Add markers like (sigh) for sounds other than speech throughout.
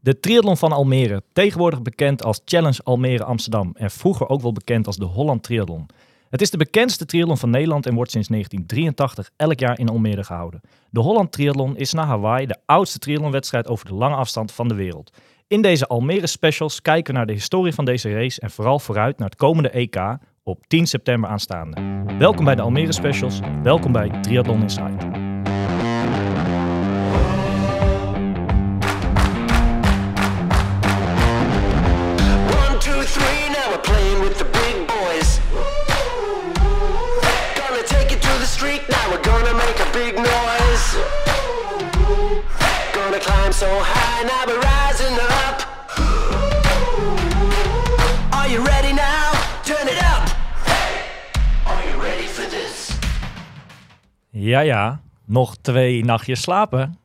De triathlon van Almere, tegenwoordig bekend als Challenge Almere Amsterdam en vroeger ook wel bekend als de Holland Triathlon. Het is de bekendste triathlon van Nederland en wordt sinds 1983 elk jaar in Almere gehouden. De Holland Triathlon is na Hawaii de oudste triathlonwedstrijd over de lange afstand van de wereld. In deze Almere specials kijken we naar de historie van deze race en vooral vooruit naar het komende EK op 10 september aanstaande. Welkom bij de Almere specials, welkom bij Triathlon Insight. Gonna climb so high, now we're rising up. Are you ready now? Turn it up. Are you ready for this? Ja, ja, nog twee nachtjes slapen.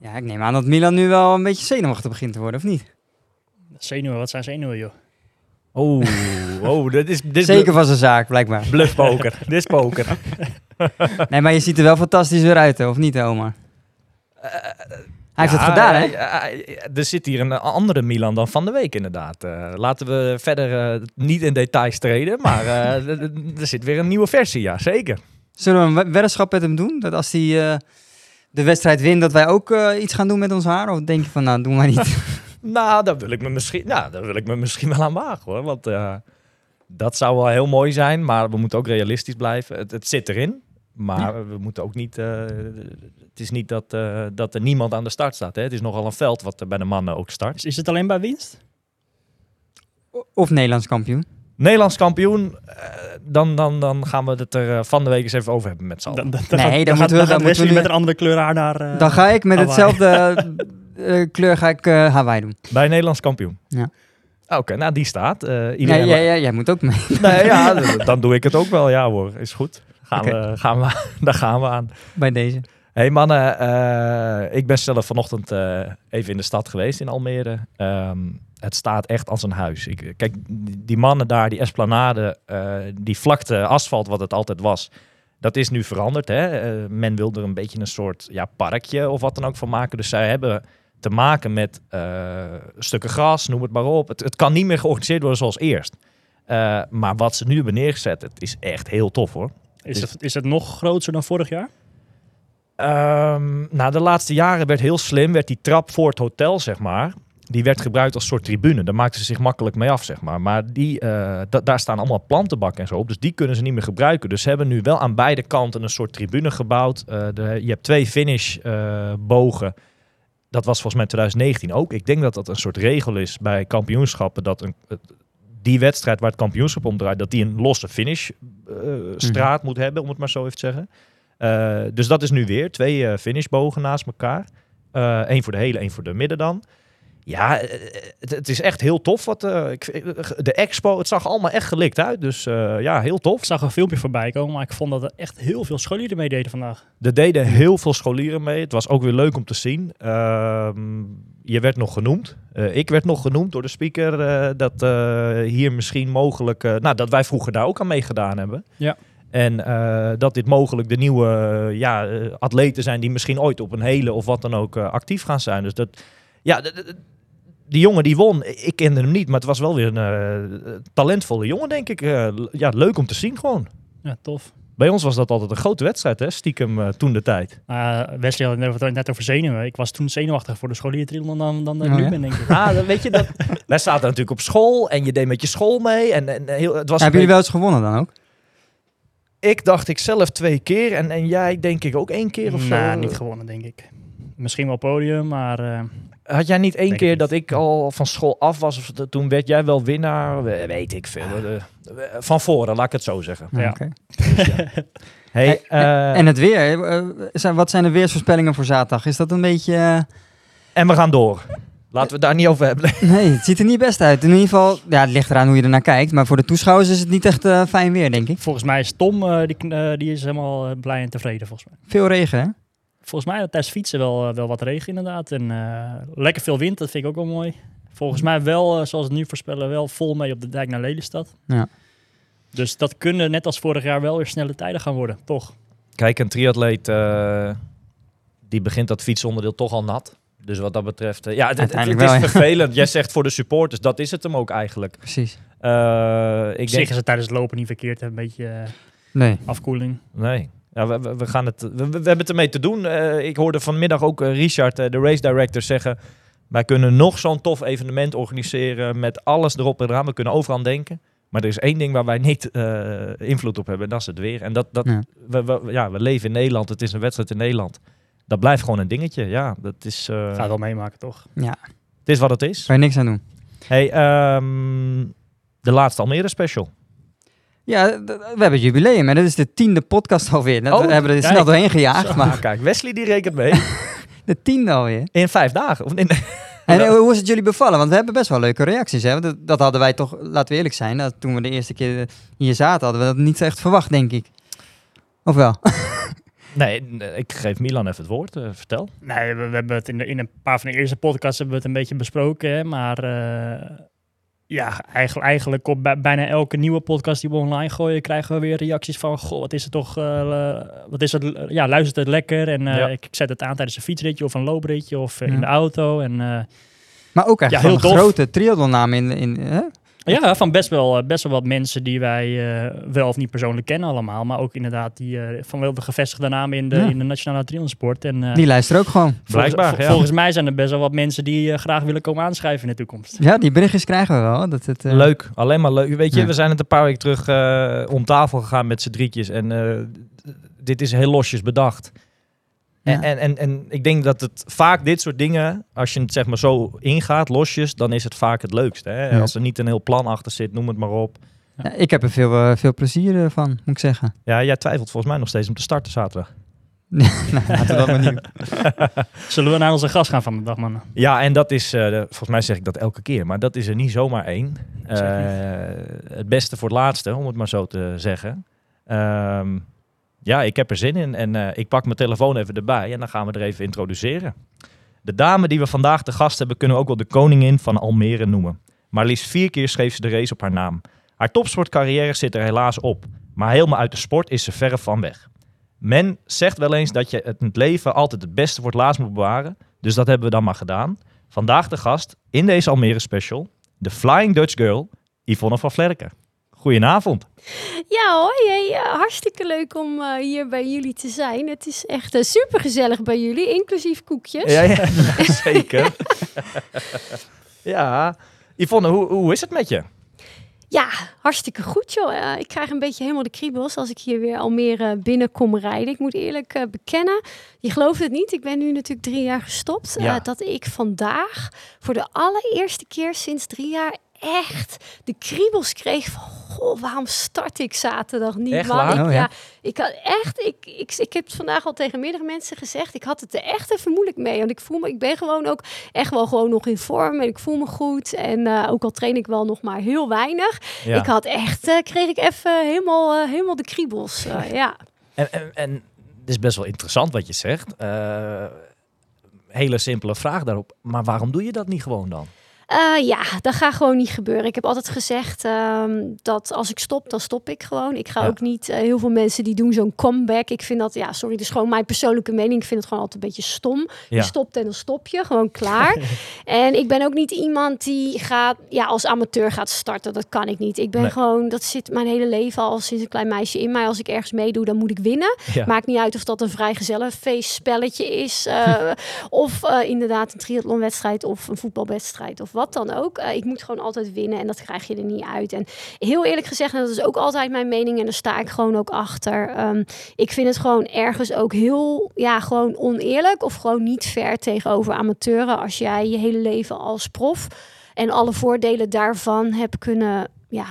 Ja, ik neem aan dat Milan nu wel een beetje zenuwachtig begint te worden, of niet? Zenuwen, wat zijn zenuwen, joh? Oh, oh dit is, dit is Zeker van zijn zaak, blijkbaar. bluffpoker. dit is poker. (laughs) (laughs) Nee, maar je ziet er wel fantastisch weer uit, hè, of niet, Omar? Hij heeft Ja, het gedaan, hè? er zit hier een andere Milan dan van de week inderdaad. Eh, laten we verder eh, niet in details treden, maar eh, (laughs) er- zit weer een nieuwe versie, ja zeker. Zullen we een we- weddenschap met hem doen? Dat als hij de wedstrijd wint, dat wij ook iets gaan doen met ons haar? Of denk je van, nou, doe maar niet. (laughs) Nou, daar wil ik me misschien, nou, daar wil ik me misschien wel aan wagen hoor. Want dat zou wel heel mooi zijn, maar we moeten ook realistisch blijven. Het, het zit erin, maar we moeten ook niet. eh, het is niet dat, eh, dat er niemand aan de start staat. Hè? Het is nogal een veld wat er bij de mannen ook start. Is, is het alleen bij winst? of Nederlands kampioen. Nederlands kampioen, eh, dan, dan, dan gaan we het er van de week eens even over hebben met z'n allen. Dan, Nee, dan moeten we- dan moeten we nu- met een andere kleur haar naar... eh, Dan ga ik met Hawaii. hetzelfde (laughs) eh, kleur ga ik, eh, Hawaii doen. Bij Nederlands kampioen. Ja. Oké, nou die staat. Eh Ja, iedereen ja, ja, jij moet ook mee. Nee, ja, dan doe ik het ook wel. Ja hoor, is goed. Gaan we, gaan we, (laughs) daar gaan we aan. bij deze. hey mannen, eh, ik ben zelf vanochtend eh, even in de stad geweest in Almere. Ehm, het staat echt als een huis. Ik, kijk, die mannen daar, die esplanade, eh, die vlakte asfalt wat het altijd was. Dat is nu veranderd. Hè? Eh, men wil er een beetje een soort ja, parkje of wat dan ook van maken. Dus zij hebben te maken met eh, stukken gras, noem het maar op. Het, het kan niet meer georganiseerd worden zoals eerst. Eh, maar wat ze nu hebben neergezet, het is echt heel tof hoor. Is, het, is het nog groter dan vorig jaar? Ehm, nou, de laatste jaren werd heel slim, werd die trap voor het hotel, zeg maar, die werd gebruikt als soort tribune. Daar maakten ze zich makkelijk mee af, zeg maar. Maar die, eh, da- daar staan allemaal plantenbakken en zo op, dus die kunnen ze niet meer gebruiken. Dus ze hebben nu wel aan beide kanten een soort tribune gebouwd. Eh, de, je hebt twee finishbogen. dat was volgens mij 2019 ook. Ik denk dat dat een soort regel is bij kampioenschappen, dat een, die wedstrijd waar het kampioenschap om draait, dat die een losse finishstraat moet hebben, om het maar zo even te zeggen. Eh, dus dat is nu weer twee eh, finishbogen naast elkaar. Eén voor de hele, één voor de midden dan. Ja, eh, het, het is echt heel tof. Wat, eh, ik, de expo, het zag allemaal echt gelikt uit. Dus eh, ja, heel tof. Ik zag een filmpje voorbij komen, maar ik vond dat er echt heel veel scholieren mee deden vandaag. Er deden heel veel scholieren mee. Het was ook weer leuk om te zien. Ehm, je werd nog genoemd. Eh, ik werd nog genoemd door de speaker. eh, dat eh, hier misschien mogelijk. nou, dat wij vroeger daar ook aan meegedaan hebben. Ja. En dat dit mogelijk de nieuwe ja, atleten zijn die misschien ooit op een hele of wat dan ook actief gaan zijn. Dus dat. Ja, die jongen die won, ik kende hem niet, maar het was wel weer een talentvolle jongen, denk ik. Ja, leuk om te zien gewoon. Ja, tof. Bij ons was dat altijd een grote wedstrijd, hè? stiekem eh, toen de tijd. Uh, Wesley had het net- net over zenuwen. Ik was toen zenuwachtig voor de scholieren dan, dan ik Oh, nu ja? ben, denk ik. (laughs) Ah, dan weet je dat. (laughs) Wij zaten natuurlijk op school en je deed met je school mee. En, en heel, het was Hebben jullie wel eens gewonnen dan ook? Ik dacht ik zelf twee keer en, en jij denk ik ook één keer of zo. Nou, niet gewonnen, denk ik. Misschien wel podium, maar eh, Had jij niet één keer ik dat niet. ik al van school af was? Of toen werd jij wel winnaar? We- Weet ik veel. Eh, van voren, laat ik het zo zeggen. Ja. Oké. (laughs) Hey, Eh, eh, en het weer. eh, zijn, wat zijn de weersvoorspellingen voor zaterdag? Is dat een beetje... eh, en we gaan door. Laten we het daar niet over hebben. (laughs) Nee, het ziet er niet best uit. In ieder geval, ja, het ligt eraan hoe je ernaar kijkt. Maar voor de toeschouwers is het niet echt eh, fijn weer, denk ik. volgens mij is Tom, eh, die, eh, die is helemaal eh, blij en tevreden, volgens mij. Veel regen, hè? Volgens mij tijdens fietsen wel, eh, wel wat regen inderdaad. En eh, lekker veel wind, dat vind ik ook wel mooi. Volgens mij wel, eh, zoals het nu voorspellen, wel vol mee op de dijk naar Lelystad. Ja. Dus dat kunnen net als vorig jaar wel weer snelle tijden gaan worden, toch? Kijk, een triatleet eh, die begint dat fietsonderdeel toch al nat. Dus wat dat betreft, eh, ja, het, het, het Uiteindelijk is vervelend. Jij zegt voor de supporters, dat is het hem ook eigenlijk. Precies. Eh, Ik denk, is het tijdens het lopen niet verkeerd. Een beetje Nee. afkoeling. nee. Ja, we, we, we gaan het, we, we hebben het ermee te doen. Eh, ik hoorde vanmiddag ook Richard, de race director, zeggen... wij kunnen nog zo'n tof evenement organiseren met alles erop en eraan. We kunnen overal denken. Maar er is één ding waar wij niet eh, invloed op hebben en dat is het weer. En dat, dat, Ja. we, we, ja, we leven in Nederland, het is een wedstrijd in Nederland. Dat blijft gewoon een dingetje, ja. Dat is, eh, Gaat wel meemaken, toch? Ja, het is wat het is. kan je niks aan doen. Hey, ehm, de laatste Almere special. Ja, we hebben het jubileum en dat is de tiende podcast alweer. Dat Oh, we hebben er kijk. snel doorheen gejaagd, Maar maar kijk, Wesley die rekent mee (laughs) de tiende alweer. in vijf dagen. Of in, En eh, hoe is het jullie bevallen? Want we hebben best wel leuke reacties. Hè? Dat, dat hadden wij toch, laten we eerlijk zijn, dat toen we de eerste keer hier zaten, hadden we dat niet echt verwacht, denk ik. Of wel? (laughs) nee, ik geef Milan even het woord. eh, vertel. Nee, we, we hebben het in, de, in een paar van de eerste podcasts hebben we het een beetje besproken. Hè, maar eh, ja, eigenlijk, eigenlijk op bij- bijna elke nieuwe podcast die we online gooien, krijgen we weer reacties van: Goh, wat is het toch? eh, wat is het? Ja, luistert het lekker? En eh, Ja. ik zet het aan tijdens een fietsritje of een loopritje of Ja. in de auto. En eh, Maar ook echt Ja, heel grote triathlonnaam in, in hè? Ja, van best wel, eh, best wel wat mensen die wij eh, wel of niet persoonlijk kennen allemaal. Maar ook inderdaad die eh, van wel de gevestigde namen in de, Ja. in de nationale triathlonsport. En eh, Die luisteren ook gewoon. volgens, Blijkbaar, vol- ja. volgens mij zijn er best wel wat mensen die graag willen komen aanschrijven in de toekomst. Ja, die berichtjes krijgen we wel. Dat het, eh, Leuk, alleen maar leuk. Weet je, Ja. we zijn het een paar weken terug eh, om tafel gegaan met z'n drietjes. En eh, dit is heel losjes bedacht. En, Ja. en, en, en ik denk dat het vaak dit soort dingen, als je het zeg maar zo ingaat, losjes, dan is het vaak het leukste. Hè? Ja. Als er niet een heel plan achter zit, noem het maar op. ja, ik heb er veel, eh, veel plezier eh, van, moet ik zeggen. Ja, jij twijfelt volgens mij nog steeds om te starten zaterdag. (laughs) nou, laten we dat maar niet. (laughs) Zullen we naar onze gast gaan van de dag, man? Ja, en dat is, eh, volgens mij zeg ik dat elke keer, maar dat is er niet zomaar één. Eh, het beste voor het laatste, om het maar zo te zeggen. Ehm, ja, ik heb er zin in en eh, ik pak mijn telefoon even erbij en dan gaan we er even introduceren. De dame die we vandaag te gast hebben, kunnen we ook wel de koningin van Almere noemen. Maar liefst vier keer schreef ze de race op haar naam. Haar topsportcarrière zit er helaas op, maar helemaal uit de sport is ze verre van weg. Men zegt wel eens dat je het leven altijd het beste voor het laatst moet bewaren. Dus dat hebben we dan maar gedaan. Vandaag de gast in deze Almere special, de Flying Dutch Girl, Yvonne van Vlerken. Goedenavond. Ja hoi, hey, eh, hartstikke leuk om eh, hier bij jullie te zijn. Het is echt uh, super gezellig bij jullie, inclusief koekjes. Ja, ja (laughs) zeker. (laughs) ja, Yvonne, hoe, hoe is het met je? Ja, hartstikke goed joh. Eh, ik krijg een beetje helemaal de kriebels als ik hier weer Almere binnen kom rijden. Ik moet eerlijk eh, bekennen, je gelooft het niet. Ik ben nu natuurlijk drie jaar gestopt. eh, Ja. dat ik vandaag voor de allereerste keer sinds drie jaar echt de kriebels kreeg van... Goh, waarom start ik zaterdag niet? Echt man? waar? Ik, Oh, ja. ja. ik had echt... Ik, ik, ik heb het vandaag al tegen meerdere mensen gezegd. Ik had het er echt even moeilijk mee. Want ik voel me... Ik ben gewoon ook echt wel gewoon nog in vorm. En ik voel me goed. En eh, ook al train ik wel nog maar heel weinig. Ja. Ik had echt... eh, kreeg ik even helemaal, eh, helemaal de kriebels. eh, (laughs) ja. En, en, en het is best wel interessant wat je zegt. Eh, hele simpele vraag daarop. Maar waarom doe je dat niet gewoon dan? Eh, ja, dat gaat gewoon niet gebeuren. Ik heb altijd gezegd ehm, dat als ik stop, dan stop ik gewoon. Ik ga Ja. ook niet... eh, heel veel mensen die doen zo'n comeback. Ik vind dat, ja, sorry, is gewoon mijn persoonlijke mening. Ik vind het gewoon altijd een beetje stom. Ja. Je stopt en dan stop je, gewoon klaar. (laughs) en ik ben ook niet iemand die gaat, ja, als amateur gaat starten. Dat kan ik niet. Ik ben Nee. gewoon, dat zit mijn hele leven al sinds een klein meisje in mij. Als ik ergens meedoe, dan moet ik winnen. Ja. Maakt niet uit of dat een vrijgezellenfeestspelletje is. eh, (laughs) of inderdaad een triathlonwedstrijd of een voetbalwedstrijd of wat dan ook. Eh, ik moet gewoon altijd winnen en dat krijg je er niet uit. En heel eerlijk gezegd, en dat is ook altijd mijn mening en daar sta ik gewoon ook achter. ehm, ik vind het gewoon ergens ook heel, ja, gewoon oneerlijk of gewoon niet fair tegenover amateuren als jij je hele leven als prof en alle voordelen daarvan hebt kunnen, ja,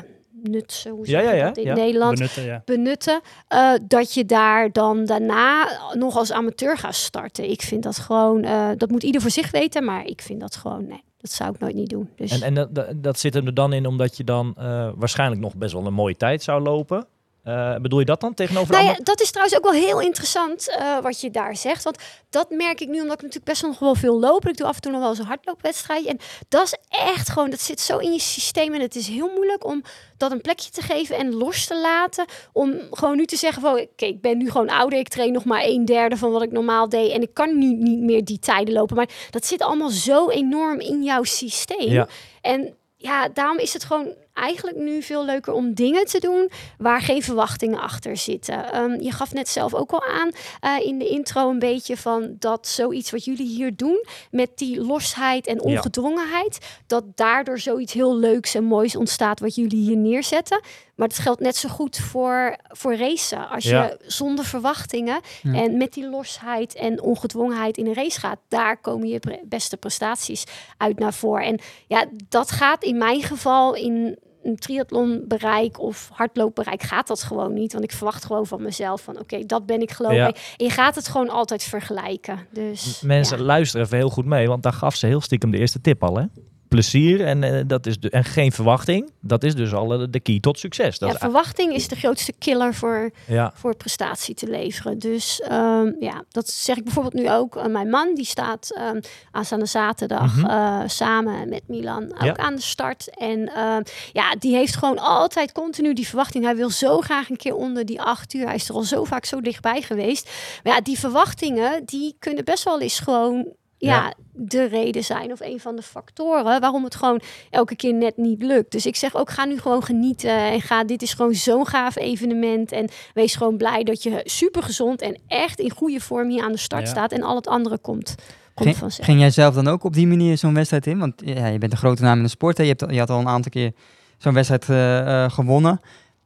nutsen, hoe Ja, zeg ja, je ja, dat in. Nederland benutten, eh, dat je daar dan daarna nog als amateur gaat starten. Ik vind dat gewoon, eh, dat moet ieder voor zich weten, maar ik vind dat gewoon, nee, dat zou ik nooit niet doen. Dus En, en dat, dat, zit hem er dan in omdat je dan eh, waarschijnlijk nog best wel een mooie tijd zou lopen. Eh, bedoel je dat dan tegenover Nou ja, andere- dat is trouwens ook wel heel interessant eh, wat je daar zegt. Want dat merk ik nu omdat ik natuurlijk best wel nog wel veel loop. Ik doe af en toe nog wel eens een hardloopwedstrijdje. En dat is echt gewoon, dat zit zo in je systeem. En het is heel moeilijk om dat een plekje te geven en los te laten. Om gewoon nu te zeggen van, oké, ik ben nu gewoon ouder. Ik train nog maar een derde van wat ik normaal deed. En ik kan nu niet meer die tijden lopen. Maar dat zit allemaal zo enorm in jouw systeem. Ja. En ja, daarom is het gewoon eigenlijk nu veel leuker om dingen te doen waar geen verwachtingen achter zitten. Ehm, je gaf net zelf ook al aan eh, in de intro een beetje van dat zoiets wat jullie hier doen met die losheid en Ja. ongedwongenheid, dat daardoor zoiets heel leuks en moois ontstaat wat jullie hier neerzetten. Maar het geldt net zo goed voor, voor racen. Als Ja. je zonder verwachtingen Ja. en met die losheid en ongedwongenheid in een race gaat, daar komen je pre- beste prestaties uit naar voren. En ja, dat gaat in mijn geval in een triathlonbereik of hardloopbereik gaat dat gewoon niet. Want ik verwacht gewoon van mezelf van oké, dat ben ik. Ja. En je gaat het gewoon altijd vergelijken. Dus Mensen ja. luisteren even heel goed mee, want daar gaf ze heel stiekem de eerste tip al. Hè? Plezier en, eh, dat is de, en geen verwachting, dat is dus al eh, de key tot succes. Dat Ja, is, verwachting is de grootste killer voor, ja, voor prestatie te leveren. Dus ehm, ja, dat zeg ik bijvoorbeeld nu ook. Uh, mijn man die staat um, aanstaande zaterdag Mhm. uh, samen met Milan ook Ja. aan de start. En uh, ja, die heeft gewoon altijd continu die verwachting. Hij wil zo graag een keer onder die acht uur. Hij is er al zo vaak zo dichtbij geweest. Maar ja, die verwachtingen die kunnen best wel eens gewoon ja, de reden zijn of een van de factoren waarom het gewoon elke keer net niet lukt. Dus ik zeg ook, ga nu gewoon genieten en ga, dit is gewoon zo'n gaaf evenement en wees gewoon blij dat je super gezond en echt in goede vorm hier aan de start Ja. staat en al het andere komt, komt Ging, ging jij zelf dan ook op die manier zo'n wedstrijd in? Want ja, je bent een grote naam in de sport. Hè? Je, hebt, je had al een aantal keer zo'n wedstrijd eh, eh, gewonnen.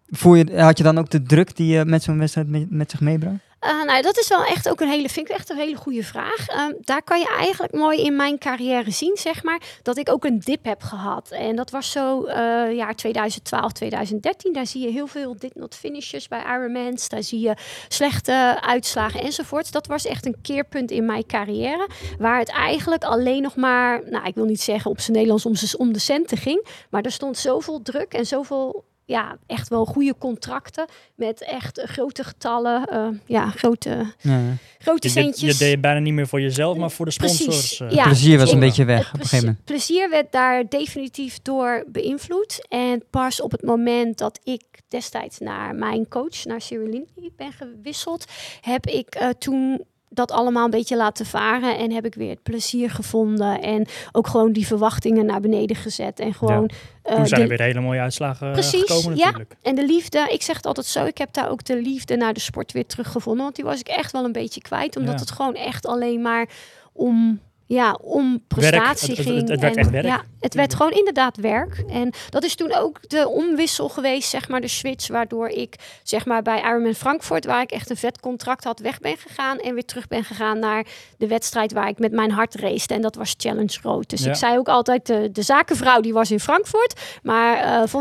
Voel je, had je dan ook de druk die je met zo'n wedstrijd met, met zich meebracht? Uh, nou, dat is wel echt ook een hele, vind ik echt een hele goede vraag. Um, daar kan je eigenlijk mooi in mijn carrière zien, zeg maar, dat ik ook een dip heb gehad. En dat was zo uh, jaar 2012, 2013. Daar zie je heel veel did not finishes bij Ironmans. Daar zie je slechte uitslagen enzovoorts. Dat was echt een keerpunt in mijn carrière, waar het eigenlijk alleen nog maar, nou, ik wil niet zeggen op zijn Nederlands om, om de centen ging, maar er stond zoveel druk en zoveel ja, echt wel goede contracten met echt eh, grote getallen, uh, ja, grote, Ja. grote Je, deed- centjes. je deed het bijna niet meer voor jezelf, maar voor de sponsors. Precies, eh. ja. Plezier was een beetje weg op een gegeven moment. plezier werd daar definitief door beïnvloed. En pas op het moment dat ik destijds naar mijn coach, naar Cyril Lindley, ben gewisseld, heb ik uh, toen dat allemaal een beetje laten varen en heb ik weer het plezier gevonden en ook gewoon die verwachtingen naar beneden gezet en gewoon uh, Toen zijn er weer hele mooie uitslagen eh, Precies, gekomen ja. natuurlijk. en de liefde, ik zeg het altijd zo, ik heb daar ook de liefde naar de sport weer teruggevonden. Want die was ik echt wel een beetje kwijt. Omdat Ja. het gewoon echt alleen maar om, ja, om prestatie Het- het- ging. het- het werd en, echt werk. Ja, het werd gewoon inderdaad werk. En dat is toen ook de omwissel geweest, zeg maar, de switch. Waardoor ik, zeg maar, bij Ironman Frankfurt, waar ik echt een vet contract had, weg ben gegaan. En weer terug ben gegaan naar de wedstrijd waar ik met mijn hart race. En dat was Challenge Road. Dus Ja. ik zei ook altijd, de, de zakenvrouw die was in Frankfurt. Maar (laughs)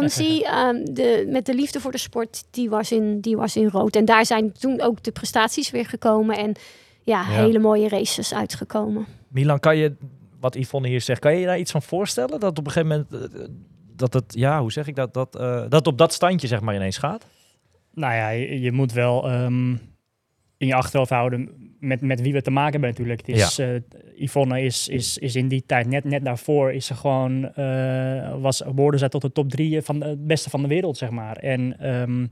ehm, de, met de liefde voor de sport, die was, in, die was in rood. En daar zijn toen ook de prestaties weer gekomen. En ja, hele mooie races uitgekomen. Milan, kan je, wat Yvonne hier zegt, kan je je daar iets van voorstellen? Dat op een gegeven moment, eh, dat het, ja, hoe zeg ik dat, dat, eh, dat op dat standje zeg maar ineens gaat? Nou ja, je, je moet wel ehm, in je achterhoofd houden met, met wie we te maken hebben natuurlijk. Het is, eh, Yvonne is, is, is in die tijd, net, net daarvoor, is ze gewoon, eh was, behoorde zij tot de top drie van de, het beste van de wereld, zeg maar. En ehm,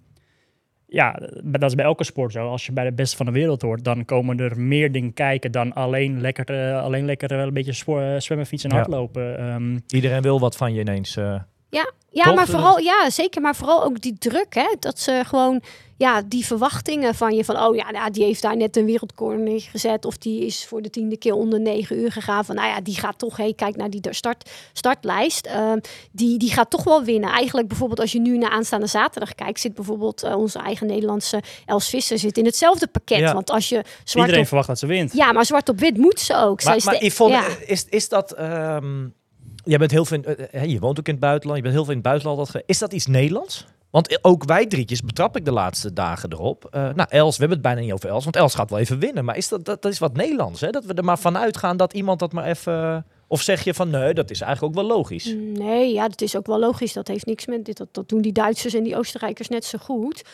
ja, dat is bij elke sport zo. Als je bij de beste van de wereld hoort, dan komen er meer dingen kijken dan alleen lekker, eh, alleen lekker wel een beetje eh, zwemmen, fietsen en Ja. hardlopen. Ehm, Iedereen wil wat van je ineens. eh. Ja, ja Toch? maar vooral, ja, zeker. Maar vooral ook die druk, hè. Dat ze gewoon, ja, die verwachtingen van je van, oh ja, nou, die heeft daar net een wereldrecord neergezet. Of die is voor de tiende keer onder negen uur gegaan. Van, nou ja, die gaat toch, hey, kijk naar die start, startlijst. Ehm, die, die gaat toch wel winnen. Eigenlijk bijvoorbeeld als je nu naar aanstaande zaterdag kijkt, zit bijvoorbeeld eh, onze eigen Nederlandse Els Visser zit in hetzelfde pakket. Ja. Want als je zwart iedereen op, verwacht dat ze wint. ja, maar zwart op wit moet ze ook. Zij Maar, is maar de- Yvonne, ja. is, is dat... ehm, jij bent heel veel, eh, hè, je woont ook in het buitenland, je bent heel veel in het buitenland. Is dat iets Nederlands? Want ook wij drietjes betrap ik de laatste dagen erop. Eh, nou, Els, we hebben het bijna niet over Els, want Els gaat wel even winnen. Maar is dat, dat, dat is wat Nederlands, hè? Dat we er maar vanuit gaan dat iemand dat maar even... Of zeg je van, nee, dat is eigenlijk ook wel logisch. Nee, ja, dat is ook wel logisch. Dat heeft niks met dit. Dat, dat doen die Duitsers en die Oostenrijkers net zo goed.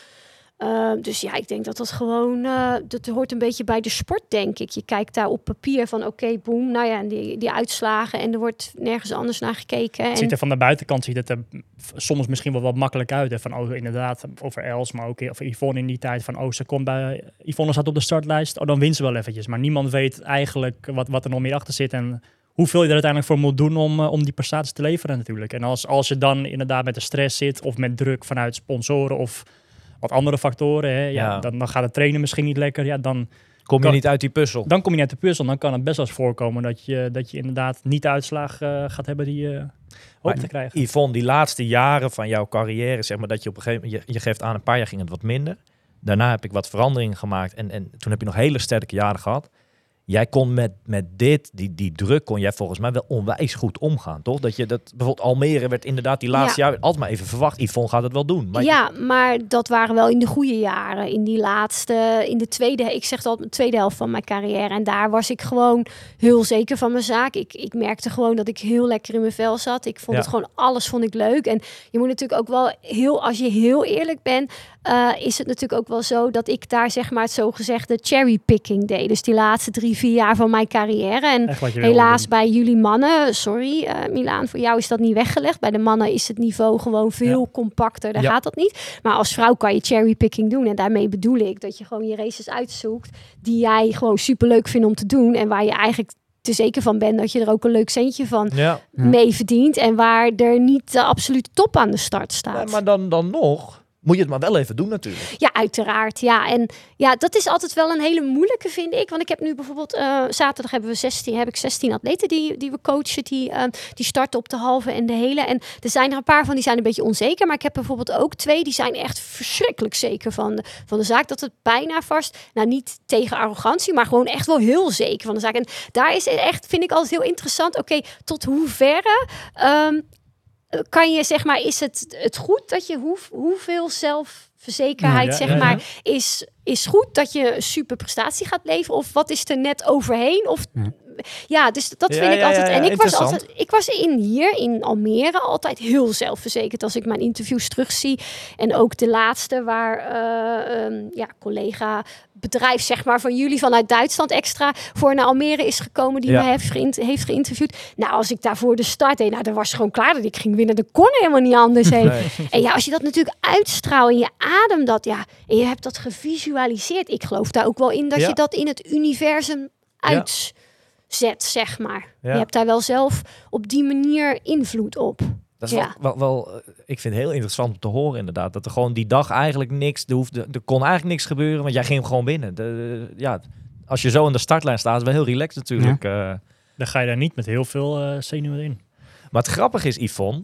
Eh, dus ja, ik denk dat dat gewoon, eh, dat hoort een beetje bij de sport, denk ik. Je kijkt daar op papier van, oké, boem, nou ja, en die, die uitslagen en er wordt nergens anders naar gekeken. Het En, ziet er van de buitenkant ziet het er soms misschien wel wat makkelijk uit. Hè? Van oh, inderdaad, over Els, maar ook of Yvonne in die tijd. Van oh, ze komt bij. Yvonne staat op de startlijst. Oh, dan wint ze wel eventjes. Maar niemand weet eigenlijk wat, wat er nog meer achter zit. En hoeveel je er uiteindelijk voor moet doen om, eh, om die prestaties te leveren, natuurlijk. En als, als je dan inderdaad met de stress zit of met druk vanuit sponsoren of wat andere factoren, hè, ja, Ja. Dan, dan gaat het trainen misschien niet lekker. Ja, dan, Kom je Kan- niet uit die puzzel. dan kom je net de puzzel. Dan kan het best wel eens voorkomen dat je, dat je inderdaad niet de uitslag eh, gaat hebben die je hoopt Maar te krijgen. Yvonne, die laatste jaren van jouw carrière, zeg maar dat je op een gegeven moment, je, je geeft aan een paar jaar ging het wat minder. Daarna heb ik wat veranderingen gemaakt en, en toen heb je nog hele sterke jaren gehad. Jij kon met, met dit, die, die druk, kon jij volgens mij wel onwijs goed omgaan, toch? Dat je dat, bijvoorbeeld Almere werd inderdaad die laatste jaar altijd maar even verwacht. Yvonne gaat het wel doen. Maar ja, maar dat waren wel in de goede jaren. In die laatste, in de tweede, ik zeg al, de tweede helft van mijn carrière. En daar was ik gewoon heel zeker van mijn zaak. Ik, ik merkte gewoon dat ik heel lekker in mijn vel zat. Ik vond Ja. het gewoon, alles vond ik leuk. En je moet natuurlijk ook wel heel, als je heel eerlijk bent, eh, is het natuurlijk ook wel zo dat ik daar zeg maar het zogezegde cherrypicking deed. Dus die laatste drie, vier jaar van mijn carrière. En Helaas bij jullie mannen, sorry eh Milaan, voor jou is dat niet weggelegd. Bij de mannen is het niveau gewoon veel compacter. Daar Ja. gaat dat niet. Maar als vrouw kan je cherrypicking doen. En daarmee bedoel ik dat je gewoon je races uitzoekt die jij gewoon superleuk vindt om te doen. En waar je eigenlijk te zeker van bent dat je er ook een leuk centje van Ja. mee verdient. En waar er niet de absolute top aan de start staat. Nee, maar dan, dan nog moet je het maar wel even doen natuurlijk. Ja, uiteraard. Ja, en ja, dat is altijd wel een hele moeilijke, vind ik. Want ik heb nu bijvoorbeeld eh, zaterdag hebben we 16, heb ik 16 atleten die, die we coachen, die, eh, die starten op de halve en de hele. En er zijn er een paar van die zijn een beetje onzeker. Maar ik heb bijvoorbeeld ook twee die zijn echt verschrikkelijk zeker van de, van de zaak. Dat het bijna vast, nou niet tegen arrogantie, maar gewoon echt wel heel zeker van de zaak. En daar is echt, vind ik altijd heel interessant. Oké, tot hoeverre ehm, kan je zeg maar, is het, het goed dat je hoe, hoeveel zelfverzekerheid Ja, zeg ja, maar is, is goed dat je een super prestatie gaat leveren? Of wat is er net overheen? Of Ja. dus dat Ja, vind ik ja, altijd en ik was altijd ik was in hier in Almere altijd heel zelfverzekerd als ik mijn interviews terugzie en ook de laatste waar ehm, ja collega bedrijf zeg maar van jullie vanuit Duitsland extra voor naar Almere is gekomen die Ja. me heeft, geïnt- heeft geïnterviewd. Nou, als ik daarvoor de start deed, nou, dan was gewoon klaar dat ik ging winnen. Dat kon helemaal niet anders heen. (laughs) Nee. En ja, als je dat natuurlijk uitstraalt en je ademt dat, ja, en je hebt dat gevisualiseerd. Ik geloof daar ook wel in dat Ja. je dat in het universum uitzet, zeg maar. Ja. Je hebt daar wel zelf op die manier invloed op. Dat is Ja. wel, wel, wel, eh, ik vind het heel interessant om te horen inderdaad. Dat er gewoon die dag eigenlijk niks, er, hoefde, er kon eigenlijk niks gebeuren, want jij ging hem gewoon binnen. De, ja, als je zo aan de startlijn staat, is het wel heel relaxed natuurlijk. eh. Dan ga je daar niet met heel veel eh, zenuwen in. Maar het grappige is, Yvonne,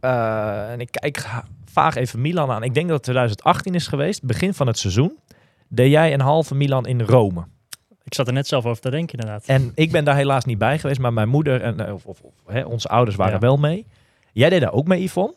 eh, en ik kijk vaag even Milan aan. Ik denk dat het 2018 is geweest, begin van het seizoen. Deed jij een halve Milan in Rome. Ik zat er net zelf over te denken, inderdaad. En ik ben daar helaas niet bij geweest, maar mijn moeder en eh, of, of, of, hè, onze ouders waren Ja. wel mee. Jij deed daar ook mee, Yvonne.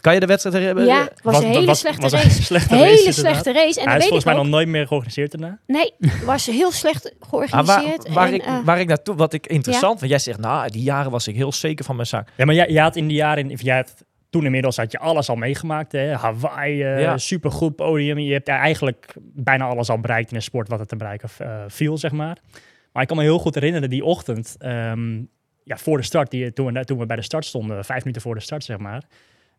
Kan je de wedstrijd hebben? Ja, was een hele slechte was race. Een (laughs) slechte Hele race, slechte race. En Hij is volgens ik mij ook. nog nooit meer georganiseerd daarna. Nee, was heel slecht Ah, georganiseerd. waar, waar, en, ik, eh, waar ik naartoe, wat ik interessant vind, jij zegt, nou, die jaren was ik heel zeker van mijn zaak. Ja, maar jij, jij had in die jaren, of jij had, toen inmiddels had je alles al meegemaakt. Hè? Hawaii, Ja. supergoed podium. Je hebt eigenlijk bijna alles al bereikt in een sport wat het te bereiken eh, viel, zeg maar. Maar ik kan me heel goed herinneren, die ochtend, ehm, ja, voor de start, die, toen, we, toen we bij de start stonden, vijf minuten voor de start, zeg maar.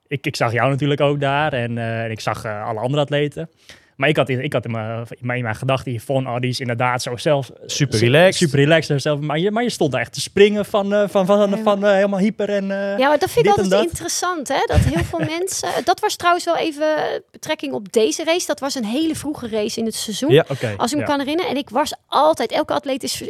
Ik, ik zag jou natuurlijk ook daar en, eh, en ik zag alle andere atleten. Maar ik had, in- ik had in, mijn, in mijn, gedachten hiervan, oh, die is inderdaad zo zelf... Super relaxed. Super relaxed. Zelf, maar, je, maar je stond daar echt te springen van, eh, van, van, van, van, eh, helemaal hyper en... eh, Ja, maar dat vind ik altijd dat. interessant, hè? Dat heel veel (laughs) mensen... Dat was trouwens wel even betrekking op deze race. Dat was een hele vroege race in het seizoen. Ja. Als ik me ja. kan herinneren. En ik was altijd... Elke atleet is,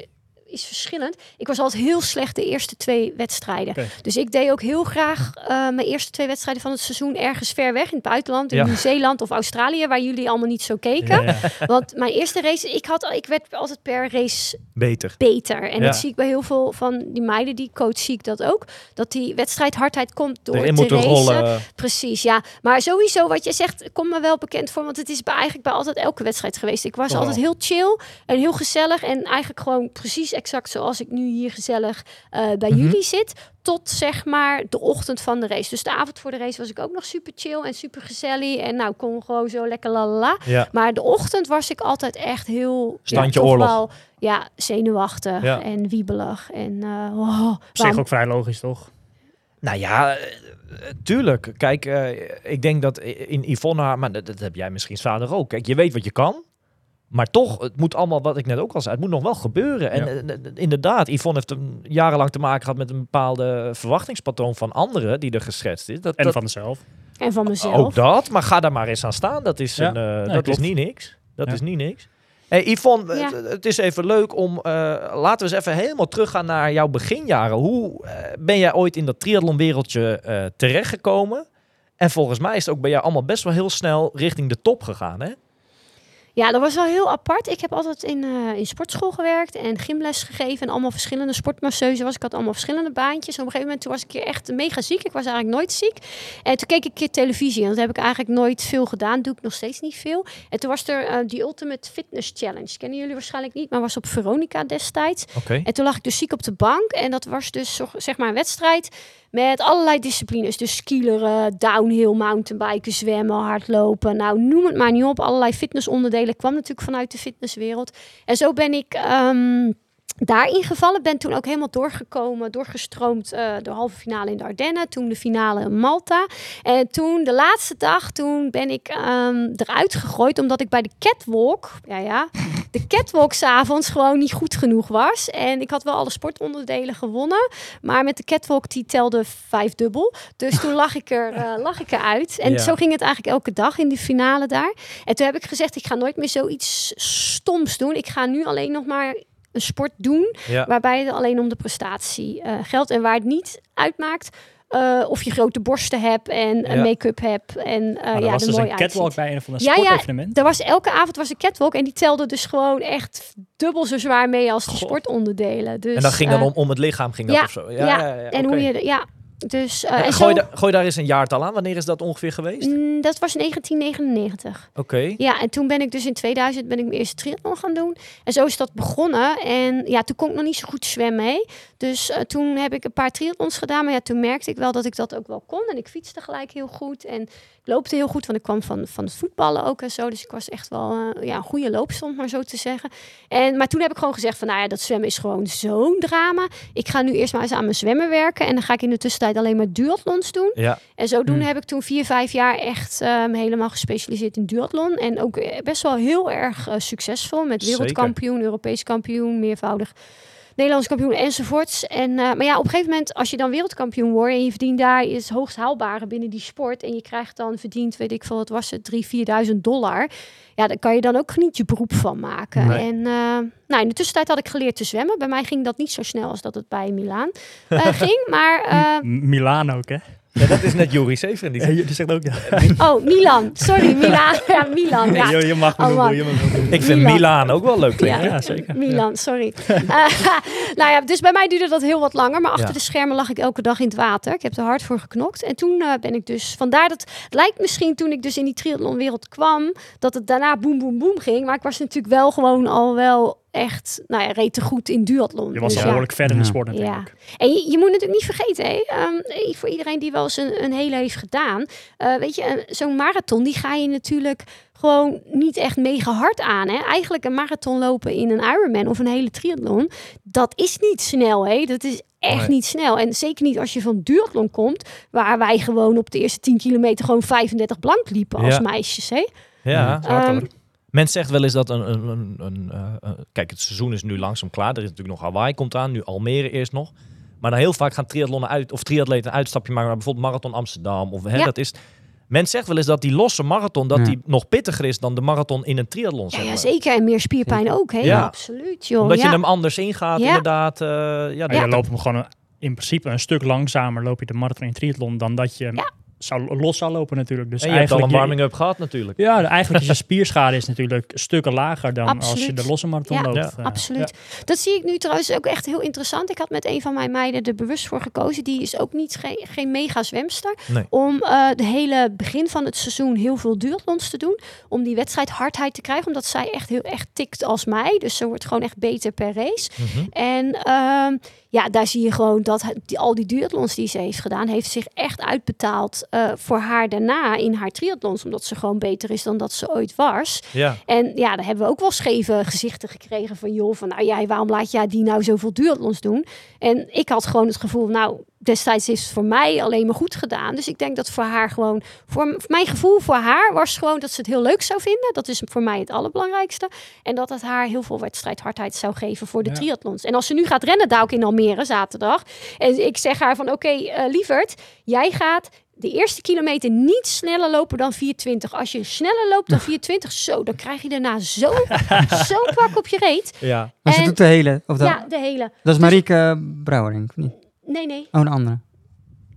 is verschillend. Ik was altijd heel slecht de eerste twee wedstrijden. Dus ik deed ook heel graag eh, mijn eerste twee wedstrijden van het seizoen ergens ver weg in het buitenland. In Ja. Nieuw-Zeeland of Australië, waar jullie allemaal niet zo keken. Ja, ja. Want mijn eerste race, ik, had, ik werd altijd per race Beter. beter. En dat zie ik bij heel veel van die meiden die coach, zie ik dat ook. Dat die wedstrijdhardheid komt door Erin te racen. rollen. Precies, ja. Maar sowieso wat je zegt, komt me wel bekend voor. Want het is bij, eigenlijk bij altijd elke wedstrijd geweest. Ik was Oh. altijd heel chill en heel gezellig. En eigenlijk gewoon precies exact zoals ik nu hier gezellig eh, bij Mhm. jullie zit. Tot zeg maar de ochtend van de race. Dus de avond voor de race was ik ook nog super chill en super gezellig. En nou, kon gewoon zo lekker lalala. Ja. Maar de ochtend was ik altijd echt heel... Standje ja, oorlog. Wel, ja, zenuwachtig Ja. en wiebelig. En eh, oh, Op zich waarom- ook vrij logisch, toch? Nou ja, eh, tuurlijk. Kijk, eh, ik denk dat in Yvonne, maar dat, dat heb jij misschien vader ook. Kijk, je weet wat je kan. Maar toch, het moet allemaal, wat ik net ook al zei, het moet nog wel gebeuren. En Ja. eh, eh, inderdaad, Yvonne heeft jarenlang te maken gehad met een bepaalde verwachtingspatroon van anderen die er geschetst is. Dat, En dat- van mezelf. en van mezelf. ook dat, maar ga daar maar eens aan staan. Dat is, Ja. een, eh, Nee, dat is niet niks. Dat Ja. is niet niks. Hey, Yvonne, Ja. het, het is even leuk om, eh, laten we eens even helemaal teruggaan naar jouw beginjaren. Hoe eh, ben jij ooit in dat triathlonwereldje eh terechtgekomen? En volgens mij is het ook bij jou allemaal best wel heel snel richting de top gegaan, hè? Ja, dat was wel heel apart. Ik heb altijd in, eh, in sportschool gewerkt en gymles gegeven. En allemaal verschillende sportmasseuzen was. Ik had allemaal verschillende baantjes. Op een gegeven moment toen was ik echt mega ziek. Ik was eigenlijk nooit ziek. En toen keek ik een keer televisie. En dat heb ik eigenlijk nooit veel gedaan. Doe ik nog steeds niet veel. En toen was er eh, die Ultimate Fitness Challenge. Kennen jullie waarschijnlijk niet, maar was op Veronica destijds. Oké. En toen lag ik dus ziek op de bank. En dat was dus zeg maar een wedstrijd met allerlei disciplines. Dus skileren, downhill, mountainbiken, zwemmen, hardlopen. Nou, noem het maar niet op. Allerlei fitnessonderdelen. Kwam natuurlijk vanuit de fitnesswereld. En zo ben ik ehm, daarin gevallen. Ben toen ook helemaal doorgekomen, doorgestroomd. eh de halve finale in de Ardennen. Toen de finale in Malta. En toen de laatste dag, toen ben ik ehm, eruit gegooid. Omdat ik bij de catwalk, ja ja, de catwalk s'avonds gewoon niet goed genoeg was. En ik had wel alle sportonderdelen gewonnen. Maar met de catwalk die telde vijf dubbel. Dus toen lag ik er, eh, lag ik eruit. En Ja. zo ging het eigenlijk elke dag in die finale daar. En toen heb ik gezegd, ik ga nooit meer zoiets stoms doen. Ik ga nu alleen nog maar een sport doen Ja. waarbij het alleen om de prestatie eh, geldt. En waar het niet uitmaakt eh, of je grote borsten hebt en een Ja. make-up hebt. En Maar er ja, was er dus een catwalk uitziet. bij een van de Ja, ja. sportevenementen. Er was elke avond was een catwalk en die telde dus gewoon echt dubbel zo zwaar mee als de Goh. sportonderdelen. Dus, en dat ging dan eh, om, om het lichaam, ging dat ja, of zo? ja, En hoe je, ja, dus eh, En en gooi, zo, da- gooi daar eens een jaartal aan. Wanneer is dat ongeveer geweest? Mm, dat was 1999. Oké. Ja, en toen ben ik dus in 2000 ben ik mijn eerste triathlon gaan doen. En zo is dat begonnen. En ja, toen kon ik nog niet zo goed zwemmen. Hè? Dus eh, toen heb ik een paar triathlons gedaan. Maar ja, toen merkte ik wel dat ik dat ook wel kon. En ik fietste gelijk heel goed. En loopte heel goed, want ik kwam van, van het voetballen ook en zo. Dus ik was echt wel eh, ja, een goede loopster, om maar zo te zeggen. En, maar toen heb ik gewoon gezegd van, nou ja, dat zwemmen is gewoon zo'n drama. Ik ga nu eerst maar eens aan mijn zwemmen werken. En dan ga ik in de tussentijd alleen maar duathlons doen. Ja. En zodoende Hmm. heb ik toen vier, vijf jaar echt ehm, helemaal gespecialiseerd in duathlon. En ook eh, best wel heel erg eh, succesvol. Met Zeker. wereldkampioen, Europees kampioen, meervoudig Nederlands kampioen enzovoorts. En, eh, maar ja, op een gegeven moment, als je dan wereldkampioen wordt en je verdient daar is hoogst haalbare binnen die sport. En je krijgt dan verdiend, weet ik veel, wat was het, 3.000, 4.000 dollar. Ja, daar kan je dan ook niet je beroep van maken. Nee. En eh, nou, in de tussentijd had ik geleerd te zwemmen. Bij mij ging dat niet zo snel als dat het bij Milaan eh, (laughs) ging. Maar Milaan ook, hè? Ja, dat is net Juri Severin. Die Ja, zegt- zegt ook, ja. (laughs) Oh, Milan. Sorry, (laughs) Milan. Ja, Milan. Ja. je, je mag me Oh, noemen, man. je mag me noemen. Ik vind Milan. Milaan ook wel leuk klinken. Ja, zeker. Milan, sorry. Eh, (laughs) nou ja, dus bij mij duurde dat heel wat langer. Maar achter Ja. de schermen lag ik elke dag in het water. Ik heb er hard voor geknokt. En toen eh, ben ik dus... Vandaar dat... Het lijkt misschien toen ik dus in die triathlonwereld kwam... dat het daarna boem, boem, boem ging. Maar ik was natuurlijk wel gewoon al wel echt... Nou ja, rete goed in duathlon. Je was Dus al ja. behoorlijk ver in de Ja. sport natuurlijk. En je, je moet natuurlijk niet vergeten, hè, ehm, voor iedereen die wel eens een, een hele heeft gedaan, eh, weet je, een- zo'n marathon, die ga je natuurlijk gewoon niet echt mega hard aan. Hè? Eigenlijk een marathon lopen in een Ironman of een hele triathlon, dat is niet snel. Hè? Dat is echt Nee. niet snel. En zeker niet als je van duathlon komt, waar wij gewoon op de eerste 10 kilometer gewoon 35 blank liepen als Ja. meisjes. Hè? Ja. hoor. Men zegt wel eens dat een... een, een, een eh, eh, kijk, het seizoen is nu langzaam klaar. Er is natuurlijk nog Hawaii komt aan. Nu Almere eerst nog. Maar dan heel vaak gaan triathlonnen uit... Of triatleten een uitstapje maken naar bijvoorbeeld Marathon Amsterdam. Of, hè, Ja. dat is, men zegt wel eens dat die losse marathon... dat Ja. die nog pittiger is dan de marathon in een triathlon. Ja, ja, zeker. En meer spierpijn ook. Hè? Ja. Absoluut, joh. Omdat ja. je hem anders ingaat, Ja. inderdaad. eh, ja, je loopt hem gewoon een- in principe een stuk langzamer loop je de marathon in triathlon dan dat je. Zou, los zou lopen natuurlijk. Dus en je hebt al een eigenlijk je- warming-up gehad natuurlijk. Ja, eigenlijk is je spierschade is natuurlijk stukken lager dan als je de losse marathon Ja, loopt. ja, Eh, Absoluut. Dat zie ik nu trouwens ook echt heel interessant. Ik had met een van mijn meiden er bewust voor gekozen. Die is ook niet geen, geen mega zwemster. Nee. Om eh, de hele begin van het seizoen heel veel duathlons te doen. Om die wedstrijd hardheid te krijgen. Omdat zij echt heel echt tikt als mij. Dus ze wordt gewoon echt beter per race. Mhm. En ehm, ja, daar zie je gewoon dat die, al die duathlons die ze heeft gedaan, heeft zich echt uitbetaald eh, voor haar daarna in haar triathlons. Omdat ze gewoon beter is dan dat ze ooit was. Ja. En ja, daar hebben we ook wel scheve gezichten gekregen van joh, van nou ja, waarom laat jij die nou zoveel duathlons doen? En ik had gewoon het gevoel, nou, destijds heeft het voor mij alleen maar goed gedaan. Dus ik denk dat voor haar gewoon, voor, voor mijn gevoel voor haar was gewoon dat ze het heel leuk zou vinden. Dat is voor mij het allerbelangrijkste. En dat het haar heel veel wedstrijdhardheid zou geven voor de Ja. triathlons. En als ze nu gaat rennen daar ook in Almere zaterdag. En ik zeg haar van oké, eh, lieverd, jij gaat de eerste kilometer niet sneller lopen dan 420. Als je sneller loopt dan (laughs) 420, zo, dan krijg je daarna zo, (laughs) zo pak op je reet. Ja. Maar ze En- doet de hele. Of dat, Ja, de hele. dat is Marieke Brouwering, of niet? Nee, nee. Oh, een andere.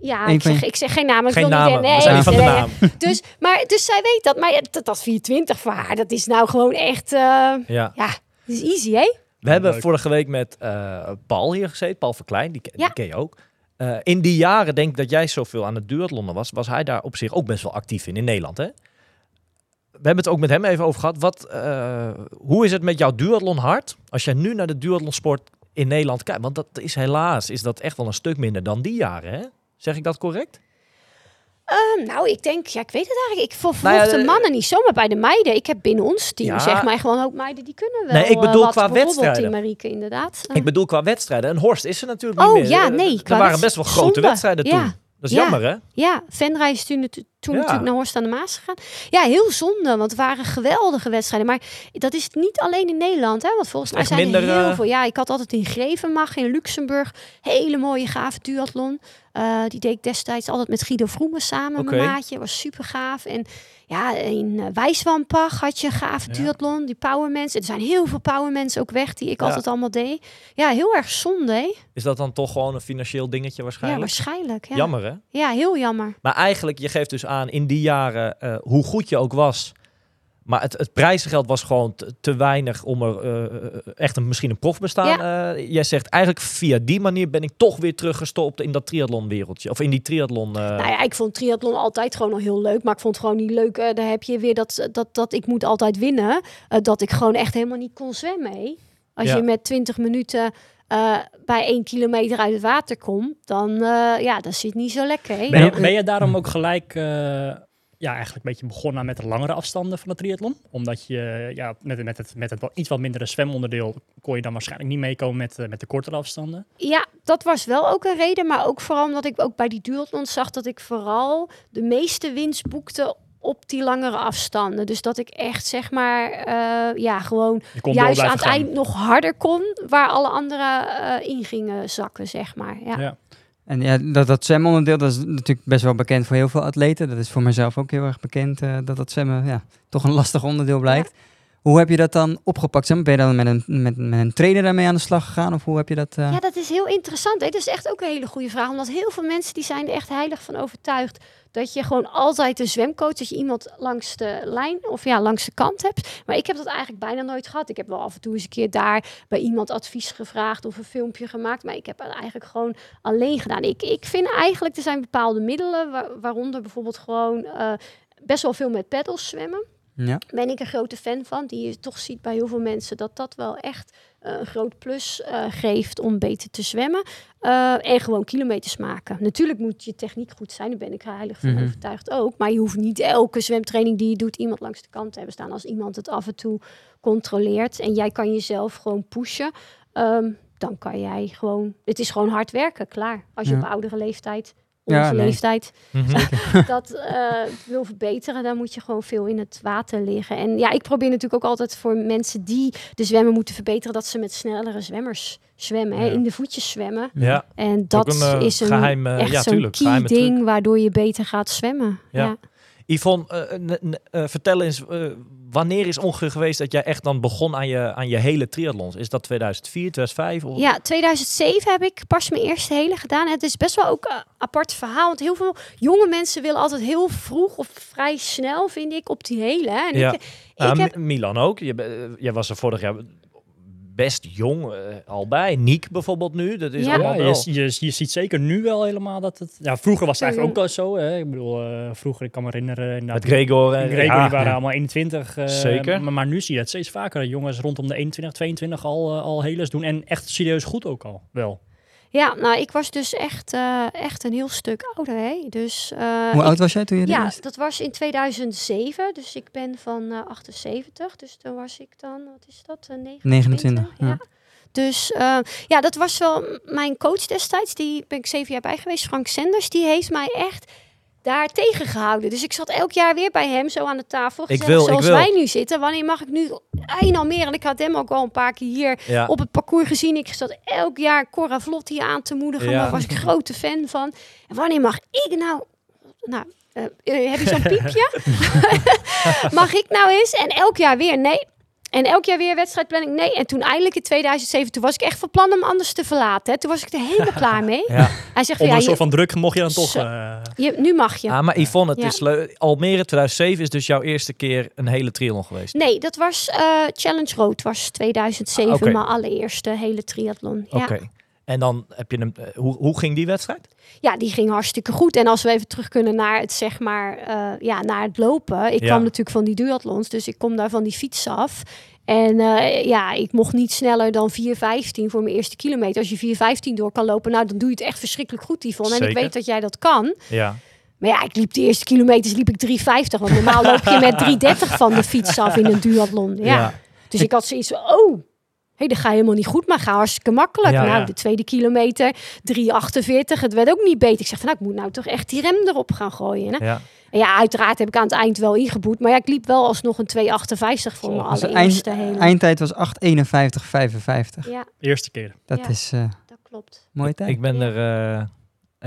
Ja, ik zeg, ik zeg geen namen. Ik Geen wil namen. Niet, zijn niet van de nee, naam. nee. Dus, maar, dus zij weet dat. Maar dat, dat 420 voor haar, dat is nou gewoon echt... eh, Ja. ja, dat is easy, hè? We hebben Leuk. vorige week met eh, Paul hier gezeten, Paul Verklein, die, Ja. die ken je ook. Eh, in die jaren, denk ik dat jij zoveel aan het duathlonnen was, was hij daar op zich ook best wel actief in, in Nederland. Hè? We hebben het ook met hem even over gehad. Wat, eh, hoe is het met jouw duathlon hard? Als jij nu naar de duathlonsport in Nederland kijkt, want dat is helaas is dat echt wel een stuk minder dan die jaren. Hè? Zeg ik dat correct? Ehm, nou, ik denk, ja, ik weet het eigenlijk. Ik volg Nou ja, de de- mannen niet zomaar bij de meiden. Ik heb binnen ons team, Ja. zeg maar, gewoon ook meiden die kunnen wel. Nee, ik eh, bedoel wat. qua wedstrijden. die Marieke, inderdaad. Eh, Ik bedoel qua wedstrijden. En Horst is er natuurlijk Oh, niet meer. ja, Eh, nee, Er waren best wel grote zonde. wedstrijden Ja. Dat is Ja. jammer, hè? Ja, Venray is toen, toen Ja. natuurlijk naar Horst aan de Maas gegaan. Ja, heel zonde, want het waren geweldige wedstrijden. Maar dat is niet alleen in Nederland, hè? Want volgens mij zijn er heel eh, veel. Ja, ik had altijd in Grevenmacht in Luxemburg hele mooie gave duathlon. Eh, die deed ik destijds altijd met Guido Vroemen samen, Oké. mijn maatje. Was super gaaf. En ja, in uh, Wijswampach had je een gave duathlon. Die powermensen. Er zijn heel veel powermensen ook weg die ik altijd allemaal deed. Ja, heel erg zonde, hè? Is dat dan toch gewoon een financieel dingetje Ja, waarschijnlijk? waarschijnlijk. Ja. Jammer, hè? Ja, heel jammer. Maar eigenlijk, je geeft dus aan in die jaren eh, hoe goed je ook was. Maar het, het prijzengeld was gewoon te, te weinig om er eh, echt een, misschien een profbestaan. eh jij zegt eigenlijk via die manier ben ik toch weer teruggestopt in dat triathlonwereldje. Of in die triathlon. eh, Nou ja, ik vond triathlon altijd gewoon al heel leuk. Maar ik vond het gewoon niet leuk. eh, daar heb je weer dat, dat, dat ik moet altijd winnen. eh, dat ik gewoon echt helemaal niet kon zwemmen. Als Ja. je met 20 minuten eh, bij één kilometer uit het water komt, dan uh, ja, dat zit niet zo lekker. hè. Ben, je, Ja. ben je daarom ook gelijk uh, ja, eigenlijk een beetje begonnen met de langere afstanden van de triathlon? Omdat je ja, met, met, het, met het wat, iets wat mindere zwemonderdeel kon je dan waarschijnlijk niet meekomen met, uh, met de kortere afstanden. Ja, dat was wel ook een reden. Maar ook vooral omdat ik ook bij die duathlon zag dat ik vooral de meeste winst boekte op die langere afstanden. Dus dat ik echt zeg maar, uh, ja, gewoon juist aan het eind nog harder kon, waar alle anderen uh, in gingen zakken, zeg maar. Ja. Ja. En ja, dat, dat zwemonderdeel, dat is natuurlijk best wel bekend voor heel veel atleten. Dat is voor mezelf ook heel erg bekend, uh, dat dat zwemmen ja, toch een lastig onderdeel blijkt. Hoe heb je dat dan opgepakt? Ben je dan met een, met, met een trainer daarmee aan de slag gegaan? Of hoe heb je dat... Uh... Ja, dat is heel interessant. Dat is echt ook een hele goede vraag. Omdat heel veel mensen die zijn er echt heilig van overtuigd... dat je gewoon altijd een zwemcoach... dat je iemand langs de lijn of ja, langs de kant hebt. Maar ik heb dat eigenlijk bijna nooit gehad. Ik heb wel af en toe eens een keer daar bij iemand advies gevraagd... of een filmpje gemaakt. Maar ik heb het eigenlijk gewoon alleen gedaan. Ik, ik vind eigenlijk, er zijn bepaalde middelen... Waar, waaronder bijvoorbeeld gewoon uh, best wel veel met peddels zwemmen. Ja. Ben ik een grote fan van. Die je toch ziet bij heel veel mensen dat dat wel echt uh, een groot plus uh, geeft om beter te zwemmen. Uh, en gewoon kilometers maken. Natuurlijk moet je techniek goed zijn. Daar ben ik heilig van Mhm. overtuigd ook. Maar je hoeft niet elke zwemtraining die je doet iemand langs de kant te hebben staan. Als iemand het af en toe controleert en jij kan jezelf gewoon pushen. Um, dan kan jij gewoon... Het is gewoon hard werken, klaar. Als je Ja. op oudere leeftijd onze Ja, nee. leeftijd mhm. (laughs) dat eh, wil verbeteren, dan moet je gewoon veel in het water liggen. En ja, ik probeer natuurlijk ook altijd voor mensen die de zwemmen moeten verbeteren, dat ze met snellere zwemmers zwemmen, hè, in de voetjes zwemmen. ja, En dat een, eh, is een geheim, eh, echt ja, zo'n tuurlijk, key geheime ding waardoor je beter gaat zwemmen. Ja. Yvonne, eh, n- eh, vertel eens, eh, wanneer is ongeveer geweest dat jij echt dan begon aan je, aan je hele triathlons? Is dat 2004, 2005? Of? Ja, 2007 heb ik pas mijn eerste hele gedaan. Het is best wel ook een apart verhaal. Want heel veel jonge mensen willen altijd heel vroeg of vrij snel, vind ik, op die hele. En Ja. ik, ik Ah, heb Mi- Milan ook. Eh, jij was er vorig jaar best jong eh, al bij. Niek bijvoorbeeld nu. Dat is Ja. je, je, je ziet zeker nu wel helemaal dat het... Ja, vroeger was het eigenlijk ook al zo. Hè. Ik bedoel, eh, vroeger, ik kan me herinneren... Met Gregor. en Gregor, ja, die waren ja. allemaal 21. eh, Zeker. Maar, maar nu zie je het steeds vaker. dat Jongens rondom de 21, 22 al, al heles doen. En echt serieus goed ook al. Wel. Ja, nou, ik was dus echt, eh, echt een heel stuk ouder. Hè? Dus, eh, Hoe ik- oud was jij toen je Ja, dat was in 2007. Dus ik ben van eh 78. Dus toen was ik dan, wat is dat? eh, 29, 29, ja. Dus eh, ja, dat was wel mijn coach destijds. Die ben ik zeven jaar bij geweest. Frank Senders. Die heeft mij echt daar tegengehouden. Dus ik zat elk jaar weer bij hem zo aan de tafel. Ik wil, ik zoals wil. wij nu zitten. Wanneer mag ik nu in Almere? En ik had hem ook al een paar keer hier Ja. op het parcours gezien. Ik zat elk jaar Cora Vlot hier aan te moedigen. Ja. Daar was ik grote fan van. En wanneer mag ik nou... Nou, eh, eh, heb je zo'n (laughs) piepje? (laughs) (laughs) mag ik nou eens? En elk jaar weer nee. En elk jaar weer wedstrijdplanning nee. En toen eindelijk in 2007, toen was ik echt van plan om anders te verlaten. Hè. Toen was ik er helemaal (laughs) klaar mee. Ja. Hij zegt Onder ja, een soort van druk mocht je dan toch... Eh, je- nu mag je. Ah, maar Yvonne, het Ja. is leuk. Almere 2007 is dus jouw eerste keer een hele triathlon geweest. Nee, dat was eh, Challenge Road, was 2007 Ah, mijn allereerste hele triathlon. Ja. Oké. En dan heb je hem. eh, hoe, hoe ging die wedstrijd? ja, die ging hartstikke goed. En als we even terug kunnen naar het, zeg maar, eh, ja, naar het lopen. Ik Ja. kwam natuurlijk van die duathlons, dus ik kom daar van die fiets af. En eh, ja, ik mocht niet sneller dan 4.15 voor mijn eerste kilometer. Als je 4.15 door kan lopen, nou, dan doe je het echt verschrikkelijk goed, Yvonne. En ik Zeker. weet dat jij dat kan. Ja. Maar ja, ik liep de eerste kilometers liep ik 3,50. Want normaal loop je met 3,30 van de fiets af in een duathlon. Ja. Ja. Dus ik had zoiets van, oh, hey, dat ga je helemaal niet goed, maar ga hartstikke makkelijk. Ja, nou, ja. de tweede kilometer, 3,48. Het werd ook niet beter. Ik zeg van, nou, ik moet nou toch echt die rem erop gaan gooien. Hè? ja. En ja, uiteraard heb ik aan het eind wel ingeboet. Maar ja, ik liep wel alsnog een 2,58 voor mijn Dus allereerste eind, hele. eindtijd was 8.51.55. Ja, eerste keer. Dat Ja. is eh dat klopt. mooie tijd. Ik ben er eh,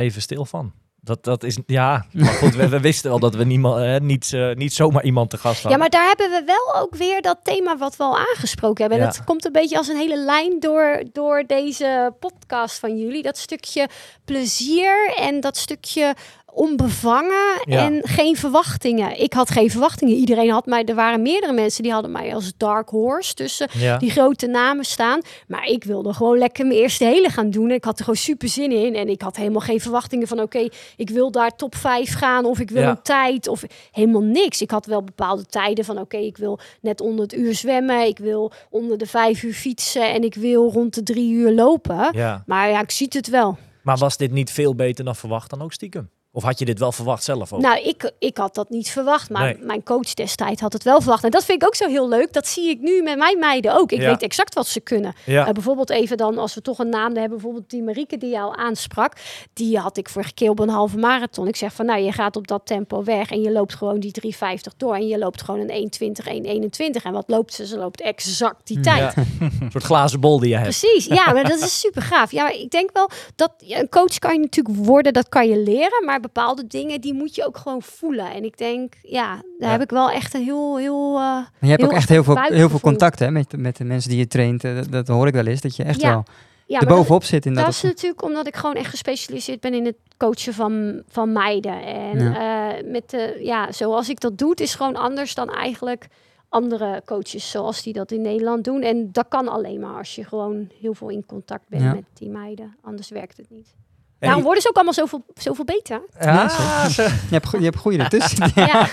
even stil van. Dat, dat is, ja, maar goed, we, we wisten al dat we niemand, eh, niet, eh, niet zomaar iemand te gast Ja, hadden. maar daar hebben we wel ook weer dat thema wat we al aangesproken hebben. En Ja. dat komt een beetje als een hele lijn door, door deze podcast van jullie. Dat stukje plezier en dat stukje onbevangen Ja. en geen verwachtingen. Ik had geen verwachtingen. Iedereen had mij, er waren meerdere mensen die hadden mij als dark horse tussen ja. die grote namen staan. Maar ik wilde gewoon lekker mijn eerste hele gaan doen. Ik had er gewoon super zin in. En ik had helemaal geen verwachtingen van... oké, ik wil daar top 5 gaan... of ik wil Ja. een tijd of helemaal niks. Ik had wel bepaalde tijden van... oké, ik wil net onder het uur zwemmen... ik wil onder de vijf uur fietsen... en ik wil rond de drie uur lopen. Maar ja, ik zie het wel. Maar was dit niet veel beter dan verwacht dan ook stiekem? Of had je dit wel verwacht zelf ook? Nou, ik, ik had dat niet verwacht, maar Nee. mijn coach destijds had het wel verwacht. En dat vind ik ook zo heel leuk. Dat zie ik nu met mijn meiden ook. Ik Ja. weet exact wat ze kunnen. ja. Eh, bijvoorbeeld even dan, als we toch een naam hebben, bijvoorbeeld die Marieke die jou aansprak. Die had ik vorige keer op een halve marathon. Ik zeg van, nou, je gaat op dat tempo weg en je loopt gewoon die 3,50 door. En je loopt gewoon een 1,20, 1,21. En wat loopt ze? Ze loopt exact die tijd. Ja. (laughs) Een soort glazen bol die je hebt. Precies, ja, maar dat is (laughs) super gaaf. Ja, maar ik denk wel dat een coach kan je natuurlijk worden, dat kan je leren. Maar bepaalde dingen, die moet je ook gewoon voelen. En ik denk, ja, daar Ja. heb ik wel echt een heel, heel... eh, Maar je hebt ook echt heel veel, heel veel contact hè, met, met de mensen die je traint. Eh, Dat, dat hoor ik wel eens. Dat je echt Ja, wel ja, er dat- bovenop zit in dat. Dat is natuurlijk omdat ik gewoon echt gespecialiseerd ben in het coachen van, van meiden. En eh, met de, ja, zoals ik dat doe, het is gewoon anders dan eigenlijk andere coaches zoals die dat in Nederland doen. En dat kan alleen maar als je gewoon heel veel in contact bent Ja. met die meiden. Anders werkt het niet. En Daarom worden ze ook allemaal zoveel, zoveel beter. Ja, Ja, ze- Je hebt, je hebt goede (laughs) ertussen. Ja.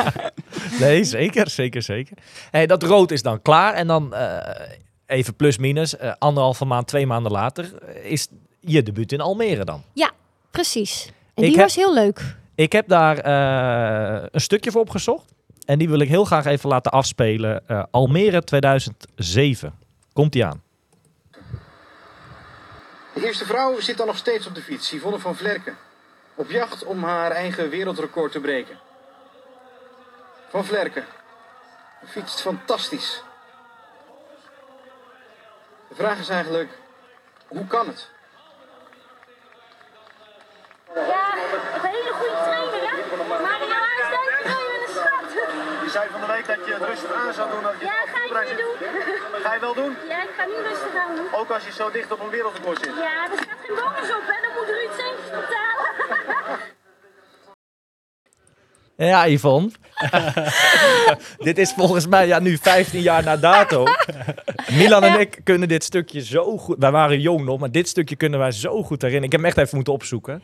nee, zeker, zeker, zeker. Hey, dat rood is dan klaar. En dan eh, even plus minus, eh, anderhalve maand, twee maanden later, eh, is je debuut in Almere dan. Precies. En Ik die heb- was heel leuk. Ik heb daar eh, een stukje voor opgezocht. En die wil ik heel graag even laten afspelen. Eh, Almere 2007. Komt die aan. De eerste vrouw zit dan nog steeds op de fiets, Yvonne van Vlerken. Op jacht om haar eigen wereldrecord te breken. Van Vlerken. Fietst fantastisch. De vraag is eigenlijk, hoe kan het? Ja, hele goede trainer, hè? Maar die nou uitstijgt, dan ga je wel eens dat je het rustig aan zou doen? Dat je Ja, ga ik nu doen. (laughs) Ga je wel doen? Ja, ik ga nu rustig aan doen. Ook als je zo dicht op een wereldrecord zit? Ja, er staat geen bonus op, hè. Dan moet Ruud centjes betalen. (laughs) Ja, Yvonne. (laughs) dit is volgens mij ja, nu 15 jaar na dato. Milan en ik kunnen dit stukje zo goed... Wij waren jong nog, maar dit stukje kunnen wij zo goed herinneren. Ik heb hem echt even moeten opzoeken.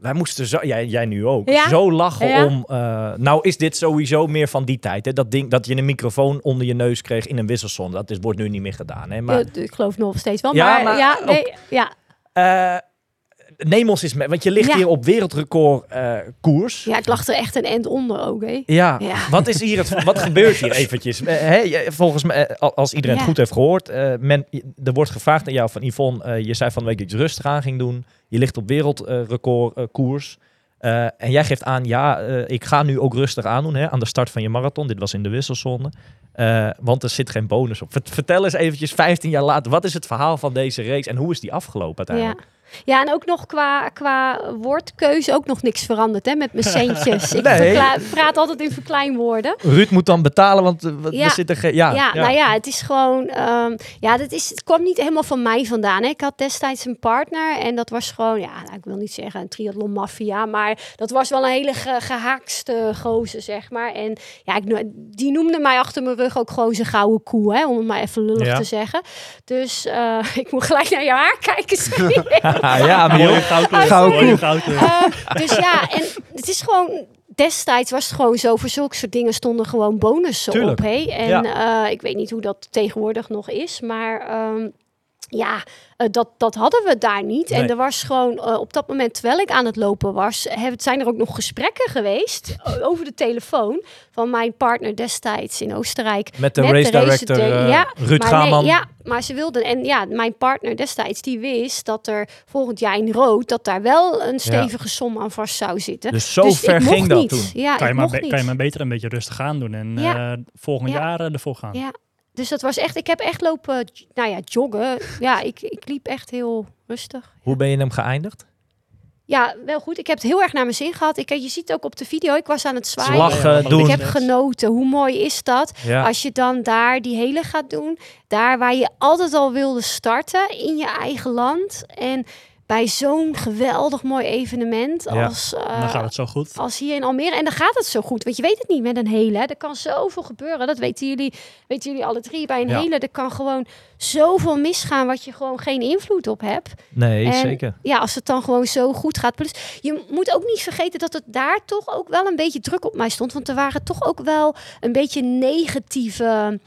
Wij moesten zo... Jij, jij nu ook. Ja. Zo lachen Ja. om... eh, nou is dit sowieso meer van die tijd. Hè? Dat ding dat je een microfoon onder je neus kreeg in een wisselsonde. Dat is, wordt nu niet meer gedaan. Hè? Maar Eh, ik geloof nog steeds wel. Ja, maar, maar ja, nee, ja. eh, neem ons eens mee. Want je ligt Ja. hier op wereldrecord eh, koers. ja, ik lag er echt een end onder ook, hè. Ja, Ja. wat is hier het, wat gebeurt hier (laughs) eventjes? Eh, volgens mij, eh, al- als iedereen het goed heeft gehoord, eh, men, er wordt gevraagd aan jou van Yvonne, je zei van de week dat je rustig aan ging doen. Je ligt op wereldrecord koers. Eh, en jij geeft aan, ja, eh, ik ga nu ook rustig aandoen hè, aan de start van je marathon. Dit was in de wisselsonde. Eh, want er zit geen bonus op. Vert- Vertel eens eventjes, 15 jaar later, wat is het verhaal van deze race en hoe is die afgelopen uiteindelijk? ja, en ook nog qua, qua woordkeuze ook nog niks veranderd, hè, met mijn centjes. Ik Nee. praat altijd in verkleinwoorden. Ruud moet dan betalen, want eh, wat- Ja. er zit er geen... Ja, Ja, nou ja, het is gewoon. ehm, ja, dat is, het kwam niet helemaal van mij vandaan. Hè. Ik had destijds een partner en dat was gewoon, ja, nou, ik wil niet zeggen een triathlon maffia, maar dat was wel een hele ge- gehaakste gozer, zeg maar. En ja, ik, die noemde mij achter mijn rug ook gewoon zijn gouden koe, hè, om het maar even lullig Ja. te zeggen. Dus eh, (laughs) ik moet gelijk naar je haar kijken. (laughs) Ah, ja, Mooie. Gouden. Eh, dus ja, en het is gewoon. Destijds was het gewoon zo, voor zulke soort dingen stonden gewoon bonussen Tuurlijk. op. Hè? En Ja. eh, ik weet niet hoe dat tegenwoordig nog is, maar ehm, ja, eh, dat, dat hadden we daar niet. En er was gewoon eh, op dat moment, terwijl ik aan het lopen was, heb, zijn er ook nog gesprekken geweest eh, over de telefoon van mijn partner destijds in Oostenrijk. Met de Met race de race director ja, Ruud Maar nee, ja, maar ze wilden. En ja, mijn partner destijds, die wist dat er volgend jaar in rood, dat daar wel een stevige som aan vast zou zitten. Dus zo Dus ik ver mocht ging dat niet. toen. Ja, kan, je ik maar mocht be- niet. kan je maar beter een beetje rustig aan doen en Ja. eh, volgend Ja. jaar uh, ervoor gaan. Ja, dus dat was echt. Ik heb echt lopen, nou ja, joggen. (laughs) Ja, ik, ik liep echt heel rustig. Hoe ben je hem geëindigd? Ja, wel goed. Ik heb het heel erg naar mijn zin gehad. Ik, je ziet ook op de video. Ik was aan het zwaaien. Lachen, Ja, doen. Ik heb genoten. Hoe mooi is dat? Ja. Als je dan daar die hele gaat doen, daar waar je altijd al wilde starten in je eigen land en bij zo'n geweldig mooi evenement Ja. als, eh, Dan gaat het zo goed. als hier in Almere. En dan gaat het zo goed, want je weet het niet met een hele. Er kan zoveel gebeuren, dat weten jullie, weten jullie alle drie. Bij een Ja. hele, er kan gewoon zoveel misgaan wat je gewoon geen invloed op hebt. Nee, En zeker. Ja, als het dan gewoon zo goed gaat. Plus, je moet ook niet vergeten dat het daar toch ook wel een beetje druk op mij stond. Want er waren toch ook wel een beetje negatieve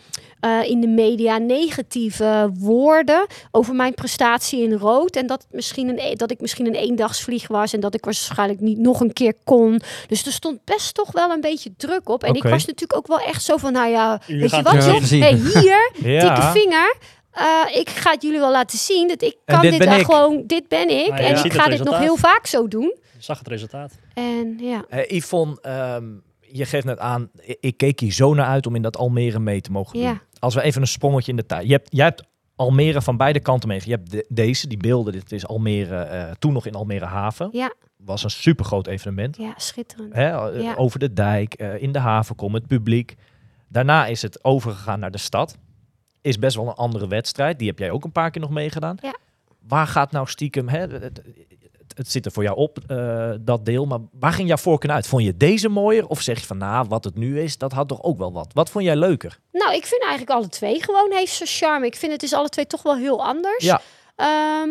eh, in de media, negatieve woorden over mijn prestatie in rood. En dat, het misschien een, e- dat ik misschien een eendagsvlieg was en dat ik waarschijnlijk niet nog een keer kon. Dus er stond best toch wel een beetje druk op. En ik was natuurlijk ook wel echt zo van, nou ja, weet je wat, joh? Hey, hier, (laughs) dikke Ja. vinger. Eh, ik ga het jullie wel laten zien dat ik En kan dit dit, ben wel ik. gewoon, dit ben ik. Nou ja, en ik ga dit nog heel vaak zo doen. Je zag het resultaat. En ja, Eh, Yvonne, ehm, je geeft net aan, ik, ik keek hier zo naar uit om in dat Almere mee te mogen doen. Ja. Als we even een sprongetje in de tijd. Je hebt, jij hebt Almere van beide kanten mee. Je hebt de- deze, die beelden, dit is Almere, eh, toen nog in Almere Haven. ja, Was een supergroot evenement. ja, schitterend. Hè, eh, Ja. Over de dijk, eh, in de haven komen, het publiek. Daarna is het overgegaan naar de stad. Is best wel een andere wedstrijd. Die heb jij ook een paar keer nog meegedaan. Ja. Waar gaat nou stiekem... Hè, het, zit er voor jou op, eh, dat deel. Maar waar ging jouw voorkeur uit? Vond je deze mooier? Of zeg je van, nou, wat het nu is, dat had toch ook wel wat. Wat vond jij leuker? Nou, ik vind eigenlijk alle twee gewoon heeft zijn charme. Ik vind het is alle twee toch wel heel anders. Ja. Ehm,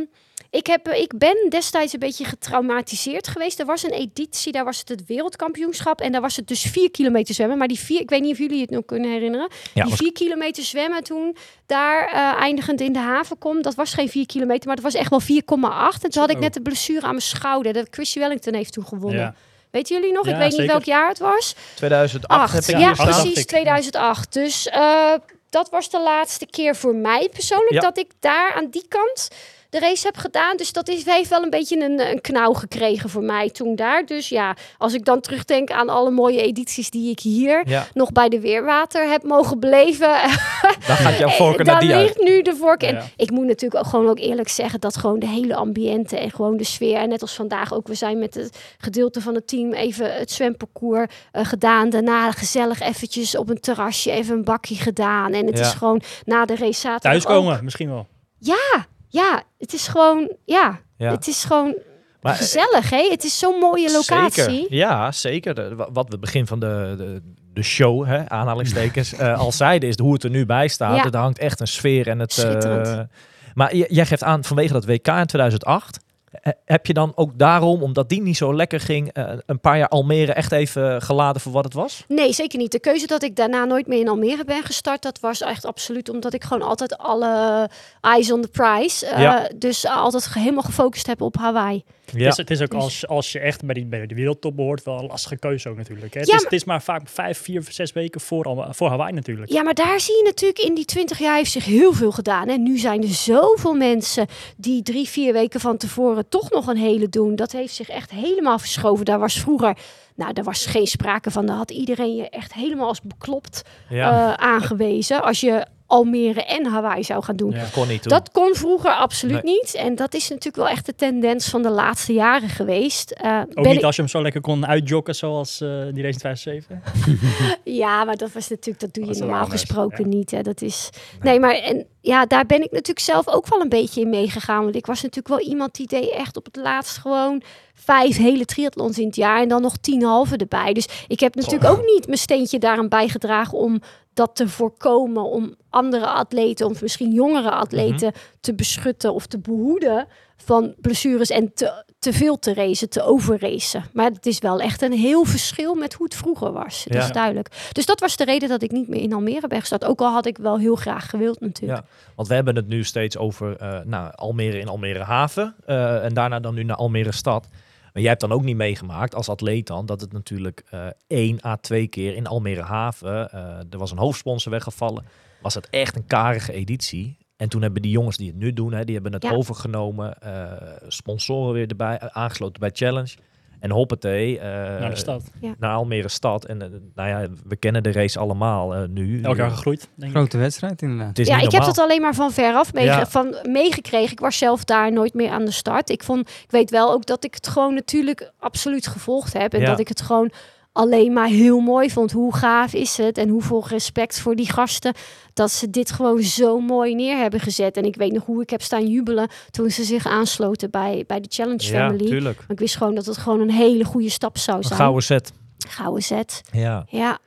ik, heb, ik ben destijds een beetje getraumatiseerd geweest. Er was een editie, daar was het het wereldkampioenschap. En daar was het dus vier kilometer zwemmen. Maar die vier, ik weet niet of jullie het nog kunnen herinneren. Ja, die was- vier kilometer zwemmen toen, daar eh, eindigend in de haven kom. Dat was geen vier kilometer, maar dat was echt wel 4,8. En toen had ik net de blessure aan mijn schouder. Dat Chrissy Wellington heeft toen gewonnen. Ja. Weten jullie nog? Ja, ik weet niet welk jaar het was. 2008 Acht. heb ik ja, precies, ik. 2008. Dus eh, dat was de laatste keer voor mij persoonlijk Ja. dat ik daar aan die kant de race heb gedaan. Dus dat is, heeft wel een beetje een, een knauw gekregen voor mij toen daar. Dus ja, als ik dan terugdenk aan alle mooie edities die ik hier Ja, nog bij de Weerwater heb mogen beleven. (laughs) dan gaat jouw voorkeur naar die ligt nu de voorkeur. En Ja. ik moet natuurlijk ook gewoon ook eerlijk zeggen dat gewoon de hele ambiënte en gewoon de sfeer. En net als vandaag ook, we zijn met het gedeelte van het team even het zwemparcours eh, gedaan. Daarna gezellig eventjes op een terrasje even een bakje gedaan. En het is gewoon na de race zaterdag ook- Thuiskomen, misschien wel. Ja, ja, het is gewoon, ja, Ja. het is gewoon Maar, gezellig, hè? Het is zo'n mooie locatie. Zeker. Ja, zeker. De- wat we begin van de, de, de show, hè, aanhalingstekens, (laughs) eh, al zeiden, is hoe het er nu bij staat. Ja. Er hangt echt een sfeer en het. eh, Schitterend. maar jij geeft aan vanwege dat WK in 2008. Eh, Heb je dan ook daarom, omdat die niet zo lekker ging, eh, een paar jaar Almere echt even geladen voor wat het was? Nee, zeker niet. De keuze dat ik daarna nooit meer in Almere ben gestart, dat was echt absoluut omdat ik gewoon altijd alle eyes on the prize. eh. Dus altijd helemaal gefocust heb op Hawaii. Ja, Het, is, het is ook Dus- als, als je echt bij, die, bij de wereldtop behoort wel een lastige keuze ook natuurlijk. Hè? Het, is, maar- het is maar vaak vijf, vier, zes weken voor, Al- voor Hawaii natuurlijk. Ja, maar daar zie je natuurlijk in die 20 jaar heeft zich heel veel gedaan. En nu zijn er zoveel mensen die drie, vier weken van tevoren toch nog een hele doen. Dat heeft zich echt helemaal verschoven. Daar was vroeger, nou, daar was geen sprake van. Daar had iedereen je echt helemaal als beklopt ja. eh, aangewezen. Als je Almere en Hawaii zou gaan doen. Ja. kon niet. Dat kon vroeger absoluut Nee. niet. En dat is natuurlijk wel echt de tendens van de laatste jaren geweest. Eh, Ook ben niet ik- als je hem zo lekker kon uitjokken zoals eh, die race in 2007. (laughs) Ja, maar dat was natuurlijk, dat doe je Dat normaal gesproken ja. niet. Hè. Dat is, nee. maar en, ja, daar ben ik natuurlijk zelf ook wel een beetje in meegegaan. Want ik was natuurlijk wel iemand die deed echt op het laatst gewoon vijf hele triathlons in het jaar. En dan nog tien halve erbij. Dus ik heb natuurlijk ook niet mijn steentje daaraan bijgedragen om dat te voorkomen. Om andere atleten, of misschien jongere atleten, te beschutten of te behoeden van blessures en te, te veel te racen, te overracen. Maar het is wel echt een heel verschil met hoe het vroeger was. Dat Ja. is duidelijk. Dus dat was de reden dat ik niet meer in Almere ben gestart. Ook al had ik wel heel graag gewild natuurlijk. Ja, want we hebben het nu steeds over eh, nou, Almere in Almere Haven. eh, en daarna dan nu naar Almere Stad. Maar jij hebt dan ook niet meegemaakt als atleet dan dat het natuurlijk eh één à twee keer in Almere Haven. eh, er was een hoofdsponsor weggevallen. Was het echt een karige editie. En toen hebben die jongens die het nu doen, hè, die hebben het Ja. overgenomen. eh, sponsoren weer erbij, aangesloten bij Challenge. En hoppatee. eh, naar de stad. Naar Almere Stad. En eh, nou ja, we kennen de race allemaal eh, nu. Elk jaar gegroeid, denk ik. Grote wedstrijd inderdaad. Ja, ik heb het alleen maar van veraf Ja. van meegekregen. Ik was zelf daar nooit meer aan de start. Ik, vond, ik weet wel ook dat ik het gewoon natuurlijk absoluut gevolgd heb. En Ja. dat ik het gewoon alleen maar heel mooi vond. Hoe gaaf is het? En hoeveel respect voor die gasten. Dat ze dit gewoon zo mooi neer hebben gezet. En ik weet nog hoe ik heb staan jubelen toen ze zich aansloten bij, bij de Challenge Ja, Family. tuurlijk. Maar ik wist gewoon dat het gewoon een hele goede stap zou Een zijn. gouden set. Gouden zet. Ja. Ja.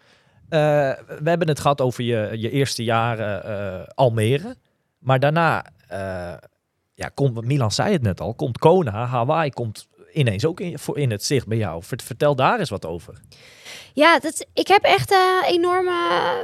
Eh, we hebben het gehad over je, je eerste jaren eh, Almere. Maar daarna, eh, ja, komt, Milan zei het net al, komt Kona, Hawaii komt ineens ook in, voor in het zicht bij jou. Vert- Vertel daar eens wat over. Ja, dat, ik heb echt een enorme,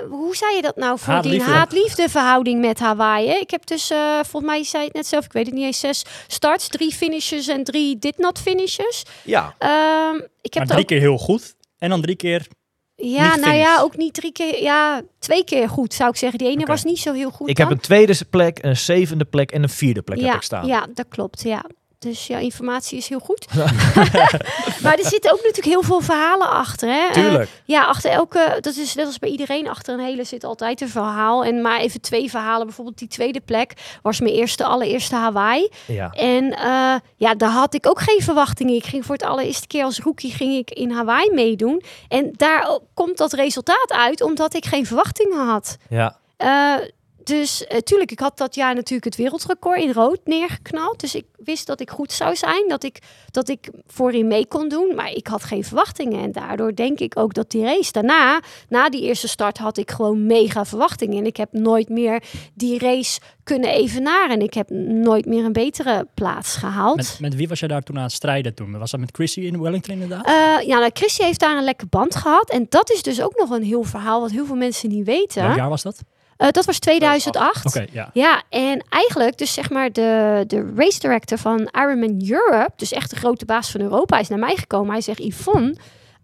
hoe zei je dat nou, voor die Haat-liefde. verhouding met Hawaii. Ik heb dus, eh, volgens mij zei je het net zelf, ik weet het niet eens, zes starts, drie finishes en drie did not finishes. Ja, Ehm, ik heb Maar drie ook, keer heel goed. En dan drie keer... ja, niet nou ja, ook niet drie keer, ja, twee keer goed zou ik zeggen. Die ene was niet zo heel goed ik dan. heb een tweede plek, een zevende plek en een vierde plek ja, heb ik staan. Ja, dat klopt, ja. Dus ja, informatie is heel goed. (laughs) (laughs) maar er zitten ook natuurlijk heel veel verhalen achter. Hè? Eh, Tuurlijk. Ja, achter elke, dat is net als bij iedereen, achter een hele zit altijd een verhaal. En maar even twee verhalen. Bijvoorbeeld die tweede plek was mijn eerste, allereerste Hawaii. Ja. En eh, ja, daar had ik ook geen verwachtingen. Ik ging voor het allereerste keer als rookie ging ik in Hawaii meedoen. En daar komt dat resultaat uit, omdat ik geen verwachtingen had. ja. Eh, dus uh, tuurlijk, ik had dat jaar natuurlijk het wereldrecord in rood neergeknald. Dus ik wist dat ik goed zou zijn, dat ik, dat ik voorin mee kon doen. Maar ik had geen verwachtingen. En daardoor denk ik ook dat die race daarna, na die eerste start, had ik gewoon mega verwachtingen. En ik heb nooit meer die race kunnen evenaren. En ik heb nooit meer een betere plaats gehaald. Met, met wie was jij daar toen aan het strijden toen? Was dat met Chrissy in Wellington inderdaad? Uh, ja, nou, Chrissy heeft daar een lekker band gehad. En dat is dus ook nog een heel verhaal wat heel veel mensen niet weten. Welk jaar was dat? Uh, dat was 2008. Oké, okay, ja. Ja, en eigenlijk dus zeg maar de, de race director van Ironman Europe, dus echt de grote baas van Europa, is naar mij gekomen. Hij zegt, Yvonne,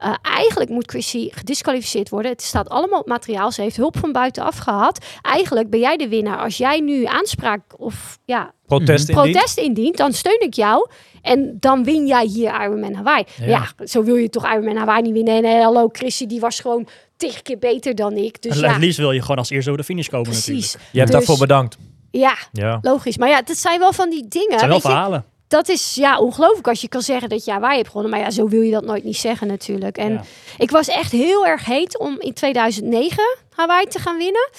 uh, eigenlijk moet Chrissy gedisqualificeerd worden. Het staat allemaal op materiaal. Ze heeft hulp van buitenaf gehad. Eigenlijk ben jij de winnaar. Als jij nu aanspraak of ja, Protest Mhm. indient. protest indient, dan steun ik jou. En dan win jij hier Ironman Hawaii. Ja. Ja. zo wil je toch Ironman Hawaii niet winnen. En eh, hallo, Chrissy, die was gewoon tig keer beter dan ik. Dus En ja, Het liefst wil je gewoon als eerste over de finish komen precies. natuurlijk. Je hebt Dus- daarvoor bedankt. Ja, Ja. logisch. Maar ja, dat zijn wel van die dingen. Het zijn wel weet je. verhalen. dat is ja ongelooflijk als je kan zeggen dat je Hawaii hebt gewonnen. Maar ja, zo wil je dat nooit niet zeggen natuurlijk. En Ja. ik was echt heel erg heet om in 2009 Hawaii te gaan winnen.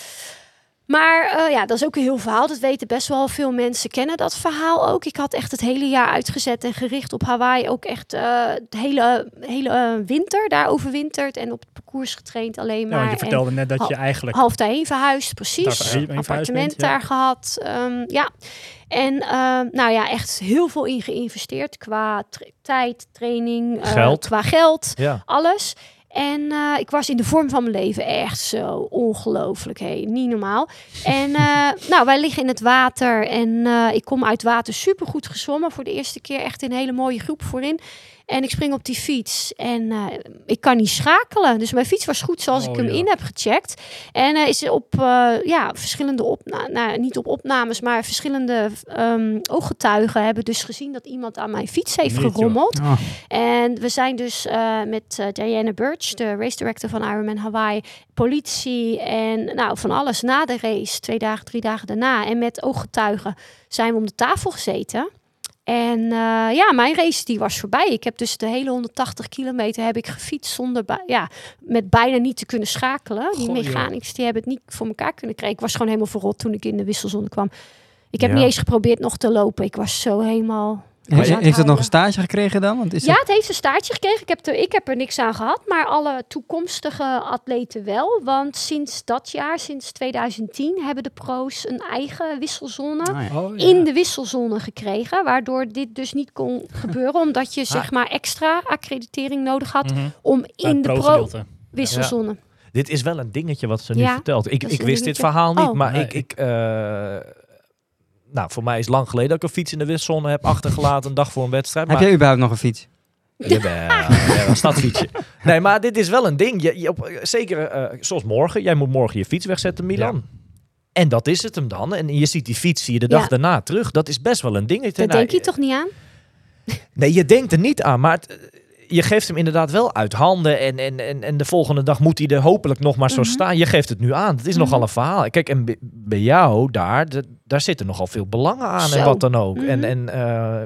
Maar eh, ja, dat is ook een heel verhaal. Dat weten best wel veel mensen kennen dat verhaal ook. Ik had echt het hele jaar uitgezet en gericht op Hawaii. Ook echt eh de hele, hele eh, winter daar overwinterd en op het parcours getraind alleen Ja, maar. want je En vertelde net dat je eigenlijk... half daarheen verhuisd, precies. Heen Appartement bent, ja. daar gehad. ehm, ja. En ehm, nou ja, echt heel veel in geïnvesteerd qua tra- tijd, training, eh, Geld. qua geld, Ja. alles. En eh, ik was in de vorm van mijn leven echt zo ongelooflijk, hey, niet normaal. En eh, (laughs) nou, wij liggen in het water en eh, ik kom uit water supergoed gezwommen voor de eerste keer, echt in een hele mooie groep voorin. En ik spring op die fiets en eh, ik kan niet schakelen. Dus mijn fiets was goed zoals ik Oh, hem ja. in heb gecheckt. En eh, is op eh, ja, verschillende opnames, nou, niet op opnames, maar verschillende ehm, ooggetuigen hebben dus gezien dat iemand aan mijn fiets heeft Niet, gerommeld. Oh. En we zijn dus met Diana Birch, de race director van Ironman Hawaii, politie en nou, van alles na de race, twee dagen, drie dagen daarna. En met ooggetuigen zijn we om de tafel gezeten. En eh, ja, mijn race die was voorbij. Ik heb dus de hele 180 kilometer heb ik gefietst zonder, ja, met bijna niet te kunnen schakelen. Die mechanics die hebben het niet voor elkaar kunnen krijgen. Ik was gewoon helemaal verrot toen ik in de wisselzone kwam. Ik heb Ja. niet eens geprobeerd nog te lopen. Ik was zo helemaal. He- heeft het nog een stage gekregen dan? Want is Ja, het heeft een staartje gekregen. Ik heb, er, ik heb er niks aan gehad, maar alle toekomstige atleten wel. Want sinds dat jaar, sinds 2010, hebben de pro's een eigen wisselzone Ah, ja. Oh, ja. in de wisselzone gekregen. Waardoor dit dus niet kon (laughs) gebeuren, omdat je zeg maar extra accreditering nodig had Mhm. om in de pro-wisselzone. Dit is wel een dingetje wat ze nu Ja, vertelt. Ik, ik wist dit verhaal niet, Oh. maar Nee. ik... ik eh, nou, voor mij is lang geleden dat ik een fiets in de wisselzone heb achtergelaten. Een dag voor een wedstrijd. Heb jij überhaupt nog een fiets? Jawel, ja, een stadsfietsje. Nee, maar dit is wel een ding. Je, je op, zeker eh, zoals morgen. Jij moet morgen je fiets wegzetten, Milan. En dat is het hem dan. En je ziet die fiets zie je de dag Ja. daarna terug. Dat is best wel een dingetje. Daar Nou, denk je toch niet aan? Nee, je denkt er niet aan, maar het, eh, je geeft hem inderdaad wel uit handen. En, en, en, en de volgende dag moet hij er hopelijk nog maar zo Mhm. staan. Je geeft het nu aan. Het is Mhm. nogal een verhaal. Kijk, en bij- jou daar, daar zitten nogal veel belangen aan en wat dan ook. Mhm. En, en eh,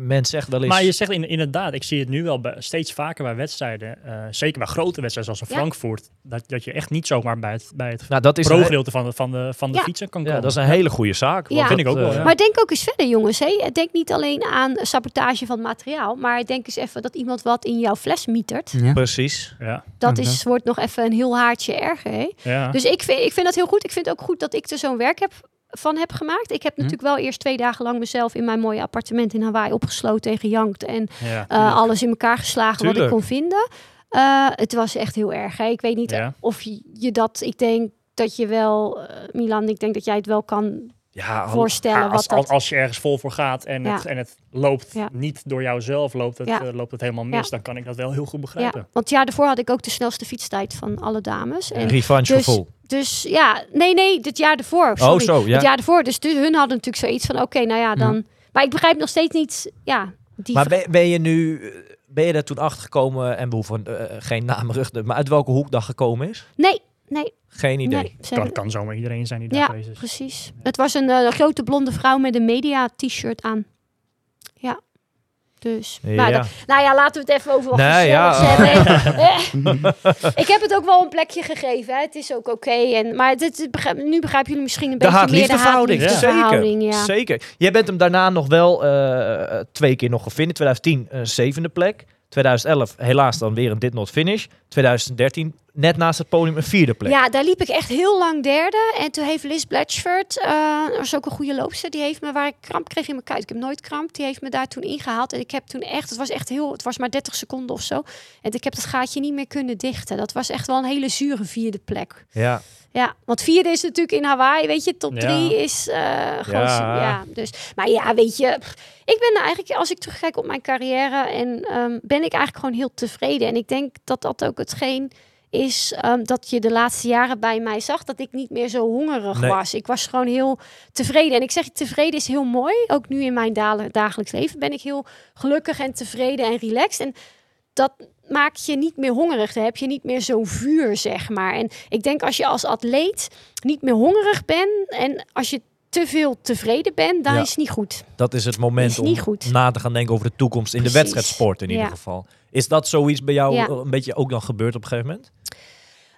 men zegt wel eens... Maar je zegt in, inderdaad, ik zie het nu wel bij, steeds vaker bij wedstrijden, eh, zeker bij grote wedstrijden zoals in Ja. Frankfurt, dat, dat je echt niet zomaar bij het, bij het nou, dat is, een, van de, van de, van de Ja. fietsen kan ja, komen. dat is een hele goede zaak. Ja. Vind ik ook wel, eh, ja. Maar denk ook eens verder, jongens. Hè? Denk niet alleen aan sabotage van materiaal, maar denk eens even dat iemand wat in jouw fles mietert. Ja. Precies. Ja, Dat Ja, is, wordt nog even een heel haartje erger. Hè? ja. Dus ik vind, ik vind dat heel goed. Ik vind ook goed dat ik er zo'n werk heb, van heb gemaakt. Ik heb Hm. natuurlijk wel eerst twee dagen lang mezelf in mijn mooie appartement in Hawaii opgesloten en gejankt. En ja, eh, alles in elkaar geslagen wat ik kon vinden. Eh, het was echt heel erg. Hè? Ik weet niet Ja. of je, je dat... Ik denk dat je wel, eh, Milan, ik denk dat jij het wel kan Ja, voorstellen. Ja, als, wat dat, als, als je ergens vol voor gaat en, Ja. het, en het loopt Ja. niet door jouzelf, loopt het, Ja. eh, loopt het helemaal mis, Ja. dan kan ik dat wel heel goed begrijpen. ja, want het jaar daarvoor had ik ook de snelste fietstijd van alle dames. En een revanchegevoel. Dus ja, nee, nee, dit jaar ervoor. oh, Sorry. zo, ja. Het jaar ervoor. Dus, dus hun hadden natuurlijk zoiets van, oké, nou ja, dan... Maar ik begrijp nog steeds niet, ja, die... Maar ben, ben je nu... Ben je daar toen achter gekomen en behoeven eh, geen naam maar uit welke hoek dat gekomen is? Nee, nee, Geen idee. nee. Ze Kan, hebben- kan zomaar iedereen zijn die daar Ja, geweest is. precies. Het was een eh, grote blonde vrouw met een media-t-shirt aan. Ja. Dus, Ja. nou, nou ja, laten we het even over wat Nee, ja. hebben. (laughs) Eh, ik heb het ook wel een plekje gegeven. Hè. Het is ook oké. en Maar dit, dit begrijp- nu begrijpen jullie misschien een De beetje meer de haat-liefdeverhouding. haat-liefdeverhouding, Zeker. Ja. Zeker. Jij bent hem daarna nog wel eh, twee keer nog gevind. 2010 een zevende plek. 2011 helaas dan weer een dit not finish. 2013 net naast het podium een vierde plek. Ja, daar liep ik echt heel lang derde. En toen heeft Liz Blatchford, dat is ook een goede loopster, die heeft me, waar ik kramp kreeg in mijn kuit, ik heb nooit kramp, die heeft me daar toen ingehaald. En ik heb toen echt, het was echt heel, het was maar 30 seconden of zo. En ik heb dat gaatje niet meer kunnen dichten. Dat was echt wel een hele zure vierde plek. Ja. Ja, want vierde is natuurlijk in Hawaii, weet je, top Ja. drie is eh gewoon, Ja. ja. dus, maar ja, weet je, ik ben eigenlijk, als ik terugkijk op mijn carrière, en ehm, ben ik eigenlijk gewoon heel tevreden. En ik denk dat dat ook hetgeen is ehm, dat je de laatste jaren bij mij zag dat ik niet meer zo hongerig Nee. was. Ik was gewoon heel tevreden. En ik zeg, tevreden is heel mooi. Ook nu in mijn dagelijks leven ben ik heel gelukkig en tevreden en relaxed. En dat maakt je niet meer hongerig. Dan heb je niet meer zo'n vuur, zeg maar. En ik denk als je als atleet niet meer hongerig bent en als je te veel tevreden bent, dan Ja. is het niet goed. Dat is het moment Is om goed. na te gaan denken over de toekomst in de wedstrijdsport in ieder geval. Is dat zoiets bij jou Ja. eh, een beetje ook dan gebeurd op een gegeven moment?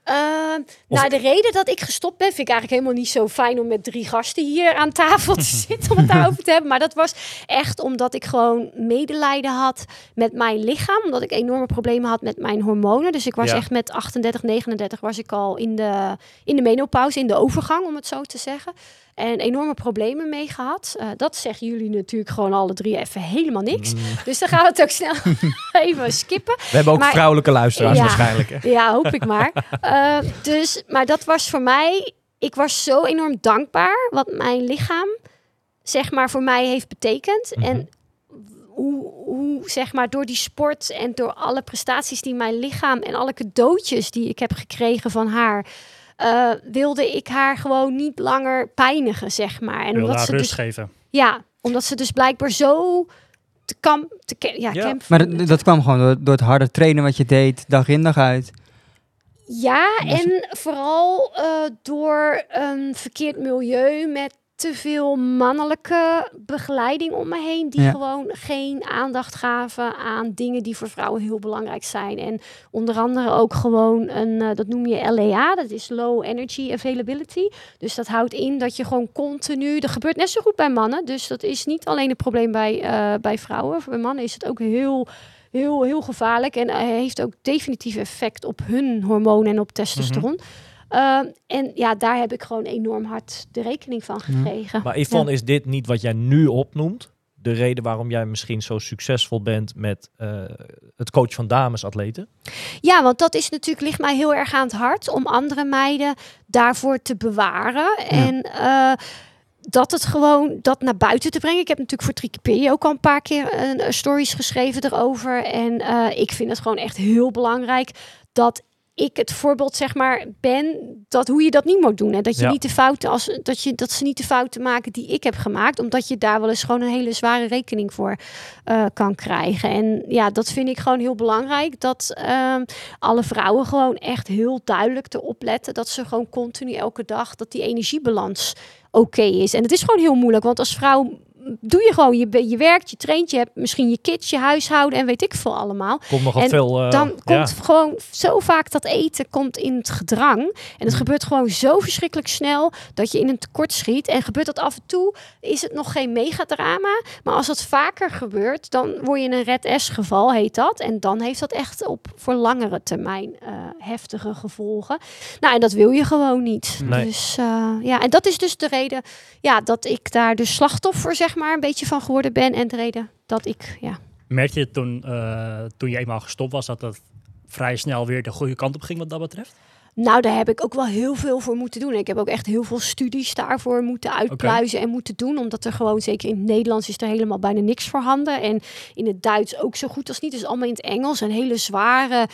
Ehm, nou, de reden dat ik gestopt ben, vind ik eigenlijk helemaal niet zo fijn om met drie gasten hier aan tafel te (laughs) zitten om het daarover te hebben. Maar dat was echt omdat ik gewoon medelijden had met mijn lichaam. Omdat ik enorme problemen had met mijn hormonen. Dus ik was Ja. echt met 38, 39 was ik al in de, in de menopauze, in de overgang, om het zo te zeggen. En enorme problemen mee gehad. Eh, dat zeggen jullie natuurlijk gewoon alle drie even helemaal niks. Mm. Dus dan gaan we het ook snel (laughs) even skippen. We hebben ook Maar- vrouwelijke luisteraars Ja. waarschijnlijk. Hè? (laughs) Ja, hoop ik maar. (laughs) Eh, dus, maar dat was voor mij. Ik was zo enorm dankbaar wat mijn lichaam, zeg maar, voor mij heeft betekend. Mhm. En hoe, hoe, zeg maar, door die sport en door alle prestaties die mijn lichaam en alle cadeautjes die ik heb gekregen van haar. Eh, wilde ik haar gewoon niet langer pijnigen, zeg maar. En omdat haar ze rust dus, geven. ja, omdat ze dus blijkbaar zo te kamp, te ke- ja, Ja. camp- Maar dat, dat kwam gewoon door, door het harde trainen wat je deed, dag in dag uit. Ja, en vooral eh, door een verkeerd milieu met te veel mannelijke begeleiding om me heen, die Ja. gewoon geen aandacht gaven aan dingen die voor vrouwen heel belangrijk zijn. En onder andere ook gewoon een, eh, dat noem je LEA, dat is Low Energy Availability. Dus dat houdt in dat je gewoon continu, dat gebeurt net zo goed bij mannen, dus dat is niet alleen een probleem bij, eh, bij vrouwen. Bij mannen is het ook heel heel, heel gevaarlijk. En hij heeft ook definitief effect op hun hormonen en op testosteron. Ehm, en ja, daar heb ik gewoon enorm hard de rekening van gekregen. Maar Yvonne, is dit niet wat jij nu opnoemt? De reden waarom jij misschien zo succesvol bent met eh, het coach van damesatleten? Ja, want dat is natuurlijk, ligt mij heel erg aan het hart om andere meiden daarvoor te bewaren. En eh, dat het gewoon dat naar buiten te brengen. Ik heb natuurlijk voor Trikipedia ook al een paar keer een stories geschreven erover. En eh, ik vind het gewoon echt heel belangrijk dat ik het voorbeeld zeg maar ben dat hoe je dat niet moet doen en dat je Ja. niet de fouten als dat je dat ze niet de fouten maken die ik heb gemaakt omdat je daar wel eens gewoon een hele zware rekening voor eh, kan krijgen en ja dat vind ik gewoon heel belangrijk dat ehm, alle vrouwen gewoon echt heel duidelijk erop letten dat ze gewoon continu elke dag dat die energiebalans oké is. En het is gewoon heel moeilijk, want als vrouw doe je gewoon, je, je werkt, je traint, je hebt misschien je kids, je huishouden en weet ik veel allemaal. Komt nogal En veel... eh, Dan ja. komt gewoon zo vaak dat eten komt in het gedrang. En Mm. het gebeurt gewoon zo verschrikkelijk snel dat je in een tekort schiet. En gebeurt dat af en toe, is het nog geen megadrama. Maar als dat vaker gebeurt, dan word je in een red S geval, heet dat. En dan heeft dat echt op voor langere termijn eh, heftige gevolgen. Nou, en dat wil je gewoon niet. Nee. Dus eh, ja, en dat is dus de reden ja, dat ik daar de slachtoffer, zeg maar, een beetje van geworden ben. En de reden dat ik, ja. Merkte je toen, eh, toen je eenmaal gestopt was dat dat vrij snel weer de goede kant op ging wat dat betreft? Nou, daar heb ik ook wel heel veel voor moeten doen. Ik heb ook echt heel veel studies daarvoor moeten uitpluizen en moeten doen. Omdat er gewoon, zeker in het Nederlands, is er helemaal bijna niks voorhanden. En in het Duits ook zo goed als niet. Dus allemaal in het Engels. Een hele zware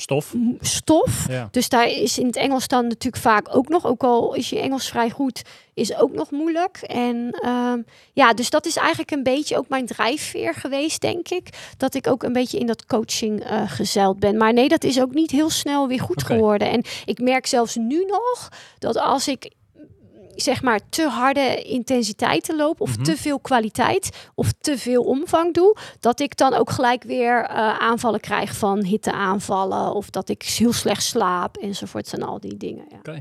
Stof? stof. Ja. Dus daar is in het Engels dan natuurlijk vaak ook nog, ook al is je Engels vrij goed, is ook nog moeilijk. En ehm, ja, dus dat is eigenlijk een beetje ook mijn drijfveer geweest, denk ik. Dat ik ook een beetje in dat coaching gezeild ben. Maar nee, dat is ook niet heel snel weer goed geworden. En ik merk zelfs nu nog dat als ik zeg maar te harde intensiteiten loop of Mhm. te veel kwaliteit of te veel omvang doe, dat ik dan ook gelijk weer eh, aanvallen krijg van hitteaanvallen of dat ik heel slecht slaap enzovoort en al die dingen. Ja.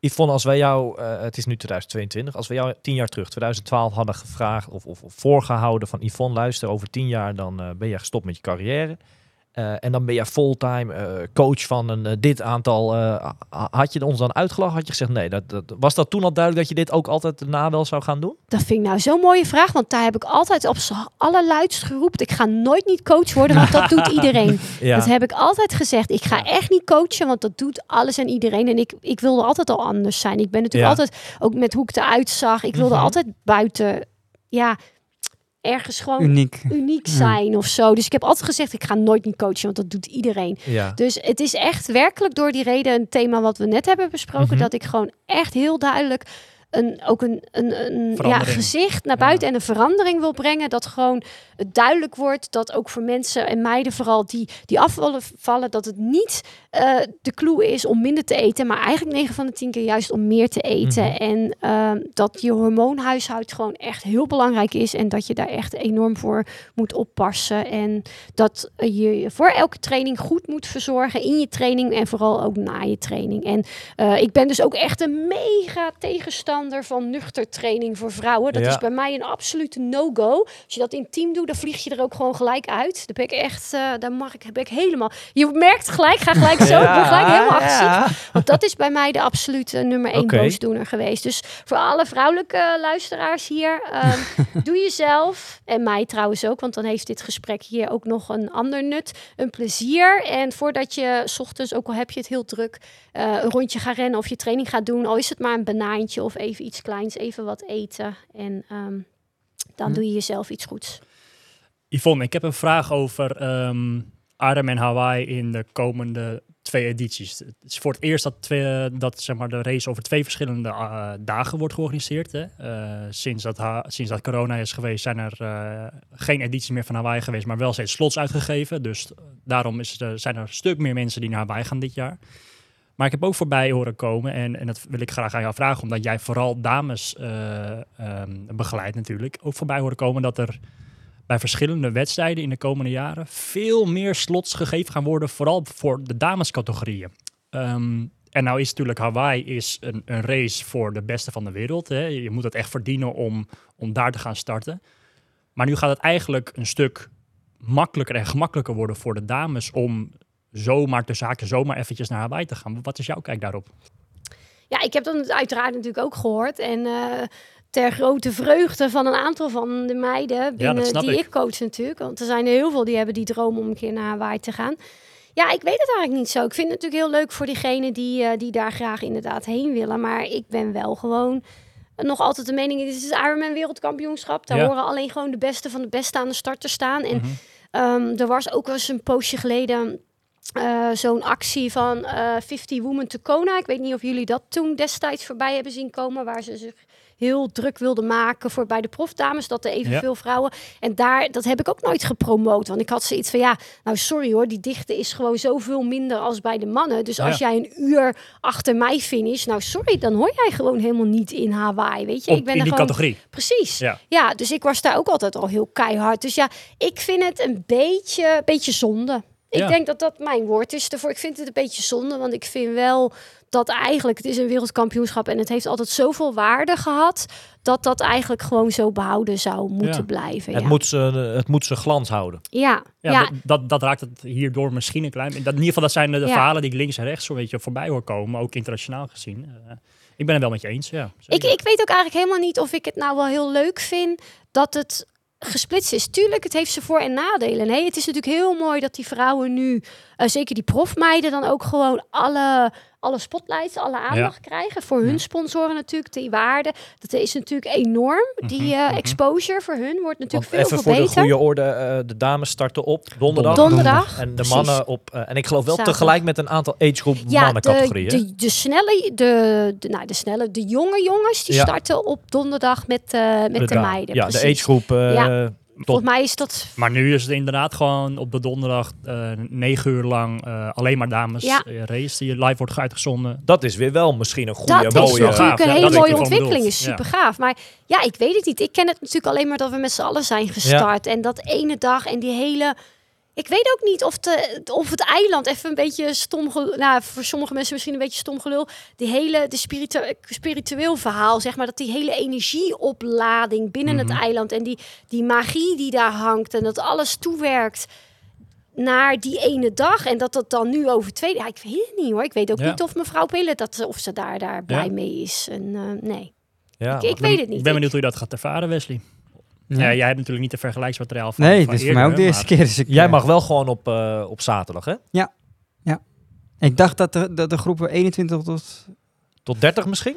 Yvonne, als wij jou, eh, het is nu 2022, als we jou tien jaar terug, 2012, hadden gevraagd of, of, of voorgehouden van Yvonne, luister, over tien jaar dan eh, ben je gestopt met je carrière. Eh, en dan ben je fulltime eh, coach van een, eh, dit aantal. ha- had je ons dan uitgelachen? Had je gezegd nee? Dat, dat, was dat toen al duidelijk dat je dit ook altijd na wel zou gaan doen? Dat vind ik nou zo'n mooie vraag, want daar heb ik altijd op z'n allerluidst geroepen. Ik ga nooit niet coach worden, want dat doet (laughs) iedereen. Ja. Dat heb ik altijd gezegd. Ik ga echt niet coachen, want dat doet alles en iedereen. En ik, ik wilde altijd al anders zijn. Ik ben natuurlijk Ja. altijd, ook met hoe ik eruit zag, ik wilde Mhm. altijd buiten, ja, ergens gewoon Uniek. uniek Ja. zijn of zo. Dus ik heb altijd gezegd, ik ga nooit niet coachen, want dat doet iedereen. Ja. Dus het is echt werkelijk door die reden een thema wat we net hebben besproken, Mhm. dat ik gewoon echt heel duidelijk een, ook een, een, een ja, gezicht naar Ja. buiten en een verandering wil brengen. Dat gewoon het duidelijk wordt dat ook voor mensen en meiden vooral die, die afvallen, vallen, dat het niet eh, de clue is om minder te eten, maar eigenlijk 9 van de 10 keer juist om meer te eten. Mhm. En ehm, dat je hormoonhuishoud gewoon echt heel belangrijk is en dat je daar echt enorm voor moet oppassen. En dat je je voor elke training goed moet verzorgen in je training en vooral ook na je training. En eh, ik ben dus ook echt een mega tegenstander van nuchter training voor vrouwen. Dat Ja. is bij mij een absolute no-go. Als je dat in team doet, dan vlieg je er ook gewoon gelijk uit. Daar ben ik echt, eh daar mag ik, ben ik helemaal. Je merkt gelijk, ga gelijk zo, ik ben gelijk helemaal agressief. Want dat is bij mij de absolute nummer één Oké. boosdoener geweest. Dus voor alle vrouwelijke luisteraars hier, ehm, (laughs) doe jezelf, en mij trouwens ook, want dan heeft dit gesprek hier ook nog een ander nut, een plezier. En voordat je 's ochtends, ook al heb je het heel druk, eh, een rondje gaat rennen of je training gaat doen, al is het maar een banaantje of even iets kleins, even wat eten. En ehm, dan Hm. doe je jezelf iets goeds. Yvonne, ik heb een vraag over ehm Ironman Hawaii in de komende twee edities. Het is voor het eerst dat, twee, dat zeg maar, de race over twee verschillende eh, dagen wordt georganiseerd. Hè. Eh, sinds, dat sinds dat corona is geweest zijn er eh, geen edities meer van Hawaii geweest, maar wel steeds slots uitgegeven. Dus daarom is er, zijn er een stuk meer mensen die naar Hawaii gaan dit jaar. Maar ik heb ook voorbij horen komen, en, en dat wil ik graag aan jou vragen, omdat jij vooral dames ehm, begeleidt natuurlijk. Ook voorbij horen komen dat er bij verschillende wedstrijden in de komende jaren veel meer slots gegeven gaan worden, vooral voor de damescategorieën. Ehm, en nou is natuurlijk Hawaii is een, een race voor de beste van de wereld. Hè. Je moet het echt verdienen om, om daar te gaan starten. Maar nu gaat het eigenlijk een stuk makkelijker en gemakkelijker worden voor de dames om zomaar te zaken, zomaar eventjes naar Hawaii te gaan. Wat is jouw kijk daarop? Ja, ik heb dat uiteraard natuurlijk ook gehoord. En eh, ter grote vreugde van een aantal van de meiden binnen die ik. ik. coach natuurlijk. Want er zijn er heel veel die hebben die droom om een keer naar Hawaii te gaan. Ja, ik weet het eigenlijk niet zo. Ik vind het natuurlijk heel leuk voor diegenen die, eh, die daar graag inderdaad heen willen. Maar ik ben wel gewoon nog altijd de mening, dit is het Ironman wereldkampioenschap. Daar Ja. horen alleen gewoon de beste van de beste aan de start te staan. En. Ehm, er was ook wel eens een poosje geleden eh, zo'n actie van eh 50 Women to Kona. Ik weet niet of jullie dat toen destijds voorbij hebben zien komen, waar ze zich heel druk wilden maken voor bij de profdames, dat er evenveel vrouwen. En daar, dat heb ik ook nooit gepromoot, want ik had zoiets van, ja, nou sorry hoor, die dichte is gewoon zoveel minder als bij de mannen. Dus als Ja. jij een uur achter mij finish, nou sorry, dan hoor jij gewoon helemaal niet in Hawaii, weet je. Op- ik ben in er die gewoon categorie. Precies. Ja. Ja. dus ik was daar ook altijd al heel keihard. Dus ja, ik vind het een beetje, beetje zonde. Ik Ja. denk dat dat mijn woord is ervoor. Ik vind het een beetje zonde, want ik vind wel dat eigenlijk, het is een wereldkampioenschap en het heeft altijd zoveel waarde gehad, dat dat eigenlijk gewoon zo behouden zou moeten Ja. blijven. Het, ja. moet zijn, het moet zijn glans houden. ja, Ja, ja. Dat, dat, dat raakt het hierdoor misschien een klein... Dat, in ieder geval, dat zijn de, verhalen die ik links en rechts zo'n beetje voorbij hoor komen, ook internationaal gezien. Eh, ik ben het wel met je eens, ja. Ik, zeker. ik weet ook eigenlijk helemaal niet of ik het nou wel heel leuk vind dat het gesplitst is. Tuurlijk, het heeft zijn voor- en nadelen. Nee, het is natuurlijk heel mooi dat die vrouwen nu, eh, zeker die profmeiden, dan ook gewoon alle, alle spotlights, alle aandacht krijgen. Voor hun sponsoren natuurlijk, die waarde. Dat is natuurlijk enorm. Die eh, exposure voor hun wordt Want natuurlijk veel, even veel voor de beter. goede orde, eh, de dames starten op donderdag. Donderdag. En de precies. mannen op, eh, en ik geloof wel Zaterdag. tegelijk met een aantal agegroep Ja, de, mannencategorieën. de, de snelle, de, de, nou, de snelle, de jonge jongens, die Ja. starten op donderdag met, eh, met de, meiden. Ja, de precies. agegroep eh, Ja. Tot Volgens mij is dat Maar nu is het inderdaad gewoon op de donderdag eh, negen uur lang eh, alleen maar dames Ja. eh, race die live wordt uitgezonden. dat is weer wel misschien een goede, dat is mooie... wel natuurlijk gaaf. een Ja, hele dat is mooie ontwikkeling. Is super gaaf. Maar ja, ik weet het niet. Ik ken het natuurlijk alleen maar dat we met z'n allen zijn gestart. En dat ene dag en die hele... Ik weet ook niet of, de, of het eiland even een beetje stom... Nou, voor sommige mensen misschien een beetje stom gelul. Die hele de spiritu spiritueel verhaal, zeg maar. Dat die hele energieoplading binnen Mhm. het eiland... en die, die magie die daar hangt en dat alles toewerkt naar die ene dag. En dat dat dan nu over twee... Ja, ik weet het niet hoor. Ik weet ook Ja. niet of mevrouw Pillen... Dat, of ze daar, daar blij Ja. mee is. En, eh, nee, Ja, ik, ik ben- weet het niet. Ik ben benieuwd hoe je dat gaat ervaren, Wesley. Ja. Ja. jij hebt natuurlijk niet de vergelijksmateriaal van Nee, van dit is voor mij ook de eerste keer. Dus ik, Jij eh, mag wel gewoon op, eh, op zaterdag, hè? Ik dacht dat de, dat de groepen 21 tot... Tot 30 misschien?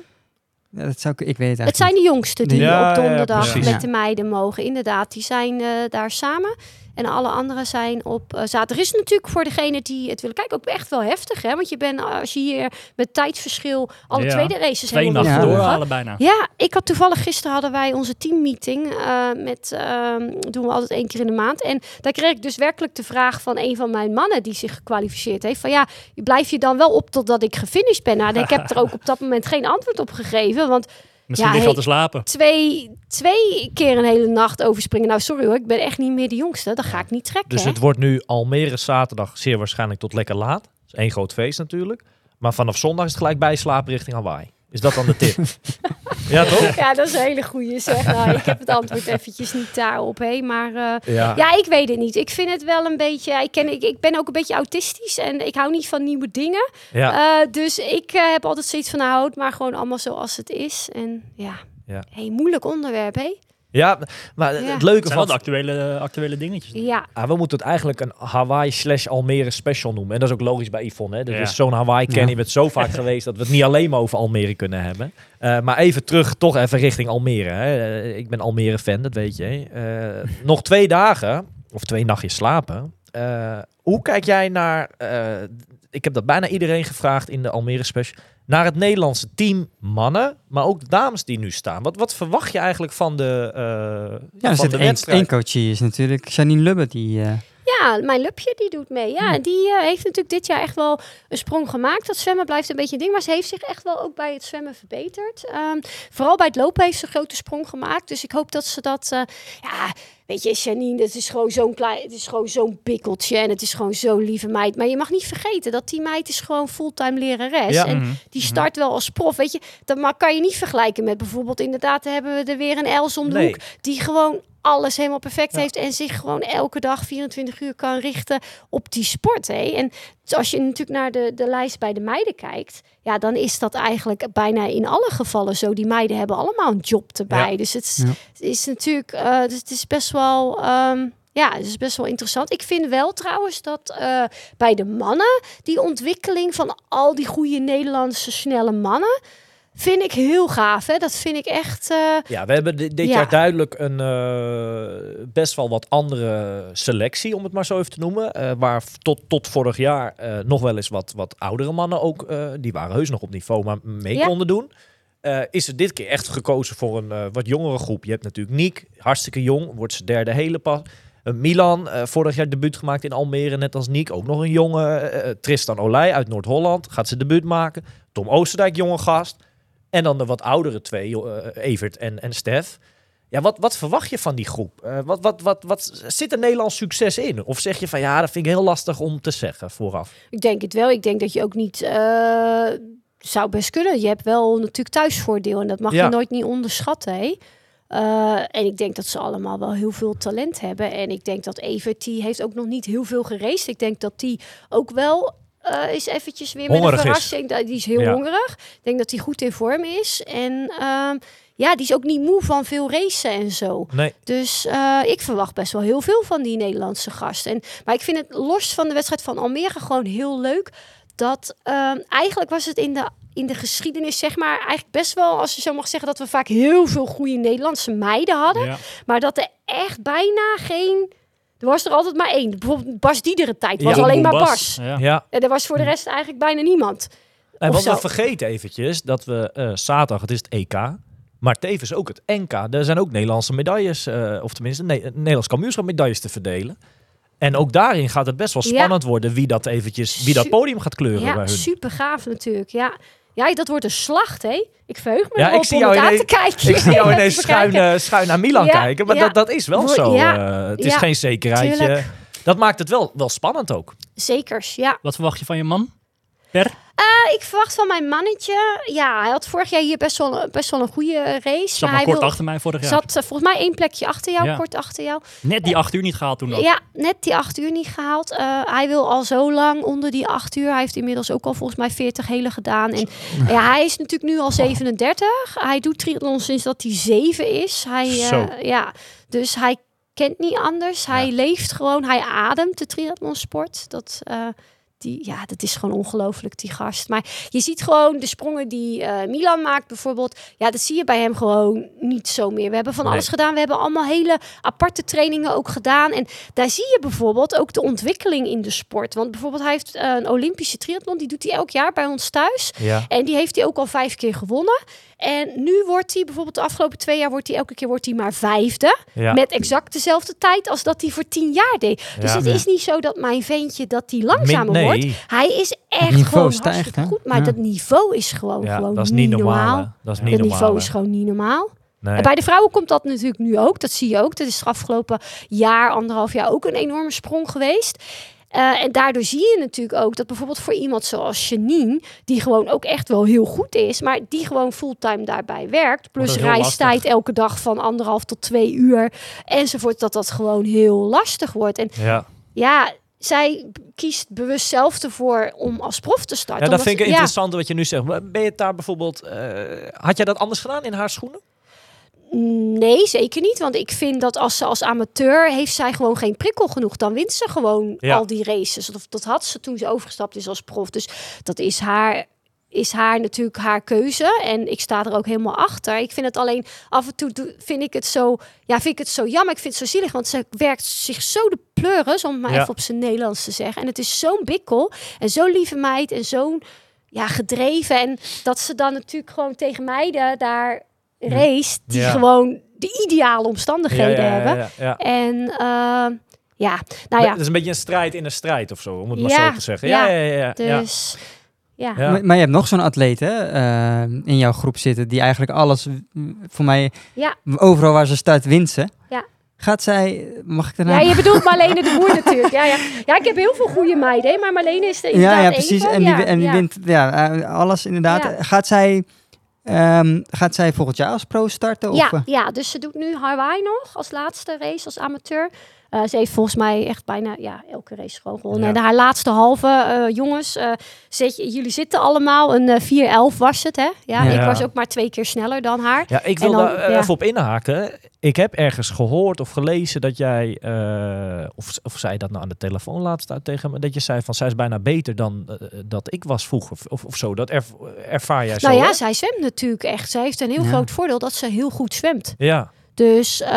Ja, dat zou ik, ik weet het Het zijn de jongsten die Ja, op ja, donderdag met de meiden mogen. Inderdaad, die zijn eh, daar samen. En alle anderen zijn op eh, zaterdag. is natuurlijk voor degene die het willen kijken ook echt wel heftig. Hè? Want je bent, eh, als je hier met tijdsverschil alle Ja. tweede races Twee helemaal nachten wil Ja. volgen. doorhalen bijna. Ja, ik had toevallig gisteren hadden wij onze teammeeting eh met ehm, doen we altijd één keer in de maand en daar kreeg ik dus werkelijk de vraag van een van mijn mannen die zich gekwalificeerd heeft van ja, blijf je dan wel op totdat ik gefinished ben? Nou, en ik heb er ook op dat moment geen antwoord op gegeven, want Misschien Ja, lig je al hey. te slapen. twee, twee keer een hele nacht overspringen. Nou, sorry hoor, ik ben echt niet meer de jongste. Dat ga ik niet trekken. Dus hè. het wordt nu Almere zaterdag zeer waarschijnlijk tot lekker laat. Dat is één groot feest natuurlijk. Maar vanaf zondag is het gelijk bijslapen richting Hawaii. Is dat dan de tip? (laughs) ja, toch? Ja, dat is een hele goede zeg. Nou, ik heb het antwoord eventjes niet daarop, hé. Maar eh, Ja. ja, ik weet het niet. Ik vind het wel een beetje... Ik, ken, ik, ik ben ook een beetje autistisch en ik hou niet van nieuwe dingen. Ja. Eh, dus ik eh, heb altijd zoiets van, nou, houd maar gewoon allemaal zoals het is. En ja, Ja. Hey, moeilijk onderwerp, hé. Ja, maar Ja. het Het leuke van... de actuele, actuele dingetjes. Ja, Ah, we moeten het eigenlijk een Hawaii slash Almere special noemen. En dat is ook logisch bij Yvonne. Hè? Ja. is zo'n Hawaii Kenny Ja. Zo vaak (laughs) geweest dat we het niet alleen maar over Almere kunnen hebben. Eh, maar even terug, toch even richting Almere. Hè? Eh, ik ben Almere fan, dat weet je. hè. Eh, nog twee dagen, of twee nachtjes slapen. Eh, hoe kijk jij naar, eh, ik heb dat bijna iedereen gevraagd in de Almere special, naar het Nederlandse team mannen, maar ook de dames die nu staan. Wat, wat verwacht je eigenlijk van de, eh Ja, van zit de één, wedstrijd? één coach hier, is natuurlijk Janine Lubbe. Die, eh, Ja, mijn Lupje die doet mee. Ja, en die eh, heeft natuurlijk dit jaar echt wel een sprong gemaakt. Dat zwemmen blijft een beetje een ding, maar ze heeft zich echt wel ook bij het zwemmen verbeterd. Ehm, vooral bij het lopen heeft ze een grote sprong gemaakt. Dus ik hoop dat ze dat, eh, ja, weet je, Janine, het is gewoon zo'n klein, het is gewoon zo'n pikkeltje en het is gewoon zo'n lieve meid. Maar je mag niet vergeten dat die meid is gewoon fulltime lerares. Ja. En Mhm. die start wel als prof, weet je. Dat maar kan je niet vergelijken met bijvoorbeeld inderdaad hebben we er weer een Els om de Nee. hoek die gewoon alles helemaal perfect Ja. heeft en zich gewoon elke dag 24 uur kan richten op die sport. Hè? En als je natuurlijk naar de, de lijst bij de meiden kijkt, ja, dan is dat eigenlijk bijna in alle gevallen zo. Die meiden hebben allemaal een job erbij. Ja. Dus het is, Ja. het is natuurlijk, dus het is best wel. ehm, ja, het is best wel interessant. Ik vind wel trouwens dat eh, bij de mannen die ontwikkeling van al die goede Nederlandse snelle mannen vind ik heel gaaf. Hè? Dat vind ik echt. eh, Ja, we hebben di- dit Ja. jaar duidelijk een eh, best wel wat andere selectie, om het maar zo even te noemen. eh, waar tot, tot vorig jaar nog wel eens wat, wat oudere mannen ook, die waren heus nog op niveau, maar mee Ja. konden doen. Is er dit keer echt gekozen voor een wat jongere groep. Je hebt natuurlijk Niek, hartstikke jong, wordt zijn derde hele pas. Milan, vorig jaar debuut gemaakt in Almere, net als Niek. Ook nog een jonge Tristan Olij uit Noord-Holland, gaat zijn debuut maken. Tom Oosterdijk, jonge gast. En dan de wat oudere twee, eh, Evert en, en Stef. Ja, wat, wat verwacht je van die groep? Eh, wat, wat, wat, wat zit er Nederlands succes in? Of zeg je van ja, dat vind ik heel lastig om te zeggen vooraf? Ik denk het wel. Ik denk dat je ook niet eh, zou best kunnen. Je hebt wel natuurlijk thuisvoordeel en dat mag Ja. je nooit niet onderschatten. Hè? En ik denk dat ze allemaal wel heel veel talent hebben. En ik denk dat Evert, die heeft ook nog niet heel veel geraced. Ik denk dat die ook wel eh is eventjes weer met een verrassing. Die is heel Ja. hongerig. Ik denk dat hij goed in vorm is. En ehm, ja, die is ook niet moe van veel racen en zo. Nee. Dus eh, ik verwacht best wel heel veel van die Nederlandse gast. En, maar ik vind het los van de wedstrijd van Almere gewoon heel leuk. Dat ehm, eigenlijk was het in de, in de geschiedenis, zeg maar, eigenlijk best wel, als je zo mag zeggen, dat we vaak heel veel goede Nederlandse meiden hadden. Ja. Maar dat er echt bijna geen. Er was er altijd maar één. Bijvoorbeeld Bas Diederen tijd was Ja, alleen maar Bas. Ja. Ja, En er was voor de rest eigenlijk bijna niemand. en wat we vergeten eventjes, dat we eh, zaterdag, het is het EK, maar tevens ook het NK. Er zijn ook Nederlandse medailles, eh, of tenminste ne Nederlands kampioenschap medailles te verdelen. En ook daarin gaat het best wel Ja. spannend worden wie dat eventjes, wie dat podium gaat kleuren bij Ja, hun. super gaaf natuurlijk. Ja. Ja, dat wordt een slacht, hè? Ik verheug me Ja, erop ik zie om jou het aan te kijken. Ik zie (laughs) jou ineens schuin, eh, schuin naar Milan Ja, kijken, maar ja. dat, dat is wel Voor- zo. ja, eh, het is ja, geen zekerheidje. tuurlijk. Dat maakt het wel, wel spannend ook. Zekers, ja. Wat verwacht je van je man? Per? Eh, ik verwacht van mijn mannetje... Ja, hij had vorig jaar hier best wel, best wel een goede race. Zat maar maar hij kort wil- achter mij vorig jaar. zat eh, volgens mij één plekje achter jou, Ja. kort achter jou. Net die acht uur niet gehaald toen nog. Ja, net die acht uur niet gehaald. Eh, hij wil al zo lang onder die acht uur. Hij heeft inmiddels ook al volgens mij 40 hele gedaan. En ja, hij is natuurlijk nu al 37. Hij doet triathlon sinds dat hij zeven is. Hij, ja, dus hij kent niet anders. Hij Ja. leeft gewoon. Hij ademt de triathlonsport. Dat, die, ja, dat is gewoon ongelooflijk, die gast. Maar je ziet gewoon de sprongen die eh, Milan maakt bijvoorbeeld. Ja, dat zie je bij hem gewoon niet zo meer. We hebben van Nee. alles gedaan. We hebben allemaal hele aparte trainingen ook gedaan. En daar zie je bijvoorbeeld ook de ontwikkeling in de sport. Want bijvoorbeeld hij heeft eh, een Olympische triathlon. Die doet hij elk jaar bij ons thuis. Ja. En die heeft hij ook al vijf keer gewonnen. En nu wordt hij bijvoorbeeld de afgelopen twee jaar wordt hij elke keer wordt hij maar vijfde. Ja. Met exact dezelfde tijd als dat hij voor tien jaar deed. Dus Ja. het is niet zo dat mijn ventje dat hij langzamer Min- wordt. nee. Hij is echt niveau gewoon stijgt, hartstikke hè? goed. Maar Ja. dat niveau is gewoon, Ja, gewoon dat is niet normaal. Dat is niet Het normaal. niveau is gewoon niet normaal. Nee. En bij de vrouwen komt dat natuurlijk nu ook. Dat zie je ook. Dat is het afgelopen jaar, anderhalf jaar ook een enorme sprong geweest. Eh, en daardoor zie je natuurlijk ook dat bijvoorbeeld voor iemand zoals Janine, die gewoon ook echt wel heel goed is, maar die gewoon fulltime daarbij werkt, plus dat heel reistijd lastig. elke dag van anderhalf tot twee uur enzovoort, dat dat gewoon heel lastig wordt. En Ja. ja, zij kiest bewust zelf ervoor om als prof te starten. Ja, dat omdat- vind ik ja. interessant wat je nu zegt. Ben je het daar bijvoorbeeld... eh, had jij dat anders gedaan in haar schoenen? Nee, zeker niet. Want ik vind dat als ze als amateur heeft zij gewoon geen prikkel genoeg. Dan wint ze gewoon Ja. al die races. Dat, dat had ze toen ze overgestapt is als prof. Dus dat is haar, is haar natuurlijk haar keuze. En ik sta er ook helemaal achter. Ik vind het alleen af en toe vind ik het zo, ja, vind ik het zo jammer. Ik vind het zo zielig, want ze werkt zich zo de pleuris, om het maar Ja. even op zijn Nederlands te zeggen. En het is zo'n bikkel en zo'n lieve meid en zo'n ja, gedreven. En dat ze dan natuurlijk gewoon tegen meiden daar race die Ja. gewoon de ideale omstandigheden hebben. Ja, ja. En uh, ja, nou ja, Het is een beetje een strijd in een strijd of zo, om het maar Ja, zo te zeggen. ja. Ja, ja, ja. ja, ja. dus ja. Ja. Maar, maar je hebt nog zo'n atleet hè, eh, in jouw groep zitten die eigenlijk alles, voor mij, Ja. overal waar ze start, wint ze. Ja. Gaat zij, mag ik daarna? Ja, je bedoelt Marlene de Boer natuurlijk. Ja, ja. ja, ik heb heel veel goede meiden, maar Marlene is er ja, ja, precies. van. En die, ja, en die ja. wint ja, eh, alles inderdaad. Ja. Gaat, zij, ehm, gaat zij volgend jaar als pro starten? Of, Ja, eh? ja, dus ze doet nu Hawaii nog als laatste race als amateur. Eh, ze heeft volgens mij echt bijna ja, elke race gewoon gewonnen. Ja. En haar laatste halve, eh, jongens, eh, zet je, jullie zitten allemaal, een eh 4-11 was het, hè? Ja, Ja. ik was ook maar twee keer sneller dan haar. Ja, ik wil En dan- daar eh, ja. even op inhaken. Ik heb ergens gehoord of gelezen dat jij, eh, of, of zei dat nou aan de telefoon laatst uit tegen me, dat je zei van zij is bijna beter dan eh, dat ik was vroeger of, of, zo. Dat erv- ervaar jij zo? nou ja, hè? zij zwemt natuurlijk echt. Zij heeft een heel Ja. groot voordeel dat ze heel goed zwemt. ja. Dus eh,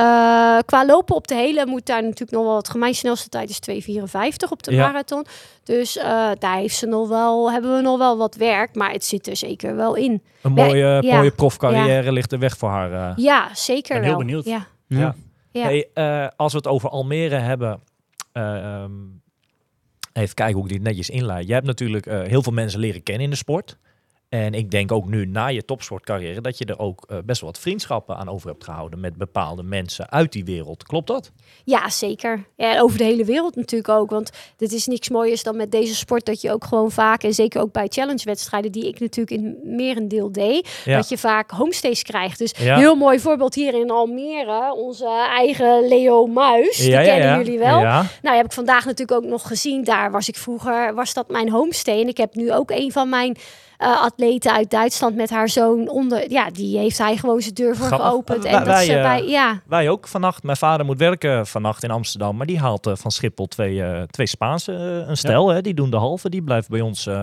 qua lopen op de hele moet daar natuurlijk nog wel wat. Mijn snelste tijd is 2,54 op de Ja. marathon. Dus eh, daar heeft ze nog wel, hebben we nog wel wat werk. Maar het zit er zeker wel in. Een Ja, mooie, ja. mooie profcarrière ligt er weg voor haar. eh. Ja, zeker ben heel wel. benieuwd. Ja. Ja. Hey, eh, als we het over Almere hebben, eh, ehm, even kijken hoe ik dit netjes inleid. Je hebt natuurlijk eh, heel veel mensen leren kennen in de sport. En ik denk ook nu na je topsportcarrière dat je er ook eh, best wel wat vriendschappen aan over hebt gehouden met bepaalde mensen uit die wereld. Klopt dat? Ja, zeker. Ja, en over de hele wereld natuurlijk ook. Want dit is niks mooiers dan met deze sport dat je ook gewoon vaak, en zeker ook bij challenge-wedstrijden, die ik natuurlijk in merendeel deed, Ja. dat je vaak homestays krijgt. Dus Ja. heel mooi voorbeeld hier in Almere, onze eigen Leo Muis. Die kennen jullie wel. Nou, heb ik vandaag natuurlijk ook nog gezien. Daar was ik vroeger, was dat mijn homestay. En ik heb nu ook een van mijn eh, atleten uit Duitsland met haar zoon onder. Ja, die heeft hij gewoon zijn deur voor Grappig. geopend. Wij- En dat wij, ze eh, bij, ja, Wij ook vannacht. Mijn vader moet werken vannacht in Amsterdam. Maar die haalt eh, van Schiphol twee, eh, twee Spaanse, een stel. Hè, die doen de halve. Die blijft bij ons eh,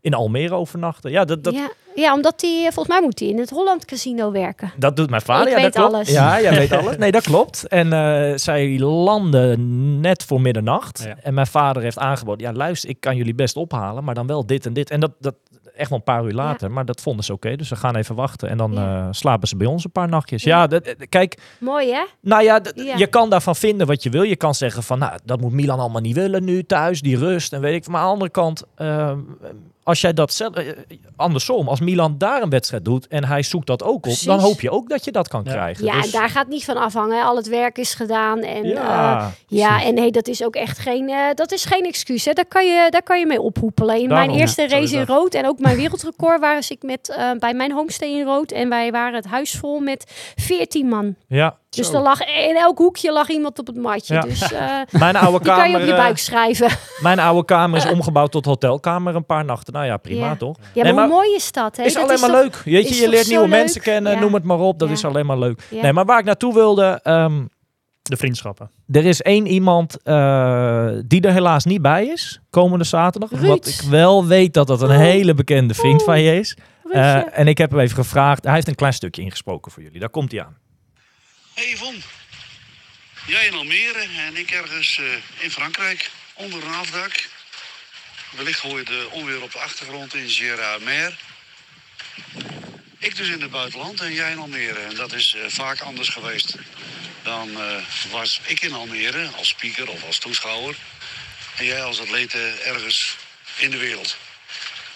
in Almere overnachten. Ja, dat, dat, ja, ja, omdat die, volgens mij moet hij in het Holland Casino werken. Dat doet mijn vader. Ik ja, weet dat klopt. alles. Ja, jij weet (laughs) alles. Nee, dat klopt. En eh, zij landen net voor middernacht. Ja. En mijn vader heeft aangeboden: ja, luister, ik kan jullie best ophalen, maar dan wel dit en dit. En dat, dat echt wel een paar uur later. Maar dat vonden ze oké. dus we gaan even wachten. En dan Ja. eh, slapen ze bij ons een paar nachtjes. Ja, dat, eh, kijk, Mooi hè? nou Ja. je kan daarvan vinden wat je wil. Je kan zeggen van, nou, dat moet Milan allemaal niet willen nu thuis, die rust en weet ik. Maar aan de andere kant, ehm, als jij dat zelf, eh, andersom, als Milan daar een wedstrijd doet en hij zoekt dat ook op, Precies. dan hoop je ook dat je dat kan Ja. krijgen. Ja, Dus- en daar gaat niet van afhangen. Al het werk is gedaan. En, ja, ja, ja en nee, dat is ook echt geen, eh, dat is geen excuus. Hè. Daar, kan je, daar kan je mee ophoepelen. In Daarom, mijn eerste ja, race in rood en ook mijn wereldrecord was ik met, eh, bij mijn homestay in rood. En wij waren het huis vol met 14 man. ja. Dus er lag, in elk hoekje lag iemand op het matje. Ja. Dus eh, (laughs) Mijn oude die kan je kamer, op je eh, buik schrijven. (laughs) mijn oude kamer is (laughs) omgebouwd tot hotelkamer een paar nachten. Nou ja, prima Ja. toch? Ja, Nee, maar, maar- hoe mooi is dat? Hè? is Dat alleen maar toch- leuk. Weet je, leert nieuwe leuk? mensen kennen, noem het maar op. Dat is alleen maar leuk. Nee, maar waar ik naartoe wilde. ehm, De vriendschappen. Er is één iemand eh, die er helaas niet bij is, komende zaterdag. Ruud. Wat ik wel weet dat dat een Oh. hele bekende vriend van je is. Eh, en ik heb hem even gevraagd. Hij heeft een klein stukje ingesproken voor jullie. Daar komt hij aan. Hey Yvonne, jij in Almere en ik ergens eh, in Frankrijk onder een afdak. Wellicht hoor je de onweer op de achtergrond in Gérardmer. Ik dus in het buitenland en jij in Almere. En dat is eh, vaak anders geweest. Dan eh, was ik in Almere als speaker of als toeschouwer. En jij als atlete ergens in de wereld.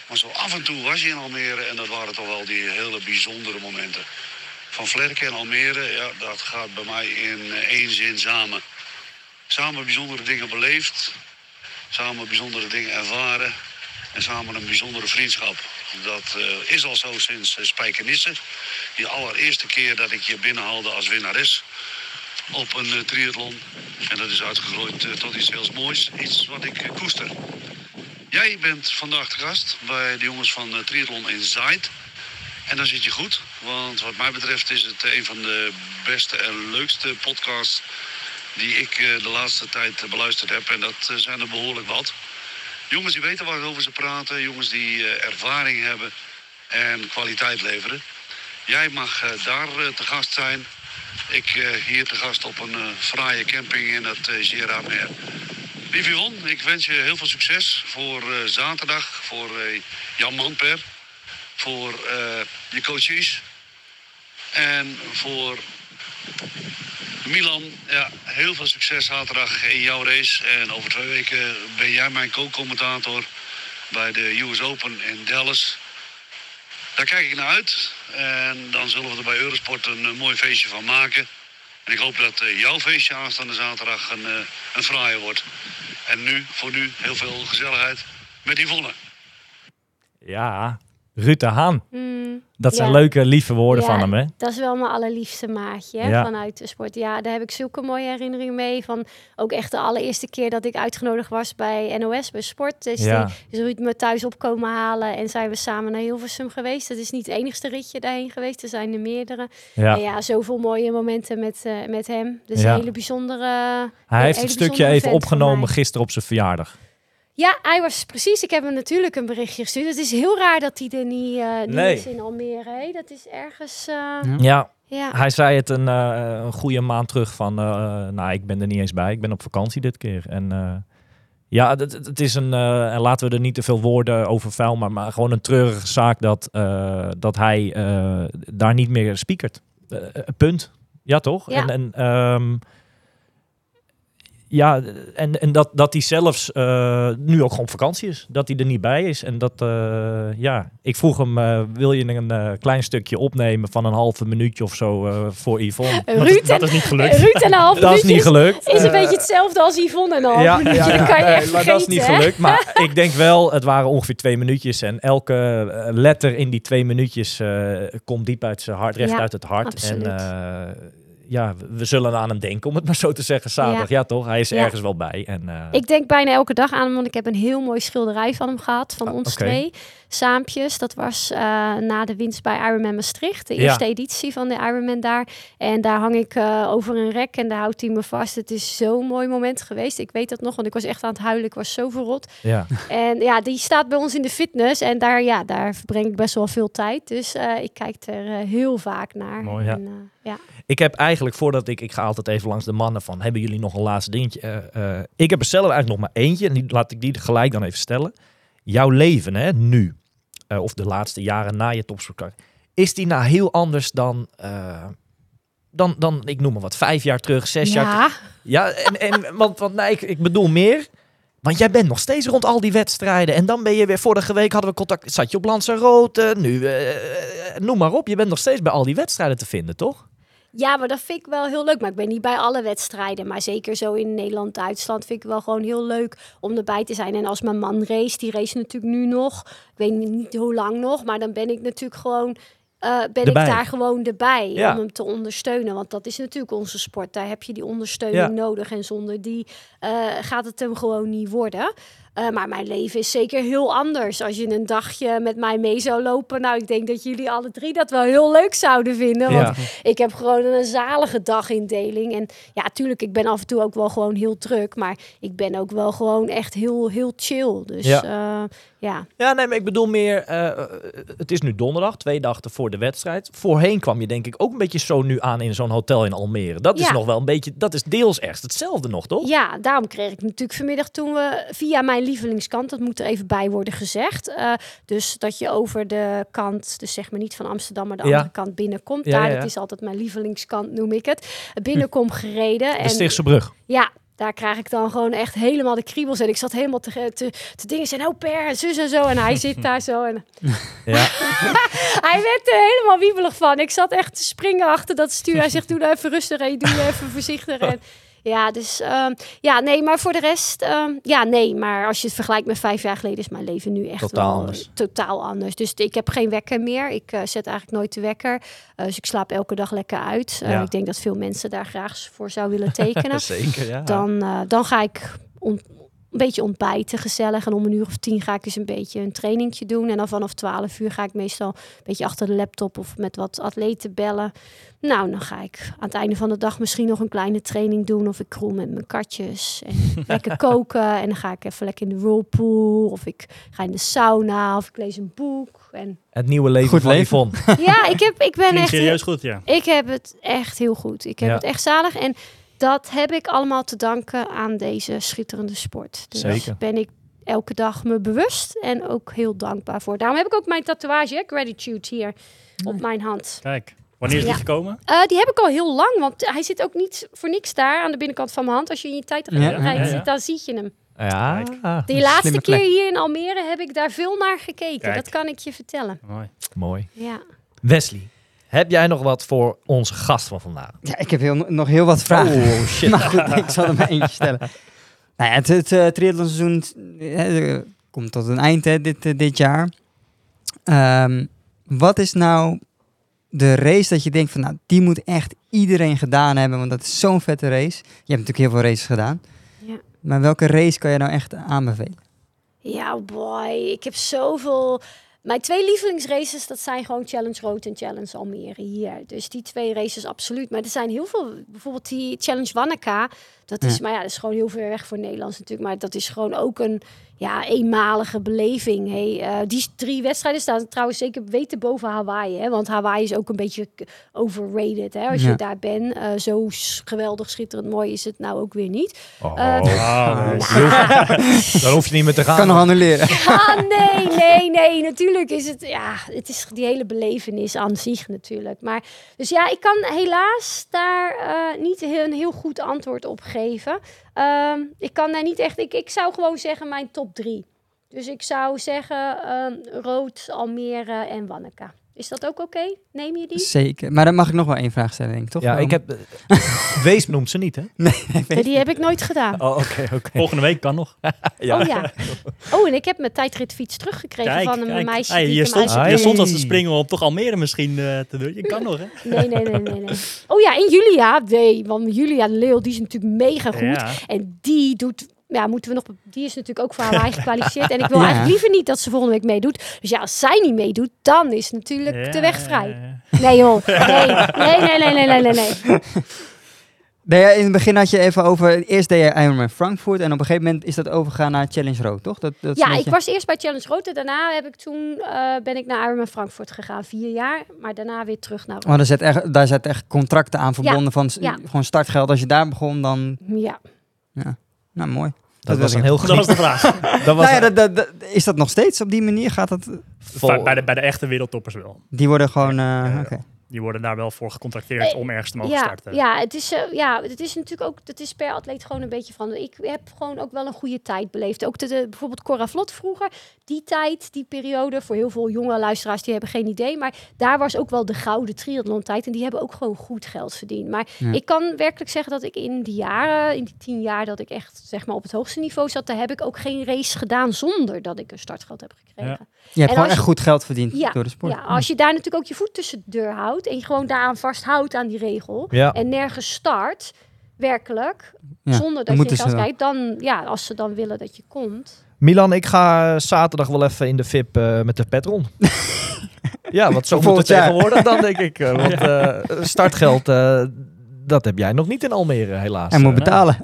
Maar zo af en toe was je in Almere en dat waren toch wel die hele bijzondere momenten. Van Vlerken en Almere, ja, dat gaat bij mij in eh, één zin samen. Samen bijzondere dingen beleefd, samen bijzondere dingen ervaren en samen een bijzondere vriendschap. Dat eh, is al zo sinds uh, Spijkenisse. Die allereerste keer dat ik je binnenhaalde als winnares op een eh, triathlon. En dat is uitgegroeid tot iets heel moois, iets wat ik koester. Jij bent vandaag de gast bij de jongens van Triathlon in Zaid. En dan zit je goed, want wat mij betreft is het een van de beste en leukste podcasts die ik eh, de laatste tijd eh, beluisterd heb. En dat eh, zijn er behoorlijk wat. Jongens die weten waarover ze praten, jongens die eh, ervaring hebben en kwaliteit leveren. Jij mag eh, daar eh, te gast zijn. Ik eh, hier te gast op een eh, fraaie camping in het uh, Gérardmer. Lieve ik wens je heel veel succes voor eh, zaterdag, voor eh, Jan Manper voor eh, je coaches. En voor Milan, ja, heel veel succes zaterdag in jouw race. En over twee weken ben jij mijn co-commentator bij de US Open in Dallas. Daar kijk ik naar uit. En dan zullen we er bij Eurosport een, eh, mooi feestje van maken. En ik hoop dat eh, jouw feestje aanstaande zaterdag een, een fraaie wordt. En nu, voor nu, heel veel gezelligheid met Yvonne. Ja, Ruud de Haan. Mm, Dat zijn Ja. leuke, lieve woorden Ja, van hem, hè? Dat is wel mijn allerliefste maatje hè, vanuit de sport. Ja, daar heb ik zulke mooie herinneringen mee. Van ook echt de allereerste keer dat ik uitgenodigd was bij NOS, bij Sport. Is, Ja. die, is Ruud me thuis op komen halen en zijn we samen naar Hilversum geweest. Dat is niet het enigste ritje daarheen geweest, er zijn er meerdere. Ja. En ja, zoveel mooie momenten met, eh, met hem. Dus een hele bijzondere... Hij een heeft hele het stukje even opgenomen gisteren op zijn verjaardag. Ja, hij was precies. Ik heb hem natuurlijk een berichtje gestuurd. Het is heel raar dat hij er niet, eh niet Nee. is in Almere. Hè? Dat is ergens... eh, Ja. Ja, hij zei het een, eh, een goede maand terug van... eh, nou, ik ben er niet eens bij. Ik ben op vakantie dit keer. En eh, ja, het, het- is een... eh, en laten we er niet te veel woorden over vuil... maar, maar gewoon een treurige zaak dat, eh, dat hij eh, daar niet meer speakert. Punt. Ja, toch? Ja. En, en ehm, ja, en, en dat, dat hij zelfs eh, nu ook gewoon op vakantie is. Dat hij er niet bij is. En dat, eh, ja, ik vroeg hem, eh, wil je een klein stukje opnemen van een halve minuutje of zo voor Yvonne? Ruud, dat en, is niet gelukt. Ruud en een half Dat is niet gelukt. (laughs) is een beetje hetzelfde als Yvonne en een half ja, minuutje. ja, dat kan je echt maar dat is niet hè? gelukt. Maar ik denk wel, het waren ongeveer twee minuutjes. En elke letter in die twee minuutjes komt diep uit zijn hart, recht uit het hart. absoluut. En ja, we- zullen aan hem denken, om het maar zo te zeggen, zaterdag. Ja, toch? Hij is Ja. ergens wel bij. En, eh, Ik denk bijna elke dag aan hem, want ik heb een heel mooi schilderij van hem gehad, van Ah, ons twee. Saampjes, dat was eh, na de winst bij Ironman Maastricht, de Ja. eerste editie van de Ironman daar. En daar hang ik eh, over een rek en daar houdt hij me vast. Het is zo'n mooi moment geweest. Ik weet dat nog, want ik was echt aan het huilen. Ik was zo verrot. ja. (laughs) En ja, die staat bij ons in de fitness en daar, ja, daar verbreng ik best wel veel tijd. Dus ik kijk er heel vaak naar. Mooi, ja. En, ja. Ik heb eigenlijk, voordat ik, ik ga altijd even langs de mannen van, hebben jullie nog een laatste dingetje? Eh, eh, ik heb er zelf eigenlijk nog maar eentje en die, laat ik die gelijk dan even stellen. Jouw leven, hè, nu, eh, of de laatste jaren na je topsportcarrière, is die nou heel anders dan, dan, dan, ik noem maar wat, vijf jaar terug, zes jaar ja, Ja, en, en (laughs) want, want nee, ik, ik bedoel meer. Want jij bent nog steeds rond al die wedstrijden. En dan ben je weer, vorige week hadden we contact, zat je op Lanzarote, nu, noem maar op. Je bent nog steeds bij al die wedstrijden te vinden, toch? Ja, maar dat vind ik wel heel leuk. Maar ik ben niet bij alle wedstrijden. Maar zeker zo in Nederland, Duitsland vind ik wel gewoon heel leuk om erbij te zijn. En als mijn man race, die race natuurlijk nu nog. Ik weet niet, hoe lang nog. Maar dan ben ik natuurlijk gewoon. eh, ben Erbij. ik daar gewoon erbij Ja. om hem te ondersteunen. Want dat is natuurlijk onze sport. Daar heb je die ondersteuning Ja. nodig. En zonder die eh, gaat het hem gewoon niet worden. Eh, maar mijn leven is zeker heel anders. Als je een dagje met mij mee zou lopen. Nou, ik denk dat jullie alle drie dat wel heel leuk zouden vinden. Want Ja. ik heb gewoon een zalige dagindeling. En ja, tuurlijk, ik ben af en toe ook wel gewoon heel druk. Maar ik ben ook wel gewoon echt heel, heel chill. Dus Ja. ja, ja. Ja, nee, maar ik bedoel meer, eh, het is nu donderdag, twee dagen voor de wedstrijd. Voorheen kwam je denk ik ook een beetje zo nu aan in zo'n hotel in Almere. Dat is nog wel een beetje, dat is deels echt hetzelfde nog, toch? Ja, daarom kreeg ik natuurlijk vanmiddag toen we via mijn lievelingskant, dat moet er even bij worden gezegd. eh, dus dat je over de kant, dus zeg maar niet van Amsterdam, maar de Ja. andere kant binnenkomt. Ja, Daar, dat is altijd mijn lievelingskant, noem ik het. Binnenkom gereden. De en Stichtse Brug. ja, daar krijg ik dan gewoon echt helemaal de kriebels. En ik zat helemaal te, te, te dingen zijn, oh per, en zus en zo. En hij zit (laughs) daar zo en Ja. (laughs) hij werd er helemaal wiebelig van. Ik zat echt te springen achter dat stuur. Hij zegt, doe nou even rustig en doe even voorzichtig. En, ja, dus ehm, ja, nee, maar voor de rest, ehm, ja, nee. Maar als je het vergelijkt met vijf jaar geleden, is mijn leven nu echt Totaal wel anders. totaal anders. Dus ik heb geen wekker meer. Ik eh, zet eigenlijk nooit de wekker. Eh, dus ik slaap elke dag lekker uit. Eh, Ja. Ik denk dat veel mensen daar graag voor zou willen tekenen. (laughs) Zeker, ja. Dan, dan ga ik een beetje ontbijten, gezellig. En om een uur of tien ga ik eens een beetje een trainingtje doen. En dan vanaf twaalf uur ga ik meestal een beetje achter de laptop of met wat atleten bellen. Nou, dan ga ik aan het einde van de dag misschien nog een kleine training doen. Of ik kroel met mijn katjes. En (laughs) lekker koken. En dan ga ik even lekker in de whirlpool. Of ik ga in de sauna. Of ik lees een boek. En Het nieuwe leven Goed van leven. Yvonne. ja, ik, heb, ik ben Klinkt echt... serieus goed, ja. Ik heb het echt heel goed. Ik heb Ja. het echt zalig. En dat heb ik allemaal te danken aan deze schitterende sport. Dus Zeker. ben ik elke dag me bewust en ook heel dankbaar voor. Daarom heb ik ook mijn tatoeage, hè, gratitude, hier op mijn hand. Kijk, wanneer is die Ja. gekomen? Eh, die heb ik al heel lang, want hij zit ook niet voor niks daar aan de binnenkant van mijn hand. Als je in je tijd Ja, kijkt, ja, ja, ja. dan zie je hem. Ja. Die Een laatste keer hier in Almere heb ik daar veel naar gekeken. Kijk. Dat kan ik je vertellen. Mooi. Mooi. Ja. Wesley, heb jij nog wat voor onze gast van vandaag? Ja, ik heb heel, nog heel wat vragen. Oh shit. (laughs) maar goed, ik zal er maar eentje stellen. Nou ja, het, het eh, triathlonseizoen eh, eh, komt tot een eind hè, dit, dit jaar. Ehm, wat is nou de race dat je denkt van, nou, die moet echt iedereen gedaan hebben, want dat is zo'n vette race. Je hebt natuurlijk heel veel races gedaan. Ja. Maar welke race kan je nou echt aanbevelen? Ja, boy. Ik heb zoveel... Mijn twee lievelingsraces, dat zijn gewoon Challenge Road en Challenge Almere hier. Dus die twee races absoluut. Maar er zijn heel veel... Bijvoorbeeld die Challenge Wanneka. Dat is, Ja. maar ja, dat is gewoon heel ver weg voor Nederlands natuurlijk. Maar dat is gewoon ook een ja, eenmalige beleving. Hey, eh, die drie wedstrijden staan trouwens zeker weten boven Hawaii. Hè? Want Hawaii is ook een beetje overrated. Hè? Als Ja. je daar bent, Eh, zo geweldig, schitterend mooi is het nou ook weer niet. Oh. Eh, Ah, nice. Dan hoef je niet meer te gaan. Kan nog annuleren. Ah, nee, nee, nee. Natuurlijk is het, ja, het is die hele belevenis aan zich natuurlijk. Maar, dus ja, ik kan helaas daar eh, niet een heel goed antwoord op geven. Ehm, ik kan daar niet echt, ik, ik zou gewoon zeggen mijn top drie. Dus ik zou zeggen ehm, Rood, Almere en Wanneka. Is dat ook oké? Neem je die? Zeker. Maar dan mag ik nog wel één vraag stellen, denk ik, toch? Ja, ik heb... Wees noemt ze niet, hè? (laughs) Nee, die heb ik nooit gedaan. Oh, oké, oké. (laughs) Volgende week kan nog. (laughs) Oh ja. Oh, en ik heb mijn tijdritfiets teruggekregen Kijk, van een kijk. meisje Hey, die je, stond, je stond als te Hey. springen om toch Almere misschien eh, te doen. Je kan nog, hè? Nee, nee, nee, nee, nee. Oh ja, en Julia. Nee, want Julia Leeuw, die is natuurlijk mega goed. Ja. En die doet... Ja, moeten we nog... Die is natuurlijk ook voor Hawaii gekwalificeerd. En ik wil (laughs) Ja. eigenlijk liever niet dat ze volgende week meedoet. Dus ja, als zij niet meedoet, dan is natuurlijk Ja, de weg ja, vrij. ja, (laughs) ja. Nee joh, nee. Nee, nee, nee, nee, nee, nee, nee. (laughs) Nee, ja, in het begin had je even over... Eerst deed je Ironman Frankfurt en op een gegeven moment is dat overgegaan naar Challenge Road, toch? Dat, dat Ja, ik was eerst bij Challenge Road. En daarna heb ik toen, eh, ben ik naar Ironman Frankfurt gegaan. Vier jaar. Maar daarna weer terug naar... Oh, daar zit echt, daar zit echt contracten aan verbonden van ja. gewoon startgeld. Als je daar begon, dan... Ja. Nou, mooi. Dat was een heel Dat was de vraag. Dat was (laughs) Nou ja, dat, dat, dat- is dat nog steeds op die manier? Gaat dat, vol- Bij de, bij de echte wereldtoppers wel. die worden gewoon... eh. Die worden daar wel voor gecontracteerd om ergens te mogen ja, starten. Ja, het is, eh, ja, het is natuurlijk ook, het is per atleet gewoon een beetje van. Ik heb gewoon ook wel een goede tijd beleefd. Ook de, de- bijvoorbeeld Cora Vlot vroeger, die tijd, die periode, voor heel veel jonge luisteraars, die hebben geen idee. Maar daar was ook wel de gouden triathlon tijd. En die hebben ook gewoon goed geld verdiend. Maar Ja. ik kan werkelijk zeggen dat ik in die jaren, in die tien jaar dat ik echt zeg maar op het hoogste niveau zat, daar heb ik ook geen race gedaan zonder dat ik een startgeld heb gekregen. Je hebt En gewoon echt je- goed geld verdiend Ja, door de sport. Ja, als je daar natuurlijk ook je voet tussen de deur houdt en je gewoon daaraan vasthoudt aan die regel Ja. en nergens start, werkelijk, Ja, zonder dat je wel. kijkt, dan ja, als ze dan willen dat je komt. Milan, ik ga zaterdag wel even in de VIP eh, met de petron. (laughs) ja, want zo moet het Volgend jaar. tegenwoordig dan, denk ik. eh, (laughs) want eh, startgeld, eh, dat heb jij nog niet in Almere, helaas. Hij moet betalen.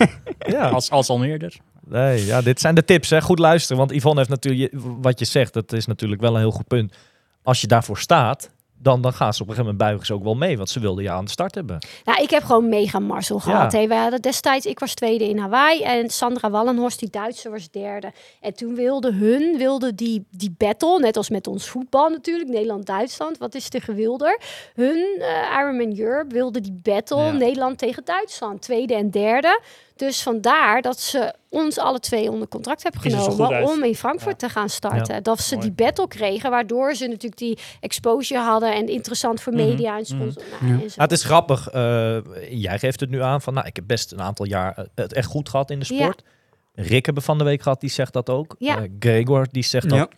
(laughs) ja. Als, als al meerder. Nee, ja, dit zijn de tips. Hè. Goed luisteren, want Yvonne heeft natuurlijk, wat je zegt, dat is natuurlijk wel een heel goed punt. Als je daarvoor staat, dan, dan gaan ze op een gegeven moment buigen ze ook wel mee, want ze wilden je aan de start hebben. Nou, ik heb gewoon mega Marcel gehad. Ja. hè. We hadden destijds, ik was tweede in Hawaii en Sandra Wallenhorst, die Duitse, was derde. En toen wilde hun, wilde die, die battle, net als met ons voetbal natuurlijk, Nederland-Duitsland, wat is te gewilder? Hun, eh Ironman Europe, wilde die battle, Ja. Nederland tegen Duitsland, tweede en derde. Dus vandaar dat ze ons alle twee onder contract hebben genomen om in Frankfurt te gaan starten. Dat ze Mooi. die battle kregen, waardoor ze natuurlijk die exposure hadden en interessant voor Mhm. media en sponsor. nou, en zo. Ah, het is grappig, eh, jij geeft het nu aan van, nou, ik heb best een aantal jaar eh, het echt goed gehad in de Ja. sport. Rick hebben van de week gehad, die zegt dat ook. Ja. Eh, Gregor, die zegt dat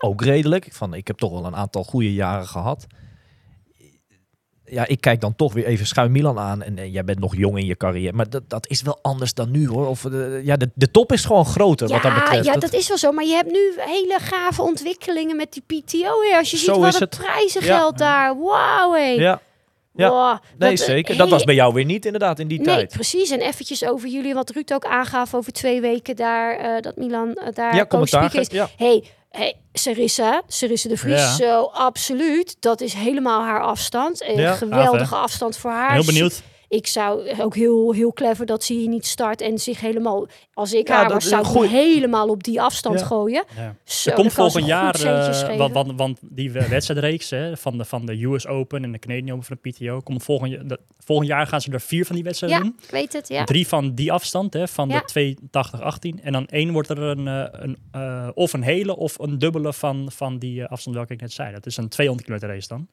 ook redelijk. Van, ik heb toch wel een aantal goede jaren gehad. Ja, ik kijk dan toch weer even schuin Milan aan. En eh, jij bent nog jong in je carrière. Maar dat, dat is wel anders dan nu hoor. Of, eh, ja, de, de top is gewoon groter wat dat betreft. Ja, Dat- dat is wel zo. Maar je hebt nu hele gave ontwikkelingen met die PTO. Hè. Als je Zo ziet wat het prijzengeld daar. Wauw, hé. ja, ja. Wow, nee, dat- zeker. hey, Dat was bij jou weer niet inderdaad in die Nee, tijd. precies. En eventjes over jullie, wat Ruud ook aangaf over twee weken daar, eh, dat Milan eh, daar Ja, commentaar. is. Ja. hey, hey, Sarissa, Sarissa de Vries, Ja. zo absoluut. Dat is helemaal haar afstand. Een Ja, geweldige afstand voor haar. Heel benieuwd. Ik zou ook heel, heel clever dat ze hier niet start en zich helemaal, als ik Ja, haar was, zou ik helemaal op die afstand Ja. gooien. Ja. Zo, er komt volgend jaar, eh, want, want, want die we- wedstrijdreeks hè, van, de, van de US Open en de Canadian Open van de PTO, komt volgend, jaar- de, volgend jaar gaan ze er vier van die wedstrijden Ja, doen. ik weet het, ja. Drie van die afstand, hè, van Ja. de 280-18. En dan één wordt er een, eh, een eh, of een hele of een dubbele van, van die afstand welke ik net zei. Dat is een 200 kilometer race dan.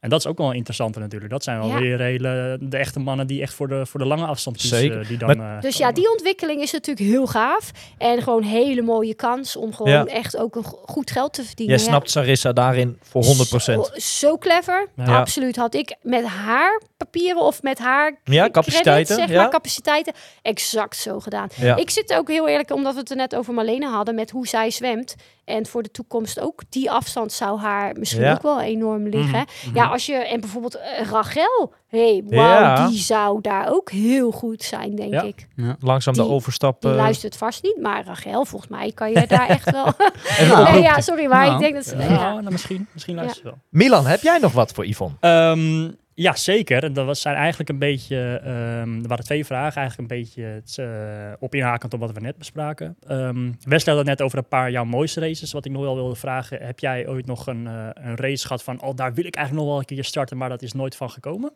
En dat is ook wel een interessante natuurlijk. Dat zijn wel Ja. weer hele, de echte mannen die echt voor de, voor de lange afstand kiezen. Zeker. eh, Die dan, Maar- eh, Dus ja, die ontwikkeling is natuurlijk heel gaaf. En gewoon een hele mooie kans om gewoon Ja. echt ook een go- goed geld te verdienen. Jij ja. snapt Sarissa daarin voor 100%. Zo, zo clever. Ja. Absoluut. Had ik met haar papieren of met haar Ja, capaciteiten, credits, zeg ja. maar, capaciteiten, exact zo gedaan. Ja. Ik zit ook heel eerlijk, omdat we het er net over Marlene hadden, met hoe zij zwemt. En voor de toekomst ook die afstand zou haar misschien Ja. ook wel enorm liggen. Mhm, Ja, als je, en bijvoorbeeld eh, Rachel, hey, wauw, Ja. die zou daar ook heel goed zijn, denk Ja. ik. Langzaam de overstap. Die eh, luistert vast niet, maar Rachel, volgens mij kan je daar echt wel... (laughs) (laughs) Nee, ja, sorry, maar Nou, ik denk dat ze... ja, ja. nou, misschien, misschien luistert ze wel. Milan, heb jij nog wat voor Yvonne? Ehm, ja, zeker. En Dat was, zijn eigenlijk een beetje. ehm, er waren twee vragen, eigenlijk een beetje eh, op inhakend op wat we net bespraken. Ehm Wesley had het net over een paar jouw mooiste races. Wat ik nog wel wilde vragen: heb jij ooit nog een, eh, een race gehad van. Oh, daar wil ik eigenlijk nog wel een keer starten, maar dat is nooit van gekomen?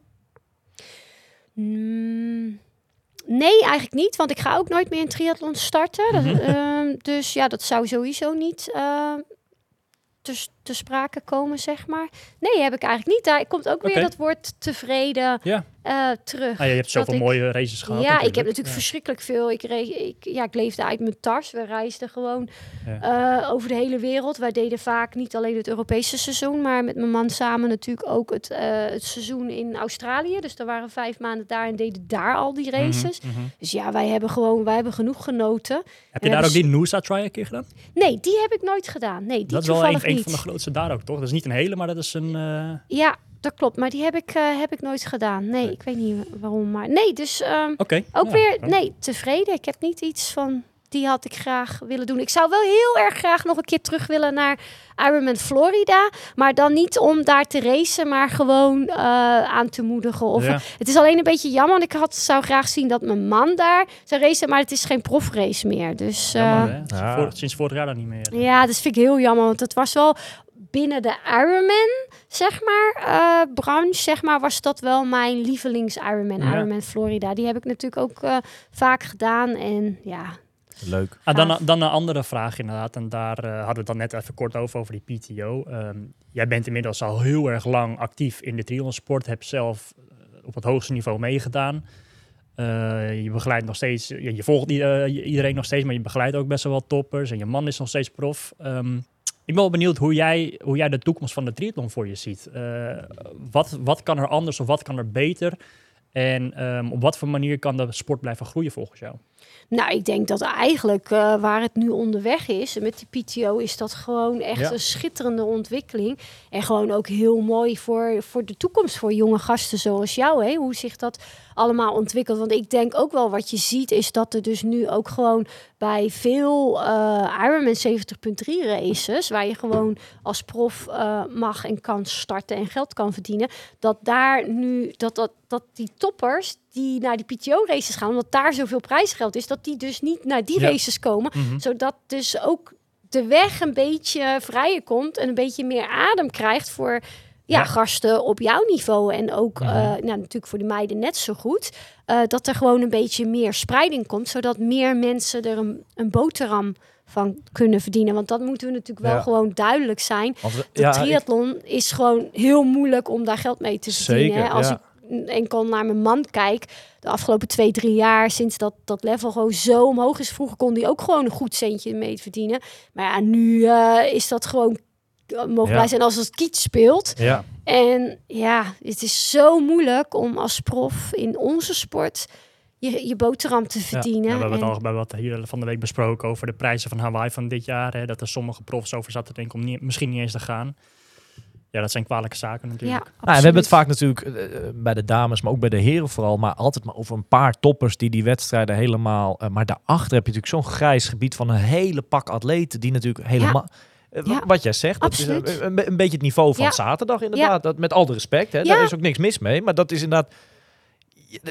Mm, nee, eigenlijk niet, want ik ga ook nooit meer een triathlon starten. Dat, Mhm. ehm, dus ja, dat zou sowieso niet eh, te, s- te sprake komen, zeg maar. Nee, heb ik eigenlijk niet. Daar komt ook weer dat woord tevreden Ja. eh, terug. Ah, je hebt zoveel ik- mooie races gehad. Ja, ik heb natuurlijk Ja. verschrikkelijk veel. Ik, reed, ik, ja, ik leefde uit mijn tas. We reisden gewoon Ja. eh, over de hele wereld. Wij deden vaak niet alleen het Europese seizoen, maar met mijn man samen natuurlijk ook het, eh, het seizoen in Australië. Dus daar waren vijf maanden daar en deden daar al die races. Mhm, mhm. Dus ja, wij hebben gewoon, wij hebben genoeg genoten. Heb je En daar ook die Noosa Try een keer gedaan? Nee, die heb ik nooit gedaan. Nee, die dat is wel een, een van de grootste daar ook, toch? Dat is niet een hele, maar dat is een. eh, Ja, dat klopt. Maar die heb ik, eh, heb ik nooit gedaan. Nee, Nee. ik weet niet waarom. Maar nee, dus ehm, Oké. ook Ja, weer, nee, tevreden. Ik heb niet iets van, die had ik graag willen doen. Ik zou wel heel erg graag nog een keer terug willen naar Ironman Florida. Maar dan niet om daar te racen, maar gewoon eh, aan te moedigen. Of, Ja. Het is alleen een beetje jammer, want ik had, zou graag zien dat mijn man daar zou racen. Maar het is geen profrace meer. Dus eh, Jammer, hè? Ja. Voor- sinds vorig jaar dan niet meer. ja, dat vind ik heel jammer. Want het was wel binnen de Ironman, zeg maar, eh, branche, zeg maar, was dat wel mijn lievelings Ironman. Ja. Ironman Florida. Die heb ik natuurlijk ook eh, vaak gedaan. En ja, Leuk. Ah, dan, dan een andere vraag inderdaad. En daar eh, hadden we het dan net even kort over, over die PTO. Ehm, jij bent inmiddels al heel erg lang actief in de triathlonsport. Heb zelf op het hoogste niveau meegedaan. Eh, je begeleidt nog steeds, je, je volgt iedereen nog steeds, maar je begeleidt ook best wel wat toppers. En je man is nog steeds prof. Ehm, ik ben wel benieuwd hoe jij, hoe jij de toekomst van de triathlon voor je ziet. Eh, wat, wat kan er anders of wat kan er beter? En ehm, op wat voor manier kan de sport blijven groeien volgens jou? Nou, ik denk dat eigenlijk eh, waar het nu onderweg is met die PTO, is dat gewoon echt Ja. een schitterende ontwikkeling. En gewoon ook heel mooi voor, voor de toekomst, voor jonge gasten zoals jou. Hè? Hoe zich dat allemaal ontwikkelt. Want ik denk ook wel wat je ziet, is dat er dus nu ook gewoon bij veel eh Ironman 70.3 races, waar je gewoon als prof eh, mag en kan starten en geld kan verdienen, dat daar nu, dat, dat, dat die toppers die naar die PTO-races gaan, omdat daar zoveel prijsgeld is, dat die dus niet naar die Ja. races komen. Mhm. Zodat dus ook de weg een beetje vrijer komt en een beetje meer adem krijgt voor ja, gasten op jouw niveau. En ook eh, nou, natuurlijk voor de meiden net zo goed. eh, dat er gewoon een beetje meer spreiding komt, zodat meer mensen er een, een boterham van kunnen verdienen. Want dat moeten we natuurlijk wel Ja. gewoon duidelijk zijn. We- De ja, ik- triathlon is gewoon heel moeilijk om daar geld mee te verdienen. Zeker. Als ja. ik enkel naar mijn man kijk, de afgelopen twee, drie jaar, sinds dat dat level gewoon zo omhoog is. Vroeger kon die ook gewoon een goed centje mee verdienen. Maar ja, nu eh, is dat gewoon mogen Ja. blij zijn als het kiet speelt. ja. En ja, het is zo moeilijk om als prof in onze sport je, je boterham te verdienen. Ja, we hebben het al we hebben het hier van de week besproken over de prijzen van Hawaii van dit jaar. Hè, dat er sommige profs over zaten te denken om niet, misschien niet eens te gaan. Ja, dat zijn kwalijke zaken ja, natuurlijk. absoluut. Nou, we hebben het vaak natuurlijk eh, bij de dames, maar ook bij de heren vooral, maar altijd maar over een paar toppers die die wedstrijden helemaal. eh, maar daarachter heb je natuurlijk zo'n grijs gebied van een hele pak atleten die natuurlijk helemaal. eh, Ja, Wat jij zegt, dat absoluut. is een, een, beetje het niveau van Ja. zaterdag inderdaad. Dat, met al de respect, hè, daar is ook niks mis mee. Maar dat is inderdaad,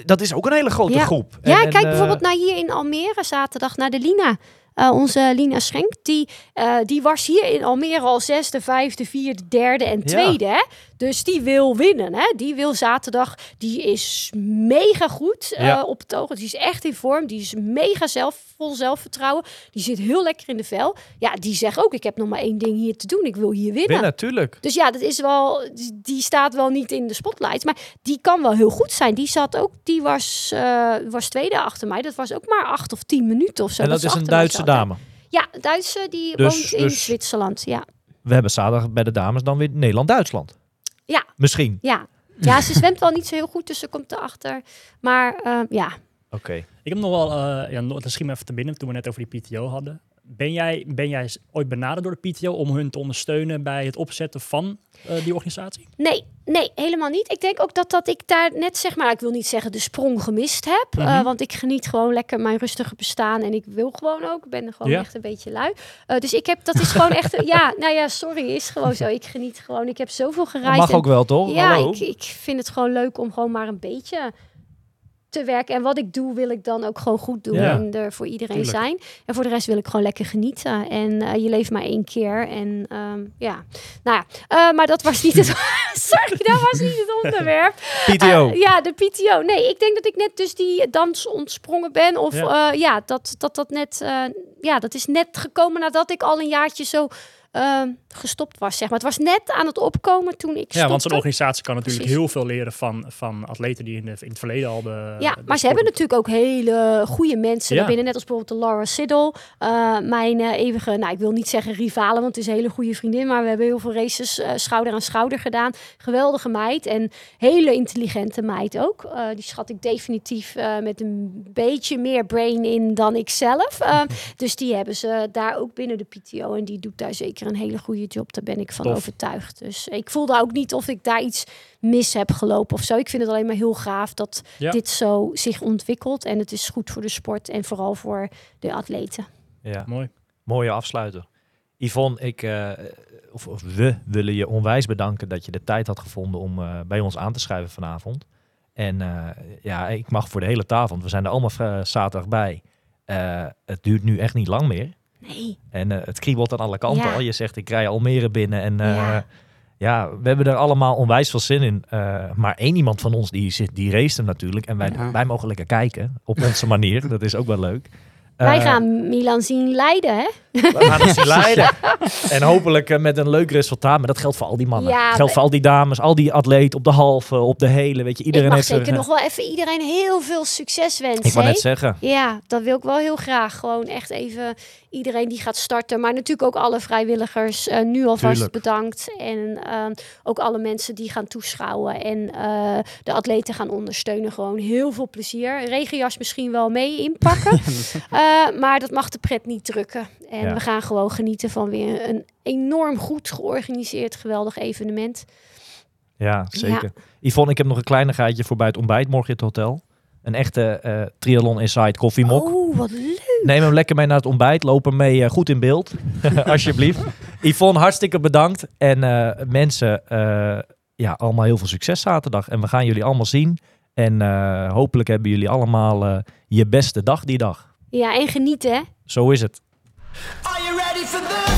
dat is ook een hele grote groep. Ja, En- kijk eh, bijvoorbeeld naar hier in Almere zaterdag naar de Lina. Eh, onze Lina Schenk, die, eh, die was hier in Almere al zesde, vijfde, vierde, derde en Ja. tweede. Hè? Dus die wil winnen. Hè? Die wil zaterdag. Die is mega goed eh, Ja. op het oog. Die is echt in vorm. Die is mega zelf, vol zelfvertrouwen. Die zit heel lekker in de vel. Ja, die zegt ook, ik heb nog maar één ding hier te doen. Ik wil hier winnen. Natuurlijk. Dus ja, dat is wel, die- staat wel niet in de spotlight, maar die kan wel heel goed zijn. Die zat ook, die was, eh, was tweede achter mij. Dat was ook maar acht of tien minuten of zo. En dat is een Duitse dame. Ja, Duitse die Dus- woont in dus- Zwitserland. Ja, We hebben zaterdag bij de dames dan weer Nederland-Duitsland. Ja. Misschien. ja. ja ze zwemt wel niet zo heel goed, dus ze komt erachter. Maar eh, ja, Oké. Ik heb nog wel, eh ja, nog- dat schiet me even te binnen toen we net over die PTO hadden. Ben jij, ben jij ooit benaderd door de PTO om hun te ondersteunen bij het opzetten van eh, die organisatie? Nee, nee, helemaal niet. Ik denk ook dat, dat ik daar net zeg maar, ik wil niet zeggen de sprong gemist heb. eh, Mhm. want ik geniet gewoon lekker mijn rustige bestaan. En ik wil gewoon ook. Ik ben gewoon Ja. echt een beetje lui. Eh, dus ik heb, dat is gewoon echt, (laughs) ja, nou ja, sorry, is gewoon zo. Ik geniet gewoon. Ik heb zoveel Dat gereisd. mag en- ook wel, toch? ja, ik vind het gewoon leuk om gewoon maar een beetje te werken. En wat ik doe, wil ik dan ook gewoon goed doen Ja. en er voor iedereen Tuurlijk. zijn. En voor de rest wil ik gewoon lekker genieten. En eh, je leeft maar één keer. En ehm, ja, nou ja, eh, maar dat was niet het... (laughs) (laughs) Sorry, dat was niet het onderwerp. (laughs) PTO. Eh, ja, de PTO. Nee, ik denk dat ik net dus die dans ontsprongen ben. Of Ja. ja, ja dat, dat dat net... ja, dat is net gekomen nadat ik al een jaartje zo eh, gestopt was, zeg maar. Het was net aan het opkomen toen ik Ja, stopte. want zo'n organisatie kan natuurlijk Precies. heel veel leren van, van atleten die in, de, in het verleden al de. Ja, de maar ze hebben natuurlijk ook hele goede mensen Ja. daarbinnen. Net als bijvoorbeeld de Laura Siddle. eh, mijn eh, eeuwige, nou ik wil niet zeggen rivalen, want het is een hele goede vriendin. Maar we hebben heel veel races eh, schouder aan schouder gedaan. Geweldige meid en hele intelligente meid ook. Die schat ik definitief met een beetje meer brain in dan ik zelf. (laughs) Dus die hebben ze daar ook binnen de PTO. En die doet daar zeker een hele goede job. Daar ben ik van Tof. overtuigd. Dus ik voelde ook niet of ik daar iets mis heb gelopen of zo. Ik vind het alleen maar heel gaaf dat Ja. dit zo zich ontwikkelt. En het is goed voor de sport en vooral voor de atleten. Ja. Mooi. Mooie afsluiter. Yvonne, ik, eh, of, of we willen je onwijs bedanken dat je de tijd had gevonden om eh, bij ons aan te schrijven vanavond. En eh, ja, ik mag voor de hele tafel, want we zijn er allemaal zaterdag bij. Eh, het duurt nu echt niet lang meer. Nee. En eh, het kriebelt aan alle kanten Ja. al. Je zegt, ik rij Almere binnen. En eh, Ja. ja. we hebben er allemaal onwijs veel zin in. Eh, maar één iemand van ons, die, zit, die race hem natuurlijk. En wij, Ja. wij mogen lekker kijken, op onze (laughs) manier. Dat is ook wel leuk. Wij Eh, gaan Milan zien leiden, hè? We gaan het zien leiden. (laughs) En hopelijk eh, met een leuk resultaat. Maar dat geldt voor al die mannen. Ja, geldt voor al die dames, al die atleten op de halve, op de hele. Weet je, iedereen ik mag heeft er- zeker nog wel even iedereen heel veel succes wensen. Ik wou net zeggen. Ja, dat wil ik wel heel graag. Gewoon echt even iedereen die gaat starten. Maar natuurlijk ook alle vrijwilligers eh, nu alvast Tuurlijk. bedankt. En ehm, ook alle mensen die gaan toeschouwen en de atleten gaan ondersteunen. Gewoon heel veel plezier. Regenjas misschien wel mee inpakken. (laughs) Eh, maar dat mag de pret niet drukken. En Ja. we gaan gewoon genieten van weer een enorm goed georganiseerd, geweldig evenement. Ja, zeker. Yvonne, ik heb nog een kleinigheidje voor bij het ontbijt morgen in het hotel. Een echte eh Triathlon Inside koffiemok. Oh, wat leuk. Neem hem lekker mee naar het ontbijt. Loop hem mee eh, goed in beeld. (laughs) Alsjeblieft. Yvonne, hartstikke bedankt. En mensen, ja, allemaal heel veel succes zaterdag. En we gaan jullie allemaal zien. En hopelijk hebben jullie allemaal je beste dag die dag. Ja, en genieten hè. Zo is het. Are you ready for this?